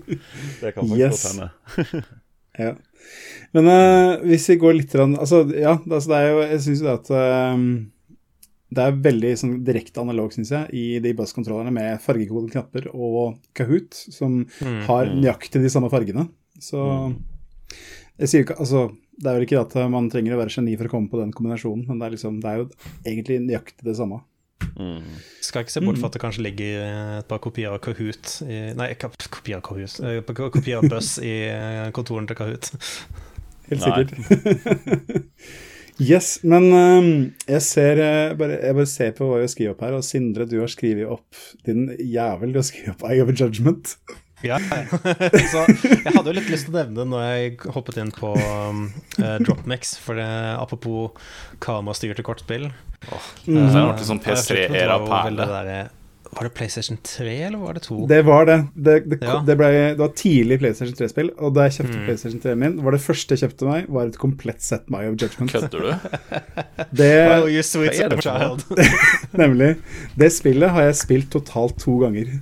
Det kan faktisk Yes. godt hende. Ja. Men uh, hvis vi går litt rann, Altså, ja, det, altså, det er jo Jeg syns jo det at um, det er veldig sånn, direkte analog, syns jeg, i de basskontrollerne med fargekodede knapper og Kahoot, som Mm. har nøyaktig de samme fargene. Så sier ikke Altså, det er vel ikke at man trenger å være geni for å komme på den kombinasjonen, men det er, liksom, det er jo egentlig nøyaktig det samme. Mm. Skal ikke se bort fra at det kanskje ligger eh, et par kopier av Kahoot i, Nei, kopier av Kahoot. eh, et par Kopier av Buzz i kontoren kontorene til Kahoot. Helt sikkert. yes, men um, jeg, ser, eh, bare, jeg bare ser på hva har skrevet opp her, og Sindre, du har skrevet opp din jævel, du har skrevet opp Eye of Judgment. Ja, så jeg hadde jo litt lyst til å nevne det når jeg hoppet inn på um, uh, Dropmix, for det, apropos kamerastyrte kortspill. Mm. Det ble sånn Eh, jeg følte det var PS3-era-perle. veldig der, eh, Var det PlayStation 3, eller var det 2? Det var det. Det, det, Ja. det, ble, det var tidlig PlayStation 3-spill, og da jeg kjøpte Mm. PlayStation 3 min, var det første jeg kjøpte meg, var et komplett set My of Judgment. Kødder du? Det, well, you sweet child. nemlig. Det spillet har jeg spilt totalt to ganger.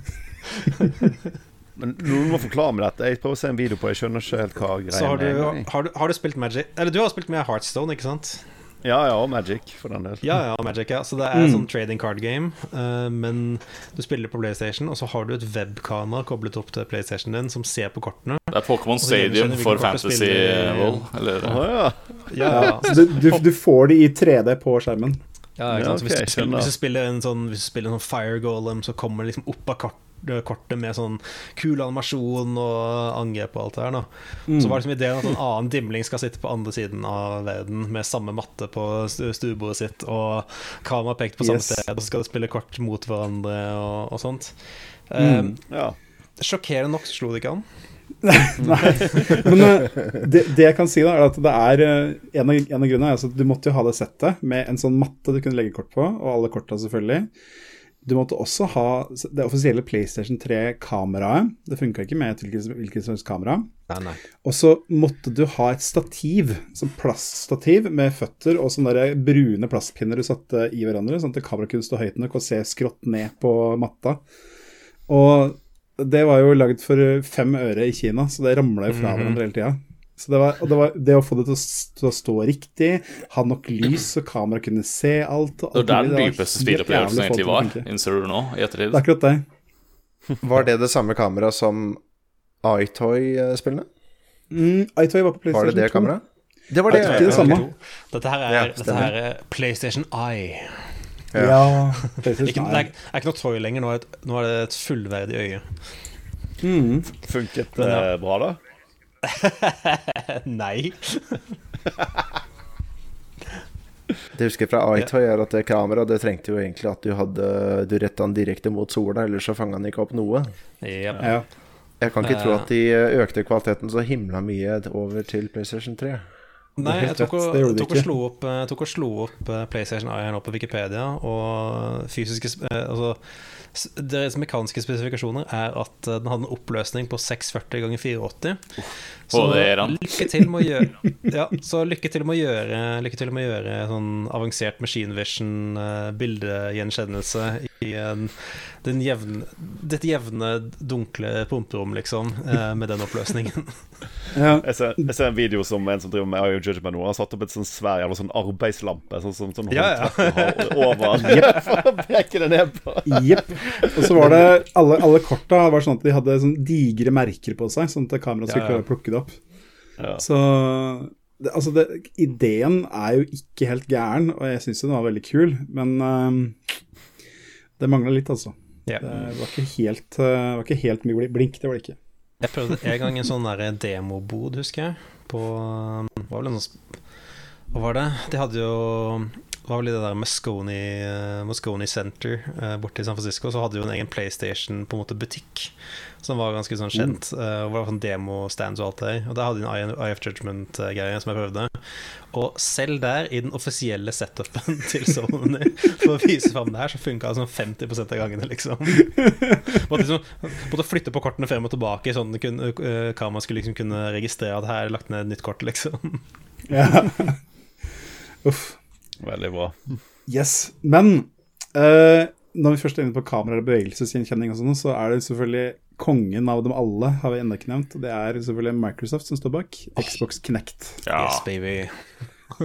Men noen må forklare meg dette. Jeg prøver å se en video på Jeg skjønner ikke helt hva Så har du, har, du, har du spilt Magic Eller du har spilt med Heartstone, ikke sant? Ja, ja, og Magic, for den del. Ja, ja, Magic, ja. Så det er Mm. sånn trading card game, uh, men du spiller på PlayStation, og så har du et webkamera koblet opp til PlayStation din som ser på kortene. Det er Pokémon det Stadium for Fantasy spiller. Eller Å ja. Ja, du, du, du får det i 3D på skjermen. Ja, ikke Ja, okay, hvis, du spiller, hvis, du spiller en sånn, hvis du spiller en sånn Fire Golem, så kommer det liksom opp av kart, kortet med sånn kul animasjon og angrep og alt det der. Da. Så var liksom ideen at en annen dimling skal sitte på andre siden av verden med samme matte på stuebordet sitt, og kamera pekt på samme Yes. sted, og så skal de spille kort mot hverandre og, og sånt. Mm. Eh, ja. sjokkerende nok slo det ikke an. Nei. Men eh, det, det jeg kan si, da, er at det er eh, En av, en av grunnene er altså at du måtte jo ha det settet med en sånn matte du kunne legge kort på, og alle korta selvfølgelig. Du måtte også ha det offisielle PlayStation 3-kameraet. Det funka ikke med et hvilket, som slags kamera. Og så måtte du ha et stativ, sånn plaststativ med føtter og sånne brune plastpinner du satte i hverandre, sånn at kameraet kunne stå høyt nok og se skrått ned på matta. Og det var jo laget for fem øre i Kina, så det ramla jo fra Mhm. hverandre hele tida. Så det, var, og det, var, det å få det til å, til å stå riktig, ha nok lys så kameraet kunne se alt og Det alt var den dypeste få egentlig var, innser du nå, i ettertid. Det er akkurat det. Var det det samme kameraet som iToy-spillene? Mm, iToy var på PlayStation 2. Var det det 2. kameraet? Det var det. Ikke det samme. Dette her er, Ja, dette her er PlayStation Eye. Ja. Ikke, PlayStation det er, er ikke noe toy lenger, nå er, det, nå er det et fullverdig øye. Mm. Funket det ja. bra, da? Nei. Det jeg husker fra Aitoy er at det kameraet det trengte jo egentlig at du hadde Du retta den direkte mot sola, ellers så fanga den ikke opp noe. Yep. Ja. Jeg kan ikke Eh. tro at de økte kvaliteten så himla mye over til PlayStation 3. Nei, jeg tok og, det gjorde tok og slo opp, eh, tok og slo opp eh, PlayStation Eye her på Wikipedia, og fysiske eh, Altså, deres mekaniske spesifikasjoner er at eh, den hadde en oppløsning på 640 ganger 480. Så lykke til med å gjøre Ja, så lykke til med å gjøre Lykke til med å gjøre sånn avansert machine vision Bildegjenkjennelse bildegjenkjennelse i en, den jevne, dette jevne, dunkle pumperom, liksom, eh, med den oppløsningen. Ja. Jeg ser, jeg ser en video som en som driver med Eye Judgment nå. Han har satt opp et sånn svær jævla sånn arbeidslampe sånn, sånn, sånn Ja, ja. over har for å peke det ned på. Jepp. Og så var det alle, alle korta var sånn at de hadde sånn digre merker på seg, sånn at kameraet skulle Ja, ja. klare å plukke det opp. Ja. Så det, altså det, ideen er jo ikke helt gæren, og jeg syns den var veldig kul, men ehm, det mangla litt, altså. Ja. Det var ikke helt, eh, var ikke helt mye blink, det var det ikke. Jeg prøvde en gang en sånn demobod, husker jeg, på Hva var det? De hadde jo var vel i det der Moscone, uh, Moscone Center uh, borte i San Francisco, så hadde jo en egen PlayStation på en måte butikk som var ganske sånn kjent. Uh, hvor det var sånn demo-stands og alt det. Og der hadde de en IF Judgment-greie som jeg prøvde. Og selv der, i den offisielle setupen til Sony for å vise fram det her, så funka det sånn 50% av gangene, liksom. Måtte, liksom. måtte flytte på kortene frem og tilbake, sånn at uh, kameraet skulle liksom kunne registrere at her er lagt ned et nytt kort, liksom. Ja. Uff. Veldig bra. Yes. Men uh, når vi først er inne på kamera og bevegelsesgjenkjenning, og sånn, så er det selvfølgelig kongen av dem alle, har vi ennå ikke nevnt. Og det er selvfølgelig Microsoft som står bak. Xbox Knect. Ja, Yes, baby.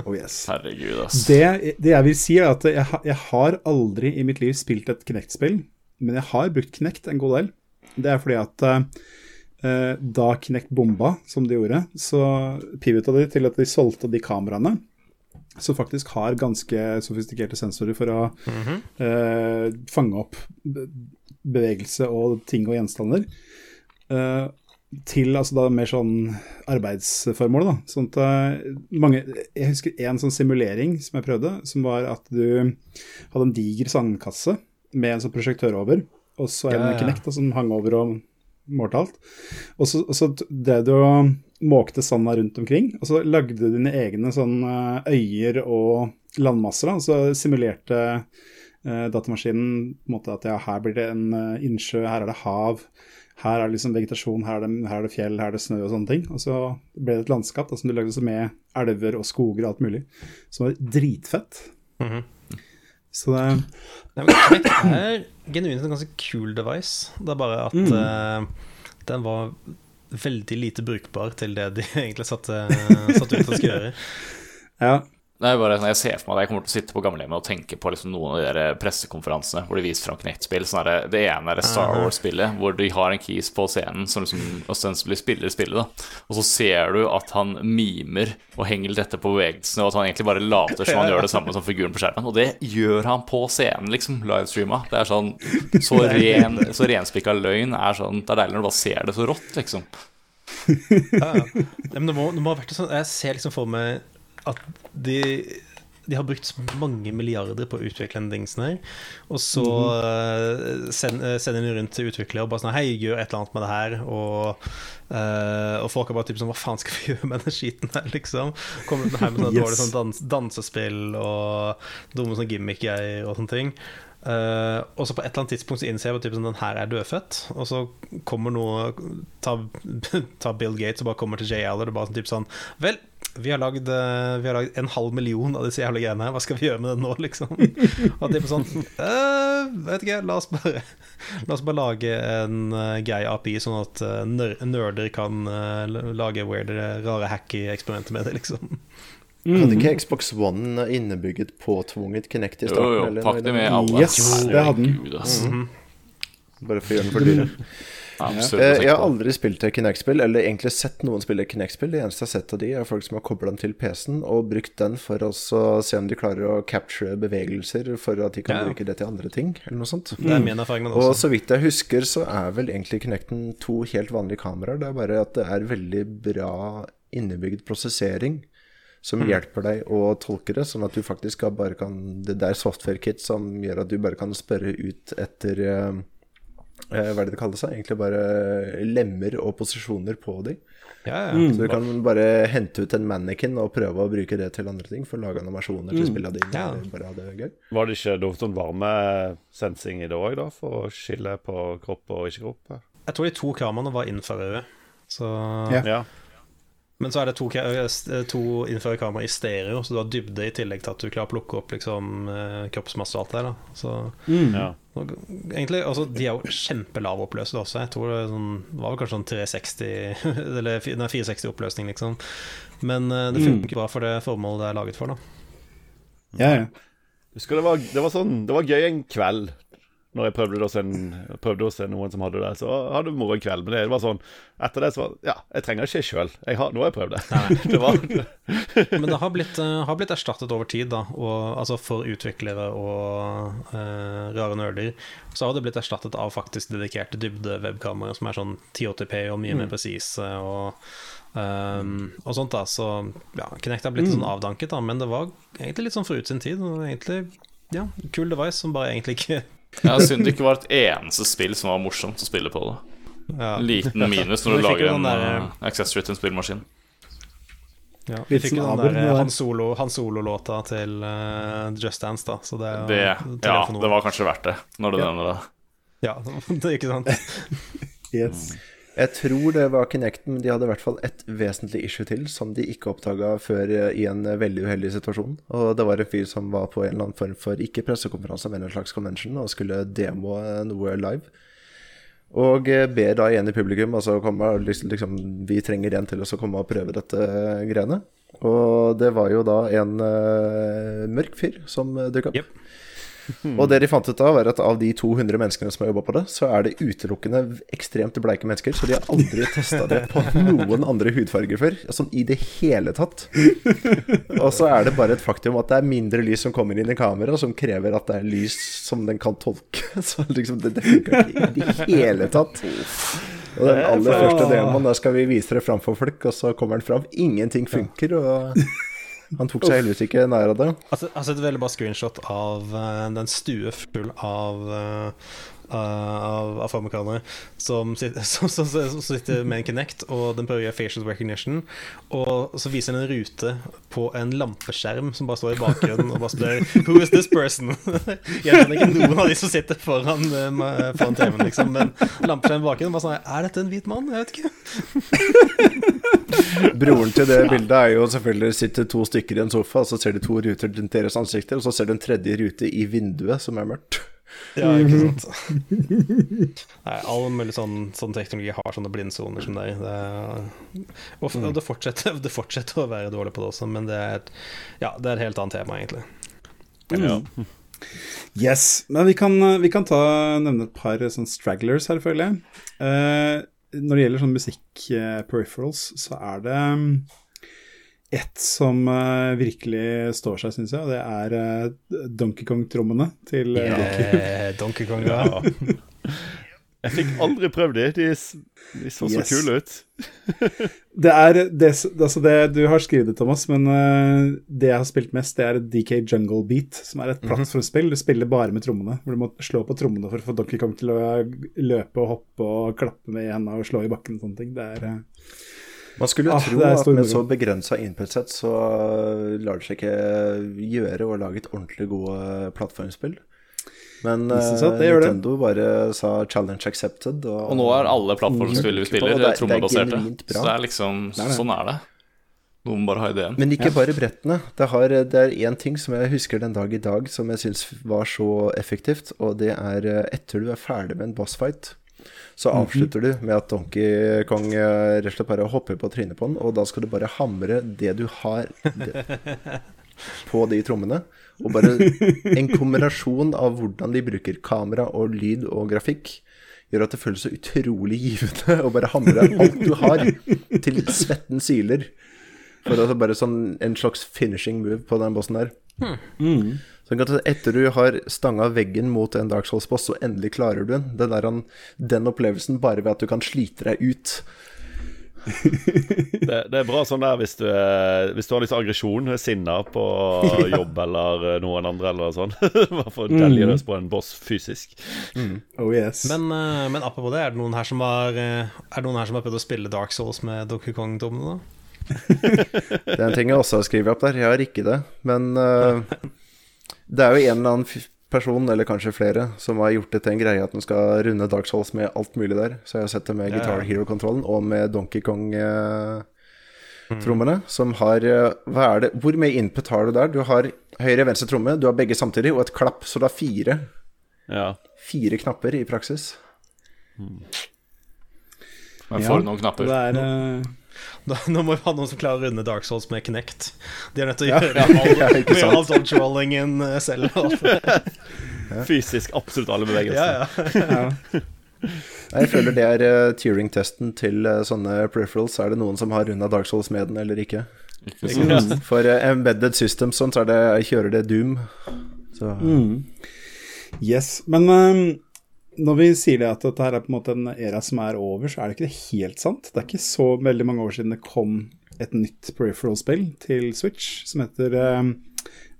Oh, yes. herregud, ass. Det, det jeg vil si, er at jeg, jeg har aldri i mitt liv spilt et Kinect-spill, men jeg har brukt Kinect en god del. Det er fordi at uh, da Kinect bomba, som de gjorde, så pivota de til at de solgte de kameraene som faktisk har ganske sofistikerte sensorer for å eh, fange opp bevegelse og ting og gjenstander. eh, til altså da mer sånn arbeidsformål. da, sånn at eh, mange, Jeg husker en sånn simulering som jeg prøvde, som var at du hadde en diger sandkasse med en sånn prosjektør over, og så en Ja, ja. knekt da, som hang over og målte alt. Og så, og så drev du og måkte sanda rundt omkring, og så lagde du dine egne sånn eh, øyer og landmasser. da, Så simulerte eh, datamaskinen på en måte at ja, her blir det en eh, innsjø, her er det hav, her er det liksom vegetasjon, her er det, her er det fjell, her er det snø og sånne ting. Og så ble det et landskap da, som du lagde så med elver og skoger og alt mulig, som var dritfett. Mhm. Så det Nei, Kinect er genuint en ganske kul device. Det er bare at eh, den var veldig lite brukbar til det de egentlig satte, satte ut å skulle gjøre. Ja. Er bare sånn, Jeg ser for meg at jeg kommer til å sitte på gamlehjemmet og tenke på liksom noen av de der pressekonferansene hvor de viser fram Kinect-spill. Sånn det, ene er Star Wars-spillet, hvor de har en keys på scenen som liksom ostensibly spiller spillet. da Og så ser du at han mimer og henger litt etter på bevegelsene, og at han egentlig bare later som han gjør det samme som figuren på skjermen. Og det gjør han på scenen, liksom, livestreama. Det er sånn Så ren Så renspikka løgn er sånn Det er deilig når du bare ser det så rått, liksom. Ja, ja. Men det må, det må ha vært sånn Jeg ser liksom for meg at de de har brukt mange milliarder på å utvikle den dingsen her, og så send, eh, sender de rundt til utviklere og bare sånn Hei, gjør et eller annet med det her. Og, uh, og folk er bare typ sånn Hva faen skal vi gjøre med den skiten her, liksom? Kommer her med sånne Yes. dårlige sånn dans, dansespill og dumme sånne gimmick-greier og sånne ting. Uh, og så på et eller annet tidspunkt så innser jeg at typ, sånn, den her er dødfødt. Og så kommer noe Ta, ta Bill Gates og bare kommer til J. Aller og bare sånn, typ sånn Vel, vi har lagd eh, Vi har lagd en halv million av disse jævla greiene. Hva skal vi gjøre med det nå, liksom? Og på sånn «Eh, Vet ikke, la oss bare La oss bare lage en uh, grei API, sånn at uh, nerder kan uh, lage weirdere, rare hacky eksperimenter med det, liksom. Hadde ikke Xbox One innebygget påtvunget Kinect i starten? jo, jo, pakk det med alle. Yes, det hadde den. Mm -hmm. Bare for å gjøre den for dyre. Eh, Jeg har aldri spilt et Kinect-spill, eller egentlig sett noen spille Kinect-spill. Det eneste jeg har sett av de, er folk som har kobla den til PC-en og brukt den for å se om de klarer å capture bevegelser for at de kan Ja. bruke det til andre ting, eller noe sånt. Det er min erfaring med det Og så vidt jeg husker, så er vel egentlig Kinecten to helt vanlige kameraer. Det er bare at det er veldig bra innebygd prosessering som hjelper deg å tolke det, sånn at du faktisk bare kan Det er software-kit som gjør at du bare kan spørre ut etter eh, Hva er det det kalles? Egentlig bare lemmer og posisjoner på dem. Ja, ja. Så du kan bare hente ut en mannequin og prøve å bruke det til andre ting, for å lage animasjoner til spillene dine. Ja. Bare ha det gøy. Var det ikke noe sånn varmesensing i det òg, da? For å skille på kropp og ikke kropp? Jeg tror de to kameraene var infrarøde. Så Ja. Ja. Men så er det to, ka- eh, to innfører kamera i stereo, så du har dybde i tillegg til at du klarer å plukke opp liksom, eh, kroppsmasse og alt det der. Så ja. og egentlig, altså, De er jo kjempelave oppløsede også. Jeg tror det, sånn, det var vel kanskje sånn 360 Eller nei, 460 oppløsning, liksom. Men eh, det funker bra for det formålet det er laget for. da Ja, ja. Husker det var, det var sånn Det var gøy en kveld når jeg prøvde å, se, prøvde se, noen som hadde det, så hadde vi moro en kveld. Men det var sånn Etter det så var Ja, jeg trenger ikke sjøl. Nå har jeg prøvd det. det var, Men det har blitt, eh, har blitt, erstattet over tid, da. Og, altså for utviklere og uh, rare nerder. Så har det blitt erstattet av faktisk dedikerte dybde-webkameraer som er sånn 1080p og mye mm. mer presise. Og, um, og sånt da Så ja, Kinect har blitt mm. sånn avdanket, da, men det var egentlig litt sånn forut sin tid. Og egentlig ja, kul device som bare egentlig ikke Ja, Synd det ikke var et eneste spill som var morsomt å spille på. da ja. Liten minus når du lager en der, uh, accessory til en spillmaskin. Ja, vi fikk jo den der Han Solo-låta Solo til uh, Just Dance, da. Så det, det ja, det var kanskje verdt det, når du ja. nevner det. Ja, det er ikke sant. yes. Jeg tror det var Kinecten, men de hadde i hvert fall et vesentlig issue til som de ikke oppdaga før eh, i en veldig uheldig situasjon. Og det var en fyr som var på en eller annen form for ikke pressekonferanse, men en slags convention og skulle demo noe live. Og eh, ber da igjen i publikum altså komme, liksom, Vi trenger en til å komme og prøve dette greiene. Og det var jo da en uh, mørk fyr som dukka opp. Yep. Og det de fant ut av, var at av de 200 menneskene som har jobba på det, så er det utelukkende ekstremt bleike mennesker. Så de har aldri testa det på noen andre hudfarger før. Sånn i det hele tatt. Og så er det bare et faktum at det er mindre lys som kommer inn i kameraet, som krever at det er lys som den kan tolke. Så liksom det, det funker ikke i det hele tatt. Og den aller første demoen, da skal vi vise det fram for folk, og så kommer den fram. Ingenting funker. og... Han tok seg heldigvis ikke nær av det. Altså, altså et veldig bra screenshot av uh, den stue full av uh, av afroamerikanere som, som, som, som, sitter med en Kinect, og den prøver å gjøre facial recognition. Og så viser den en rute på en lampeskjerm som bare står i bakgrunnen, og bare spør 'Who is this person?' Jeg kjenner ikke noen av de som sitter foran, uh, foran TV-en, liksom, men lampeskjerm i bakgrunnen bare sånn 'Er dette en hvit mann?' Jeg vet ikke. Broren til det bildet er jo selvfølgelig sitter to stykker i en sofa, og så ser de to ruter til deres ansikter, og så ser du en tredje rute i vinduet som er mørkt. Ja, ikke sant. Nei, all mulig sånn, sånn, teknologi har sånne blindsoner som deg. Det, og, og det, fortsetter, det, fortsetter, å være dårlig på det også, men det er, et, ja, det er et helt annet tema, egentlig. Mm. Yes. Men vi kan, vi kan ta, nevne et par sånn stragglers her, føler jeg. Uh, når det gjelder sånn musikk-peripherals, så er det ett som uh, virkelig står seg, syns jeg, og det er uh, Donkey Kong-trommene til yeah, Donkey Kong. ja. jeg fikk aldri prøvd de. De, de så yes. så kule ut. det er det, altså det, Du har skrevet det, Thomas, men det jeg har spilt mest, det er DK Jungle Beat, som er et mhm. plattformspill. Du spiller bare med trommene. Hvor du må slå på trommene for å få Donkey Kong til å løpe og hoppe og klappe med hendene og slå i bakken og sånne ting. Det er man skulle ah, tro at med så begrensa input-sett så lar det seg ikke gjøre å lage et ordentlig gode plattformspill. Men uh, Nintendo det. bare sa 'challenge accepted'. Og, og nå er alle plattformspill vi spiller, trommebaserte. Så det er liksom, nei, nei. sånn er det. Noen bare har ideen. Men ikke bare brettene. Det, har, det er én ting som jeg husker den dag i dag som jeg syns var så effektivt, og det er eh, etter du er ferdig med en bossfight så mhm. avslutter du med at Donkey Kong eh, rett og slett bare hopper på trynet på den, og da skal du bare hamre det du har på de trommene. Og bare en kombinasjon av hvordan de bruker kamera og lyd og grafikk, gjør at det føles så utrolig givende å bare hamre alt du har, til svetten siler. For altså bare sånn en slags finishing move på den bossen der. Hmm. Mm. At etter du har stanga veggen mot en Dark Souls-boss, så endelig klarer du den. Den, der, den opplevelsen bare ved at du kan slite deg ut. det, det, er bra sånn der hvis du, hvis du har litt aggresjon, sinna på jobb eller noen andre eller sånn. Bare for å delge løs på en boss fysisk. Mm. Oh yes. Men, eh, men apropos det, er det noen her som har Er det noen her som har prøvd å spille Dark Souls med Donkey Kong-dommene, da? det er en ting jeg også har skrevet opp der. Jeg har ikke det. Men uh, det er jo en eller annen person, eller kanskje flere, som har gjort det til en greie at den skal runde Dark Souls med alt mulig der. Så jeg har sett det med Guitar Hero-kontrollen og med Donkey Kong-trommene, mm. som har eh, Hva er det Hvor mye input har du der? Du har høyre venstre tromme, du har begge samtidig, og et klapp, så du har fire. Ja. Fire knapper i praksis. Mm. Men for ja, noen knapper. Det er... Uh da, nå må vi ha noen som klarer å runde Dark Souls med Kinect. De er nødt til å gjøre ja, all, ja, all, dodge-rollingen eh, selv. fysisk absolutt alle bevegelsene. Jeg føler det er uh, tearing-testen til uh, sånne peripherals. Er det noen som har runda Dark Souls med den, eller ikke? Ikke mm. For uh, embedded systems sånn, så er det, kjører det Doom. Så Mm. Yes. Men ehm, når vi sier det at dette er på en måte en æra som er over, så er det ikke det helt sant. Det er ikke så veldig mange år siden det kom et nytt peripheral-spill til Switch som heter um,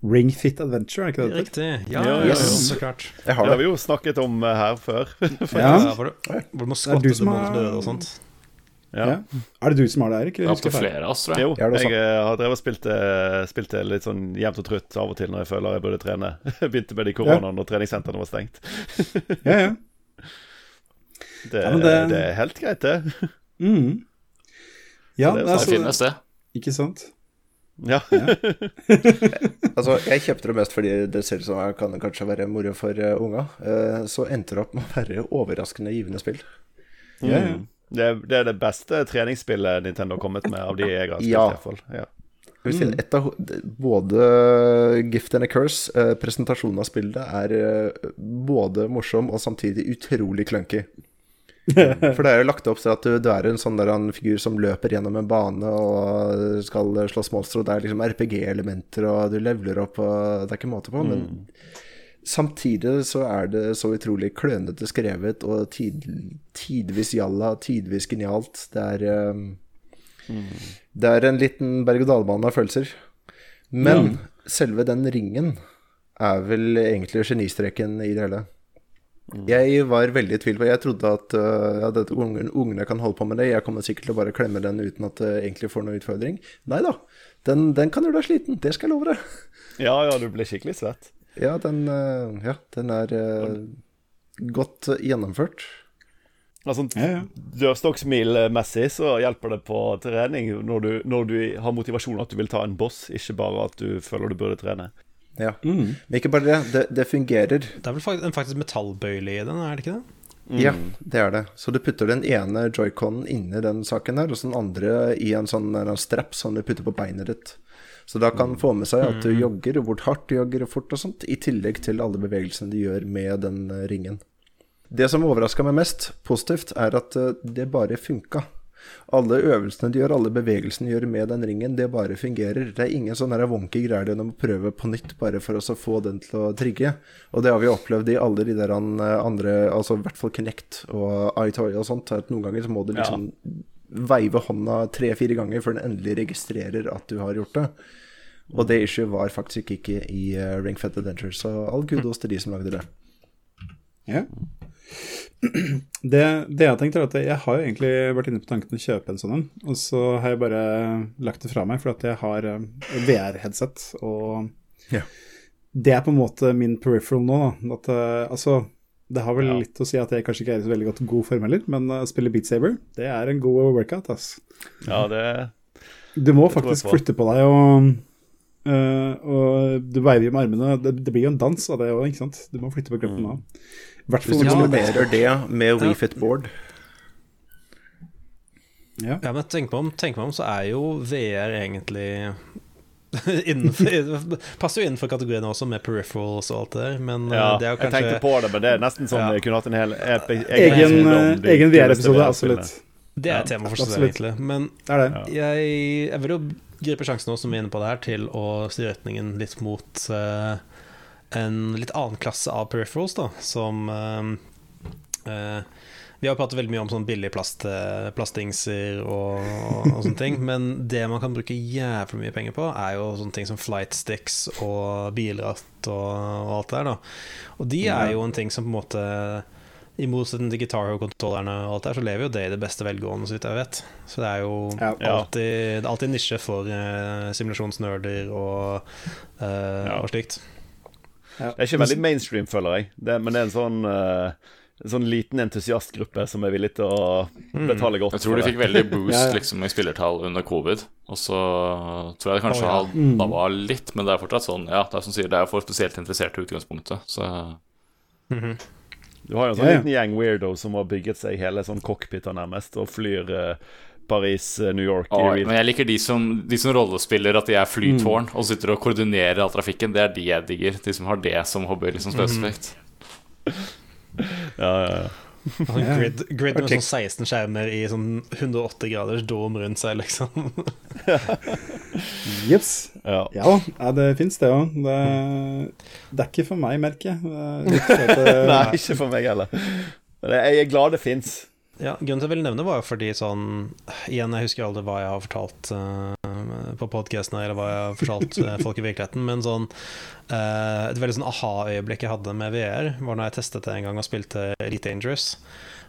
Ring Fit Adventure, er ikke det det? Riktig. Ja, Ja, ja, yes. så klart. jeg Det har vi jo snakket om eh, her før. Ja. Ja, hvor du, må skvatte til døde og sånt. Ja. Ja. Er det du som har det, Erik? Det er opptil flere av oss, tror jeg. Jo, Ja, jeg eh, har drevet og spilt, spilt det litt sånn jevnt og trutt av og til når jeg føler jeg burde trene. Begynte med det i koronaen når treningssentrene var stengt. Ja, ja. Det, Ja, det- det er helt greit, det. Mm. Ja, det er det Det finnes det. ikke sant? Ja. Altså, jeg kjøpte det mest fordi det ser ut som det kan kanskje være moro for uh, unga. Uh, så endte det opp med å være overraskende givende spill. Mm. ja. Mm. Det, det er det beste treningsspillet Nintendo har kommet med, av de jeg har spilt, Ja. i hvert fall. Ja. Jeg vil si et av, både Gift and a Curse, uh, presentasjonen av spillet, er både morsom og samtidig utrolig clunky. For det er jo lagt opp til at du, du er en sånn der en figur som løper gjennom en bane og skal slåss monstre, og det er liksom RPG-elementer, og du leveler opp, og det er ikke måte på. Men samtidig så er det så utrolig klønete skrevet, og tid, tidvis jalla, tidvis genialt. Det er eh, det er en liten berg-og-dal-bane av følelser. Men selve den ringen er vel egentlig genistreken i det hele. Jeg var veldig i tvil, for jeg trodde at uh, ja, dette ungene, ungene kan holde på med det. Jeg kommer sikkert til å bare klemme den uten at det egentlig får noen utfordring. Nei da, den, den kan gjøre deg sliten. Det skal jeg love deg. ja, ja, du blir skikkelig svett. Ja, den, uh, ja, den er uh, godt gjennomført. Altså, Ja, ja. Dørstokksmil-messig så hjelper det på trening når du, når du har motivasjon at du vil ta en boss, ikke bare at du føler du burde trene. Ja. Men ikke bare det, det, det fungerer. Det er vel faktisk en faktisk metallbøyle i den, er det ikke det? Ja, det er det. Så du putter den ene joyconen inni den saken her, og så den andre i en sånn en strap som du putter på beinet ditt. Så da kan få med seg at du jogger, og hvor hardt du jogger og fort og sånt, i tillegg til alle bevegelsene du gjør med den eh, ringen. Det som overraska meg mest positivt, er at eh, det bare funka. Alle øvelsene de gjør, alle bevegelsene de gjør med den ringen, det bare fungerer. Det er ingen sånn der wonky greier de må prøve på nytt bare for å få den til å trigge. Og det har vi opplevd i alle de der andre, altså i hvert fall Connect og iToy og sånt, at noen ganger så må du liksom veive hånda tre-fire ganger før den endelig registrerer at du har gjort det. Og det issue var faktisk ikke i uh, Ring Fed Adventure, så all kudos til de som lagde det. Ja. Det, det jeg tenkte er at jeg har jo egentlig vært inne på tanken å kjøpe en sånn en, og så har jeg bare lagt det fra meg for at jeg har eh, VR-headset, og Ja. det er på en måte min peripheral nå. Da. At, eh, altså, det har vel Ja. litt å si at jeg kanskje ikke er i så veldig godt god form heller, men å spille Beat Saber, det er en god workout, ass. Ja, det Du må Det faktisk på. flytte på deg, og, eh, og du veiver med armene. Det, det blir jo en dans av det òg, ikke sant. Du må flytte på kroppen da. I hvert fall hvis du- kombinerer det med WeFit Board ja. Ja, men tenk meg om, tenk meg om, så er jo VR egentlig innenfor, Passer jo innenfor kategorien også, med peripherals og alt det der, men Ja, det er jo jeg tenkte på det, men det er nesten sånn Ja. kunne hatt en hel EP, Egen, om eh, egen VR-episode, absolutt. Det er et tema for seg, selv, egentlig. Men Det er det. jeg, jeg vil jo gripe sjansen nå, som vi er inne på det her, til å styre retningen litt mot eh, en litt annen klasse av peripherals, da, som eh, eh, Vi har pratet veldig mye om sånn billige plast, eh, plastdingser og, og, og sånne ting, men det man kan bruke jævlig mye penger på, er jo sånne ting som flight sticks og bilratt og, og alt det der, da. Og de er jo en ting som på en måte i motsetning til Guitar Hero-kontrollerne og alt der, så lever jo det i det beste velgående, så vidt jeg vet. Så det er jo. Ja. alltid, det er alltid nisje for uh, simulasjonsnerder og, uh, Ja. og slikt. Ja. Det er ikke veldig mainstream, føler jeg. Det, men det er en sånn, uh, en sånn liten entusiastgruppe som er villig til å betale godt Jeg tror de fikk veldig boost liksom, i spillertall under covid. Og så tror jeg det kanskje oh, ja. har dabba litt, men det er fortsatt sånn Ja, det er som sier, det er for spesielt interesserte i utgangspunktet. Så Mhm. Du har jo en sånn Ja, ja. liten gjeng weirdo som har bygget seg hele sånn cockpiter nærmest, og flyr eh, Paris, eh, New York real. men jeg liker de som, de som rollespiller at de er flytårn og sitter og koordinerer all trafikken. Det er de jeg digger. De som har det som hobby liksom spesifikt. Ja, ja, ja. Grid, grid med sånn 16 skjermer i sånn 180 graders dom rundt seg, liksom. Jeps. ja. Ja, det fins det òg. Det, det er ikke for meg, merker jeg. Det- Nei, ikke for meg heller. Men jeg er glad det fins. Ja, Grunnen til jeg ville nevne, var jo fordi sånn Igjen, jeg husker aldri hva jeg har fortalt uh, på podkasten, eller hva jeg har fortalt uh, folk i virkeligheten, men sånn uh, Et veldig sånn aha-øyeblikk jeg hadde med VR, var når jeg testet det en gang og spilte Elite Dangerous.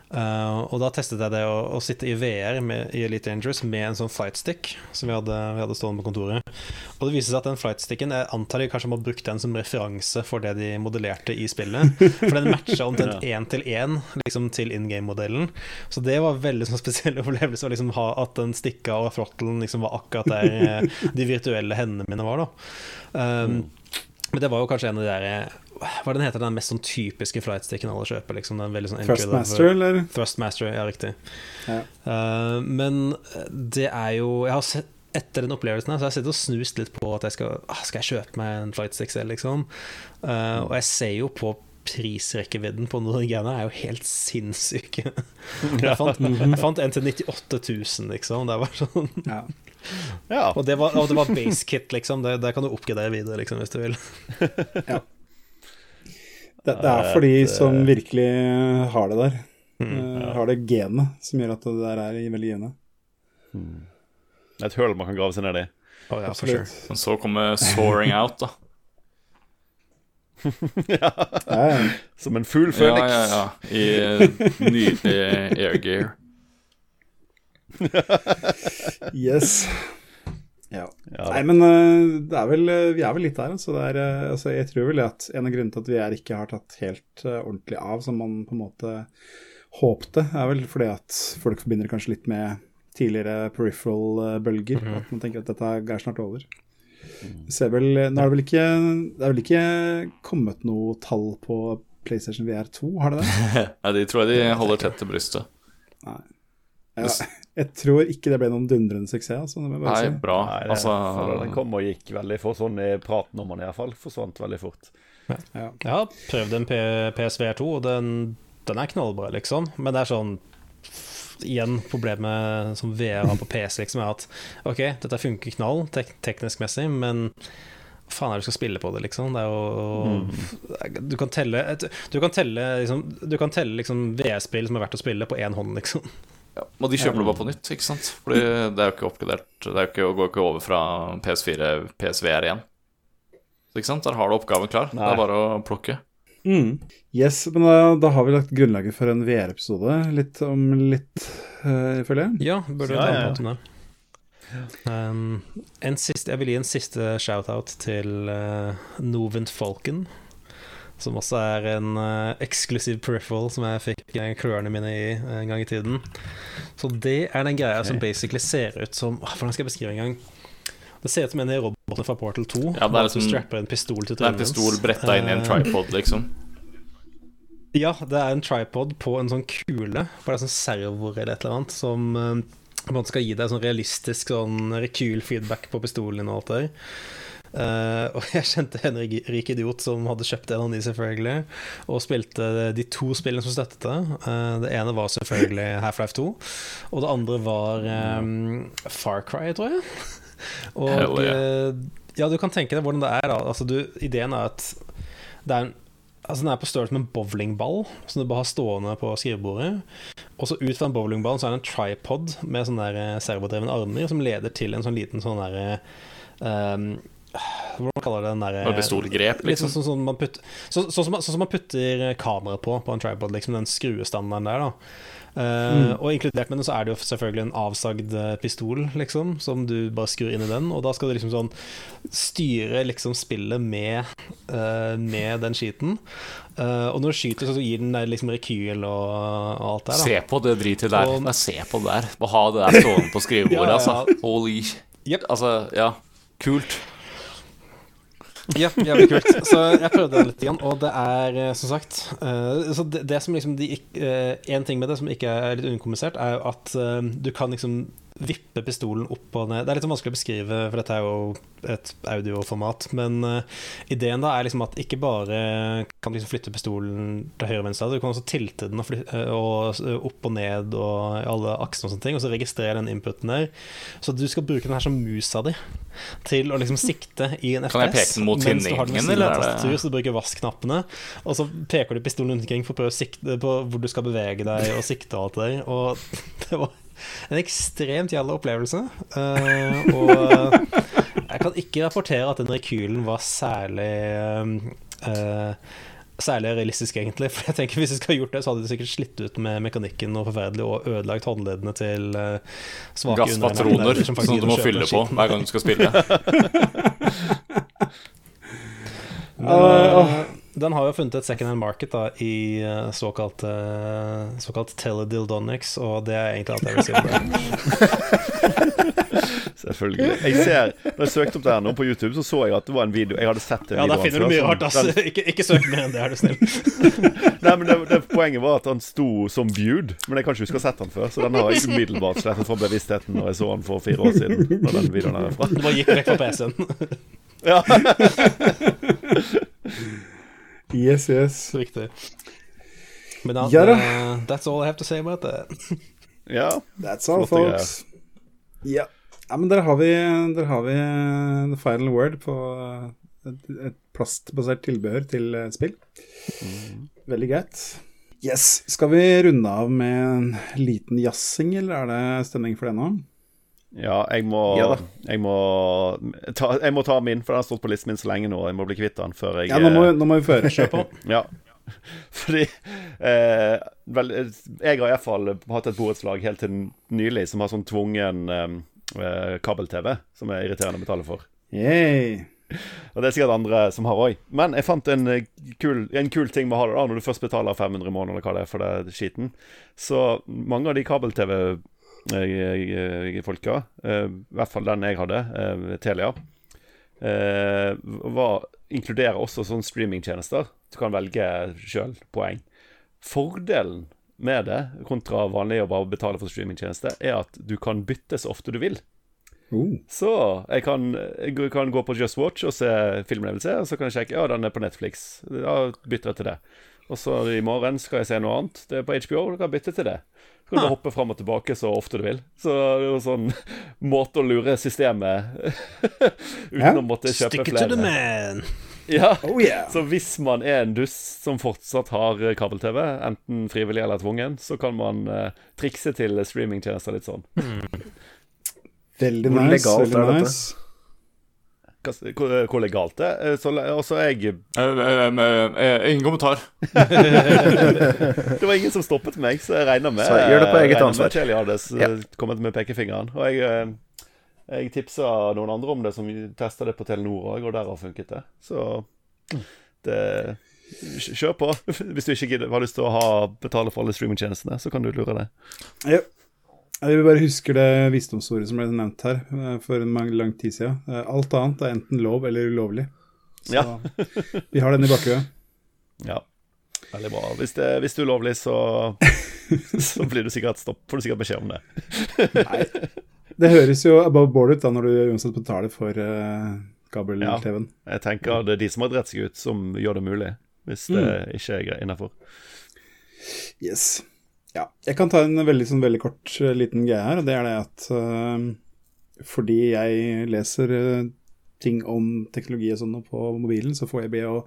Eh, og da testet jeg det å, å sitte i VR med, i Elite Dangerous med en sånn flightstick som vi hadde, vi hadde stående på kontoret. Og det viser seg at den flightsticken Jeg antar de kanskje må ha brukt den som referanse for det de modellerte i spillet. For den matcha omtrent én til én liksom, til in game-modellen. Så det var veldig sånn spesiell opplevelse å liksom ha at den stikka og throttlen liksom var akkurat der eh, de virtuelle hendene mine var. da um, Men det var jo kanskje en av de der Hva er den heter den mest sånn typiske flightsticken alle kjøper? Liksom, den sånn Thrustmaster, eller? Thrustmaster, ja, riktig. Ja. Uh, men det er jo Jeg har sett etter den opplevelsen her, så har jeg sittet og snust litt på at jeg skal ah, Skal jeg kjøpe meg en flightstick 6L, liksom? Uh, og jeg ser jo på prisrekkevidden på noen greiene er jo helt sinnssyke. jeg, fant, jeg fant en til 98 000, liksom. Det var sånn Ja. Ja. Og det var, og det var base kit, liksom. Det, det kan du oppgradere videre, liksom, hvis du vil. Det, det er for de som virkelig har det der. Eh, Har det genet som gjør at det der er veldig givende. Et høl man kan grave seg ned i. Oh, ja, sure. Men så kommer Soaring Out, da. Ja, ja. Som en fugl Ja, føniks. ja, ja. I eh, nydelig airgear. Yes. Ja. Ja, Nei, men eh, det er vel, eh, vi er vel litt der. Altså, det er, eh, altså, jeg tror vel at en av grunnene til at VR ikke har tatt helt uh, ordentlig av, som man på en måte håpte, er vel fordi at folk forbinder kanskje litt med tidligere peripheral-bølger. At man tenker at dette er snart over. Vi ser vel, nå er det vel ikke Det er vel ikke kommet noe tall på PlayStation VR 2, har det det? Nei, de tror jeg de holder tett til brystet. Ja, jeg tror ikke det ble noen dundrende suksess. Altså, det bare Nei, si. bra. Nei, det, Altså Den kom og gikk veldig fort. Sånn i praten om den iallfall. Forsvant veldig fort. Ja. Jeg har prøvd en P PSVR 2, og den, den er knallbra, liksom. Men det er sånn Igjen, problemet som VR har på PC, liksom, er at OK, dette funker knall tek teknisk messig, men hva faen er det du skal spille på det, liksom? Det er jo Du kan telle Du kan telle liksom, Du kan telle liksom VR-spill som er verdt å spille, på én hånd, liksom. ja, Og de kjøper det bare på nytt, ikke sant? Fordi det er jo ikke oppgradert. Det er jo ikke, går ikke over fra PS4 PSVR igjen. Så ikke sant? Der har du oppgaven klar. Det er bare å plukke. Mm. Yes, men da, da har vi lagt grunnlaget for en VR-episode litt om litt, uh, føler jeg. Ja, burde Ja, ta ja, en ja. prat om det. Um, en siste, jeg vil gi en siste shout-out til uh, Novent Falcon. Som også er en uh, eksklusiv peripheral som jeg fikk uh, klørne mine i uh, en gang i tiden. Så det er den greia som basically ser ut som ah, Hvordan skal jeg beskrive en gang? Det ser ut som en av robotene fra Portal 2. Ja, det er liksom- strapper en pistol til Det er en pistol bretta inn i en Uh, tripod, liksom. ja, det er en tripod på en sånn kule, på en sånn server eller et eller annet, som man måte skal gi deg sånn realistisk sånn rekyl-feedback på pistolen din og alt det der. Uh, og jeg kjente en rik idiot som hadde kjøpt en av de, selvfølgelig, og spilte de to spillene som støttet det. Uh, det ene var selvfølgelig Half-Life 2, og det andre var um, Far Cry, tror jeg. Og Hell yeah. eh, ja, du kan tenke deg hvordan det er. altså, du, Ideen er at det er en Altså Den er på størrelse med en bowlingball, som du bare har stående på skrivebordet. Og så ut fra den bowlingballen så er det en tripod med sånne eh, servodrevne armer som leder til en sånn liten sånn derre um, Hvordan kaller det den derre pistolgrep, liksom? sånn, sånn, som man putter, så, sånn, som man, sånn som man putter kamera på på en tripod, liksom den skruestandarden der. da Eh, Og inkludert med den så er det jo selvfølgelig en avsagd eh, pistol, liksom, som du bare skrur inn i den. Og da skal du liksom sånn styre liksom spillet med, uh, med den skiten. Uh, og når du skyter, så gir den der liksom rekyl og, og alt der. da Se på det dritet der. Og- Nei, se på det der. Bare ha det der stående på skrivebordet, Ja, ja, ja. altså. Holy yep. Altså, ja. Kult. Ja, jævlig kult. Så jeg prøvde det litt, igjen, og det er eh, som sagt eh, Så det, det som liksom de, eh, En ting med det som ikke er litt underkommunisert, er jo at du kan liksom vippe pistolen opp og ned. Det er litt sånn vanskelig å beskrive, for dette er jo et audioformat. Men uh, ideen da er liksom at ikke bare kan du liksom flytte pistolen til høyre og venstre, du kan også tilte den og, flytte, og opp og ned og alle aksene og sånne ting, og så registrere den inputen der. Så du skal bruke den her som musa di til å liksom sikte i en FPS. Kan jeg peke den mot tinningen, eller Tastatur, Så du bruker vaskknappene, og så peker du pistolen rundt omkring for å prøve å sikte på hvor du skal bevege deg og sikte og alt det der. Og det var en ekstremt jævla opplevelse. Uh, og jeg kan ikke rapportere at den rekylen var særlig uh, Særlig realistisk, egentlig. For jeg tenker Hvis jeg skulle gjort det, så hadde de sikkert slitt ut med mekanikken og forferdelig og ødelagt håndleddene til uh, svake Gasspatroner som, som du må fylle på hver gang du skal spille. Men, den har jo funnet et second hand market da, i uh, såkalt, uh, såkalt teledildonics, og det er egentlig alt jeg vil si om det. Selvfølgelig. Jeg ser, når jeg søkte opp det her nå på YouTube, så så jeg at det var en video Jeg hadde sett en ja, videoen. Ja, der finner du mye rart, altså. Ikke, ikke, søk mer enn det, er du snill. Nei, men det, det, Poenget var at han sto som viewed, men jeg kan ikke huske å ha sett han før. Så den har jeg umiddelbart slettet fra bevisstheten når jeg så han for fire år siden. Når den videoen er fra. Du bare gikk vekk fra PC-en. ja. Yes, yes. Riktig. Men da, ja, uh, that's all I have to say about that. ja. That's all, folks. Ja. ja. men der har vi, der har vi uh, the final word på uh, et, et, plastbasert tilbehør til spill. Mm. Veldig greit. Yes. Skal vi runde av med en liten jazzing, eller er det stemning for det nå? Ja, jeg må, ja, jeg, må ta, jeg må, ta, min, for den har stått på listen min så lenge nå. Jeg må bli kvitt den før jeg Ja, nå må, nå må vi føre. Kjør på. ja. Fordi eh, vel, Jeg har iallfall hatt et borettslag helt til nylig som har sånn tvungen eh, kabel-TV, som er irriterende å betale for. Yay. Og det er sikkert andre som har òg. Men jeg fant en kul, en kul, ting med å ha det da, når du først betaler 500 i måneden, eller hva det er for det skiten. Så mange av de kabel-TV folka, eh, i hvert fall den jeg hadde, eh, Telia, eh, var, inkluderer også sånne streamingtjenester. Du kan velge sjøl poeng. Fordelen med det, kontra vanlig å bare betale for streamingtjeneste, er at du kan bytte så ofte du vil. Uh. Så jeg kan, jeg kan, gå på Just Watch og se filmen jeg vil se, og så kan jeg sjekke ja, den er på Netflix. Da bytter jeg til det. Og så i morgen skal jeg se noe annet. Det er på HBO, du kan bytte til det. Kan du hoppe fram og tilbake så ofte du vil. Så det er jo sånn måte å lure systemet uten ja. å måtte kjøpe Stick flere. To the man. Ja. Oh, yeah. Så hvis man er en dust som fortsatt har kabel-TV, enten frivillig eller tvungen, så kan man uh, trikse til streamingtjenester litt sånn. Mm. Veldig nice. Veldig nice hvor legalt det er. Så er jeg Ingen kommentar. det var ingen som stoppet meg, så jeg regner med Så gjør det på eget ansvar. Kjell hadde ja. kommet med pekefingeren. Og jeg, jeg tipsa noen andre om det, som testa det på Telenor òg, og der har funket det. Så det Kjør på. Hvis du ikke har lyst til å ha, betale for alle streamingtjenestene, så kan du lure deg. Ja. Jeg vil bare huske det visdomsordet som ble nevnt her eh, for en lang tid siden. Eh, alt annet er enten lov eller ulovlig. Så ja. vi har den i bakhuet. Ja, veldig bra. Hvis det, hvis det er ulovlig, så, så blir du sikkert stopp, får du sikkert beskjed om det. Nei, det høres jo above board ut da når du uansett betaler for uh, kabel-TV-en. Ja, jeg tenker det er de som har drept seg ut, som gjør det mulig. Hvis det mm. ikke er innafor. Yes. Ja, jeg kan ta en veldig, sånn, veldig kort uh, liten greie her. og Det er det at uh, fordi jeg leser uh, ting om teknologi og sånn på mobilen, så får jeg be å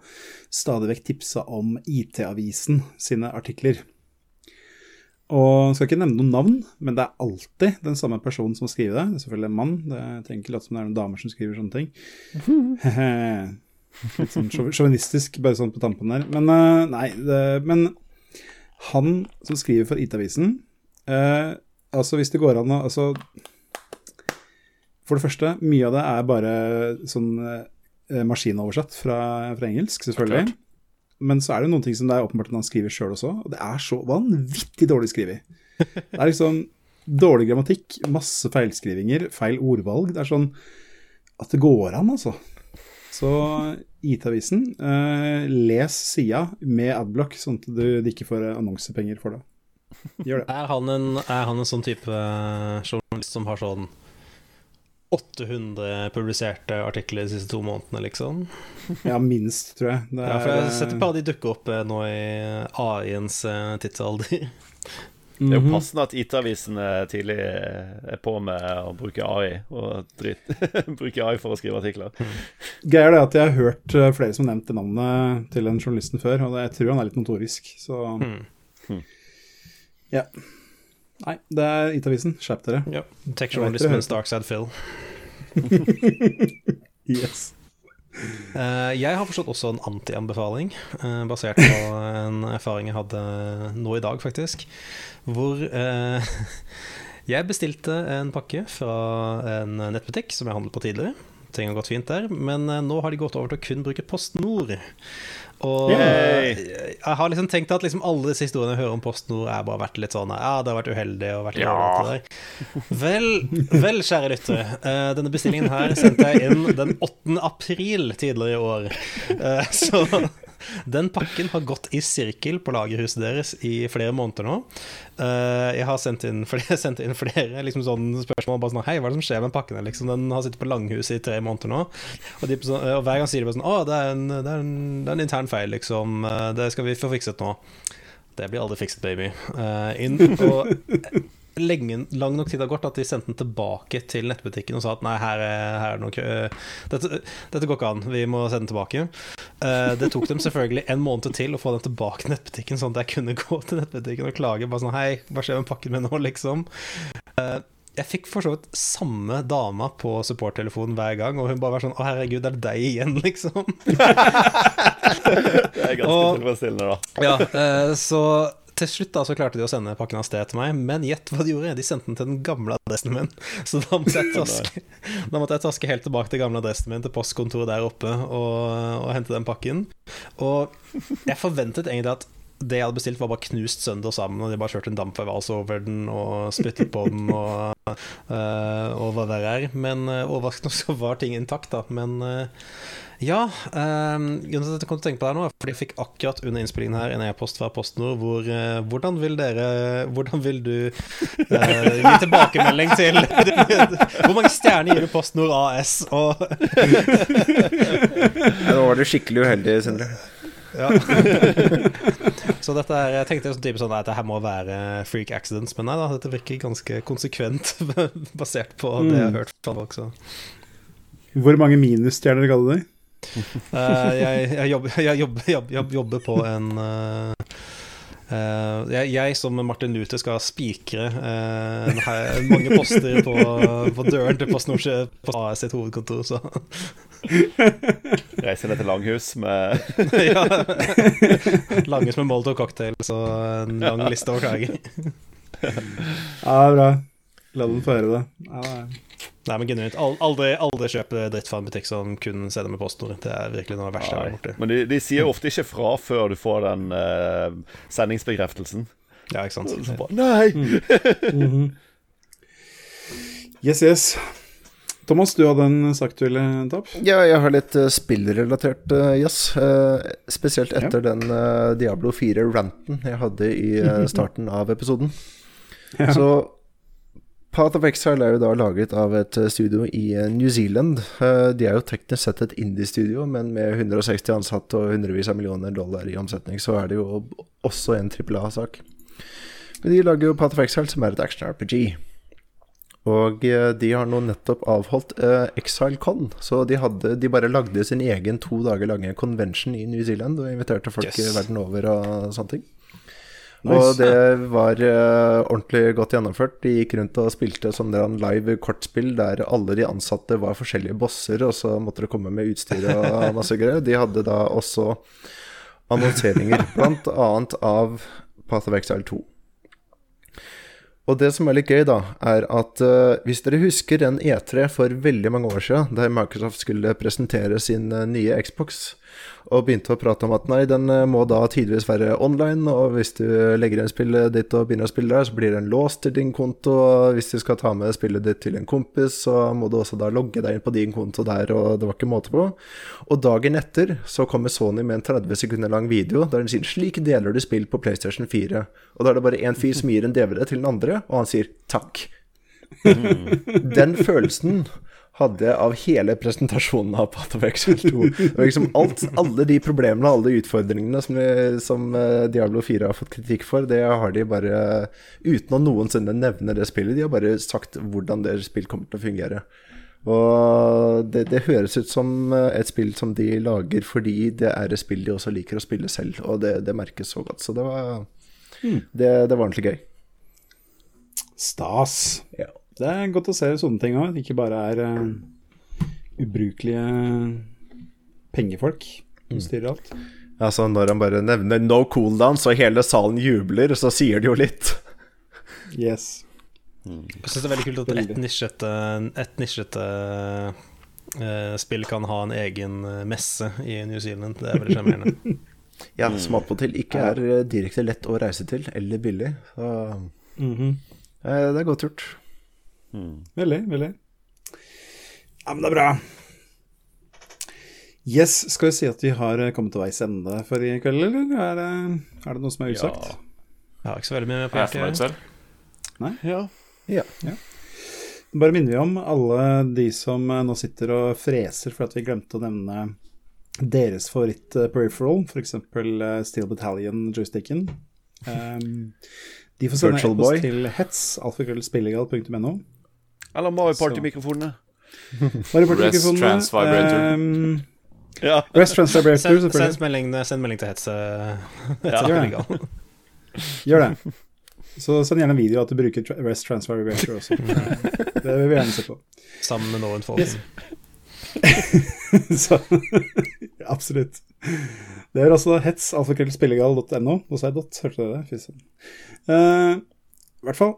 stadig vekk tipse om IT-avisen sine artikler. Og skal ikke nevne noen navn, men det er alltid den samme personen som skriver det. Det er selvfølgelig en mann, det trenger ikke late som det er noen damer som skriver sånne ting. Litt sånn sjåvinistisk, bare sånn på tampen der. Men nei, det, men han som skriver for IT-avisen eh, Altså, hvis det går an å altså, For det første, mye av det er bare sånn eh, maskinoversatt fra, fra, engelsk, selvfølgelig. Men så er det noen ting som det er åpenbart at han skriver sjøl også, og det er så vanvittig dårlig skrevet. Det er liksom dårlig grammatikk, masse feilskrivinger, feil ordvalg. Det er sånn at det går an, altså. Så IT-avisen, eh, les sida med adblock, sånn at du, ikke får annonsepenger for det. Gjør det. Er han en, er han en sånn type journalist som har sånn 800 publiserte artikler de siste to månedene, liksom? Ja, minst, tror jeg. Det Ja, for jeg setter på eh, av de dukker opp eh, nå i AI-ens eh, tidsalder. Det er jo mhm. passende at IT-avisene tidlig er på med å bruke AI og drit. bruke AI for å skrive artikler. Gøy er det at jeg har hørt eh, flere som nevnte navnet til den journalisten før, og jeg tror han er litt notorisk, så mm. Ja. Nei, det er IT-avisen. Skjerp dere. Ja. Tech-journalismens dark side Phil. Yes. Eh, jeg har forstått også en anti-anbefaling, eh, basert på en erfaring jeg hadde nå i dag, faktisk. Hvor eh, jeg bestilte en pakke fra en nettbutikk som jeg handlet på tidligere. Ting har gått fint der, men nå har de gått over til å kun bruke PostNord. Og Yay! jeg har liksom tenkt at liksom alle disse historiene jeg hører om PostNord, er bare vært litt sånn Ja, det har vært uheldig og vært Ja. der. Vel, vel, kjære lyttere. Uh, denne bestillingen her sendte jeg inn den 8. april tidligere i år. Uh, så den pakken har gått i sirkel på lagerhuset deres i flere måneder nå. Eh, jeg har sendt inn flere, sendt inn flere liksom sånne spørsmål. Bare sånn, Hei, hva er det som skjer med pakken? Liksom, den har sittet på langhuset i tre måneder nå. Og, de, og hver gang sier de bare sånn Å, det er en, det er en, det er en intern feil, liksom. Eh, Det skal vi få fikset nå. Det blir aldri fikset, baby. Uh, inn, og lenge, lang nok tid har gått at de sendte den tilbake til nettbutikken og sa at nei, her er, her er det noe dette, dette går ikke an, vi må sende den tilbake. Uh, det tok dem selvfølgelig en måned til å få den tilbake til nettbutikken, sånn at jeg kunne gå til nettbutikken og klage. Bare sånn Hei, hva skjer med pakken min nå, liksom? Uh, jeg fikk for så vidt samme dama på supporttelefonen hver gang, og hun bare var sånn Å, herregud, er det deg igjen, liksom? Det er ganske Og- tilfredsstillende, da. Ja, eh, så til slutt da så klarte de å sende pakken av sted til meg, men gjett hva de gjorde? De sendte den til den gamle adressen min. Så da måtte jeg taske, måtte jeg taske helt tilbake til gamle adressen min, til postkontoret der oppe, og, og hente den pakken. Og jeg forventet egentlig at det jeg hadde bestilt, var bare knust sønder sammen, og de bare kjørte en dampveivals over den og spyttet på den og, eh, og hva verre er. Men uh, overraskende så var ting intakt, da. Men eh, ja, grunnen til at jeg kom til å tenke på det her nå, er fordi jeg fikk akkurat under innspillingen her en e-post fra PostNord hvor eh, Hvordan vil dere Hvordan vil du eh, gi tilbakemelding til Hvor mange stjerner gir du PostNord AS? Og Ja, nå var du skikkelig uheldig, Sindre. ja. Så dette er, jeg tenkte sånn type sånn at dette her må være freak accidents, men nei da, dette virker ganske konsekvent basert på det jeg har hørt fra folk. Så. Hvor mange minusstjerner ga du deg? Eh, jeg, jeg, jobber, jeg jobber, jobber, jobber, på en eh, eh, jeg, jeg som Martin Luther skal spikre eh, mange poster på, på døren til PostNord på AS sitt hovedkontor, så Reise ned til Langhus med ja. Langhus med Molotov cocktail, og en lang liste over klager. Ja, det er bra. La den få høre det. Ja, det er- Nei, men genuint. Aldri, aldri kjøp dritt fra en butikk som kun selger med PostNord. Det er virkelig noe av det verste jeg har vært borti. Men de, de sier ofte ikke fra før du får den uh, sendingsbekreftelsen. Ja, ikke sant. Så bare, Nei! Yes, yes. Thomas, du hadde en sak du ville ta opp? Ja, jeg har litt uh, spillrelatert uh, yes. uh, spesielt etter den eh, Diablo 4-ranten jeg hadde i eh, starten av episoden. Ja. Så Path of Exile er jo da laget av et eh, studio i eh, New Zealand. Eh, de er jo teknisk sett et indie-studio, men med 160 ansatte og hundrevis av millioner dollar i omsetning, så er det jo også en trippel A-sak. Men de lager jo Path of Exile, som er et action-RPG. Og de har nå nettopp avholdt ExileCon, så de, hadde, de bare lagde sin egen to dager lange convention i New Zealand og inviterte folk Yes. verden over og sånne ting. Og det var uh, ordentlig godt gjennomført. De gikk rundt og spilte sånn live kortspill der alle de ansatte var forskjellige bosser, og så måtte de komme med utstyr og masse greier. De hadde da også annonseringer, annet av Path of Exile 2. Og det som er litt gøy, da, er at uh, hvis dere husker en E3 for veldig mange år siden, der Microsoft skulle presentere sin uh, nye Xbox, og begynte å prate om at nei, den eh, må da tidvis være online, og hvis du legger inn spillet ditt og begynner å spille der, så blir den låst til din konto, og hvis du skal ta med spillet ditt til en kompis, så må du også da logge deg inn på din konto der, og det var ikke måte på. Og dagen etter så kommer Sony med en 30 sekunder lang video der den sier 'slik deler du spill på PlayStation 4', og da er det bare én fyr som gir en DVD til den andre, og han sier 'takk'. Den følelsen hadde jeg av hele presentasjonen av Path of Exile 2. Det var liksom alt, alle de problemene, alle de utfordringene som, som eh, Diablo 4 har fått kritikk for, det har de bare, uten å noensinne nevne det spillet, de har bare sagt hvordan det spillet kommer til å fungere. Og det, det høres ut som eh, et spill som de lager fordi det er et spill de også liker å spille selv, og det, det merkes så godt. Så det var, det, det var ordentlig gøy. Stas. Ja. Det er godt å se sånne ting òg, ikke bare er uh, ubrukelige pengefolk som styrer alt. Altså Når han bare nevner no cooldown, så hele salen jubler, så sier det jo litt. Yes. Jeg syns det er veldig kult at et nisjete, et nisjete uh, spill kan ha en egen eh, messe i New Zealand. Det er veldig sjarmerende. Ja, Som attpåtil ikke er direkte lett å reise til, eller billig. Så mm -hmm. uh, det er godt gjort. Veldig, veldig. Ja, men det er bra. Yes, skal vi si at vi har eh, kommet til veis ende for i kveld, eller er det, er det noe som er usagt? Jeg har ikke så veldig mye mer på Er hjertet. selv? Ja. Ja. Bare minner vi om alle de som eh, nå sitter og freser for at vi glemte å nevne deres favoritt-peripheral, f.eks. Uh, Steel Battalion joysticken. Um, de får sende e-post til hets, alfakrøllspillegal.no. Eller Mario Party-mikrofonene. Rest. Trans Vibrator. Um, Ja. Rest Trans Vibrator, Send, send, melding, send melding til Hetse. Ja. Gjør det. Gjør det. Så send gjerne en video at du bruker Rest Trans Vibrator også. Det vil vi gjerne se på. Sammen med Noen Folk. Yes. Så, absolutt. Det er altså hets, alfakrøllspillegal.no. Nå sa jeg dot, hørte du det? Uh. Eh, I hvert fall,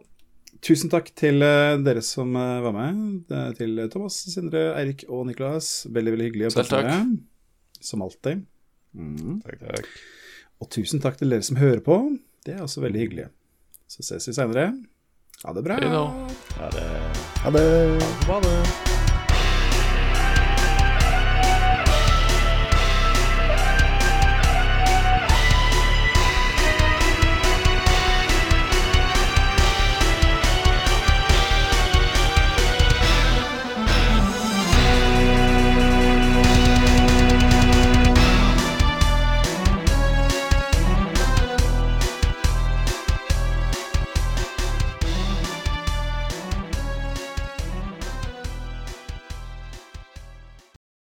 tusen takk til eh, dere som eh, var med. Til Thomas, Sindre, Eirik og Niklas. Veldig, veldig hyggelig å prate med dere. Som alltid. Mm. Takk, takk. Og tusen takk til dere som hører på. Det er også veldig hyggelig. Så ses vi seinere. Ha det bra. Ha det Ha det. Ha det.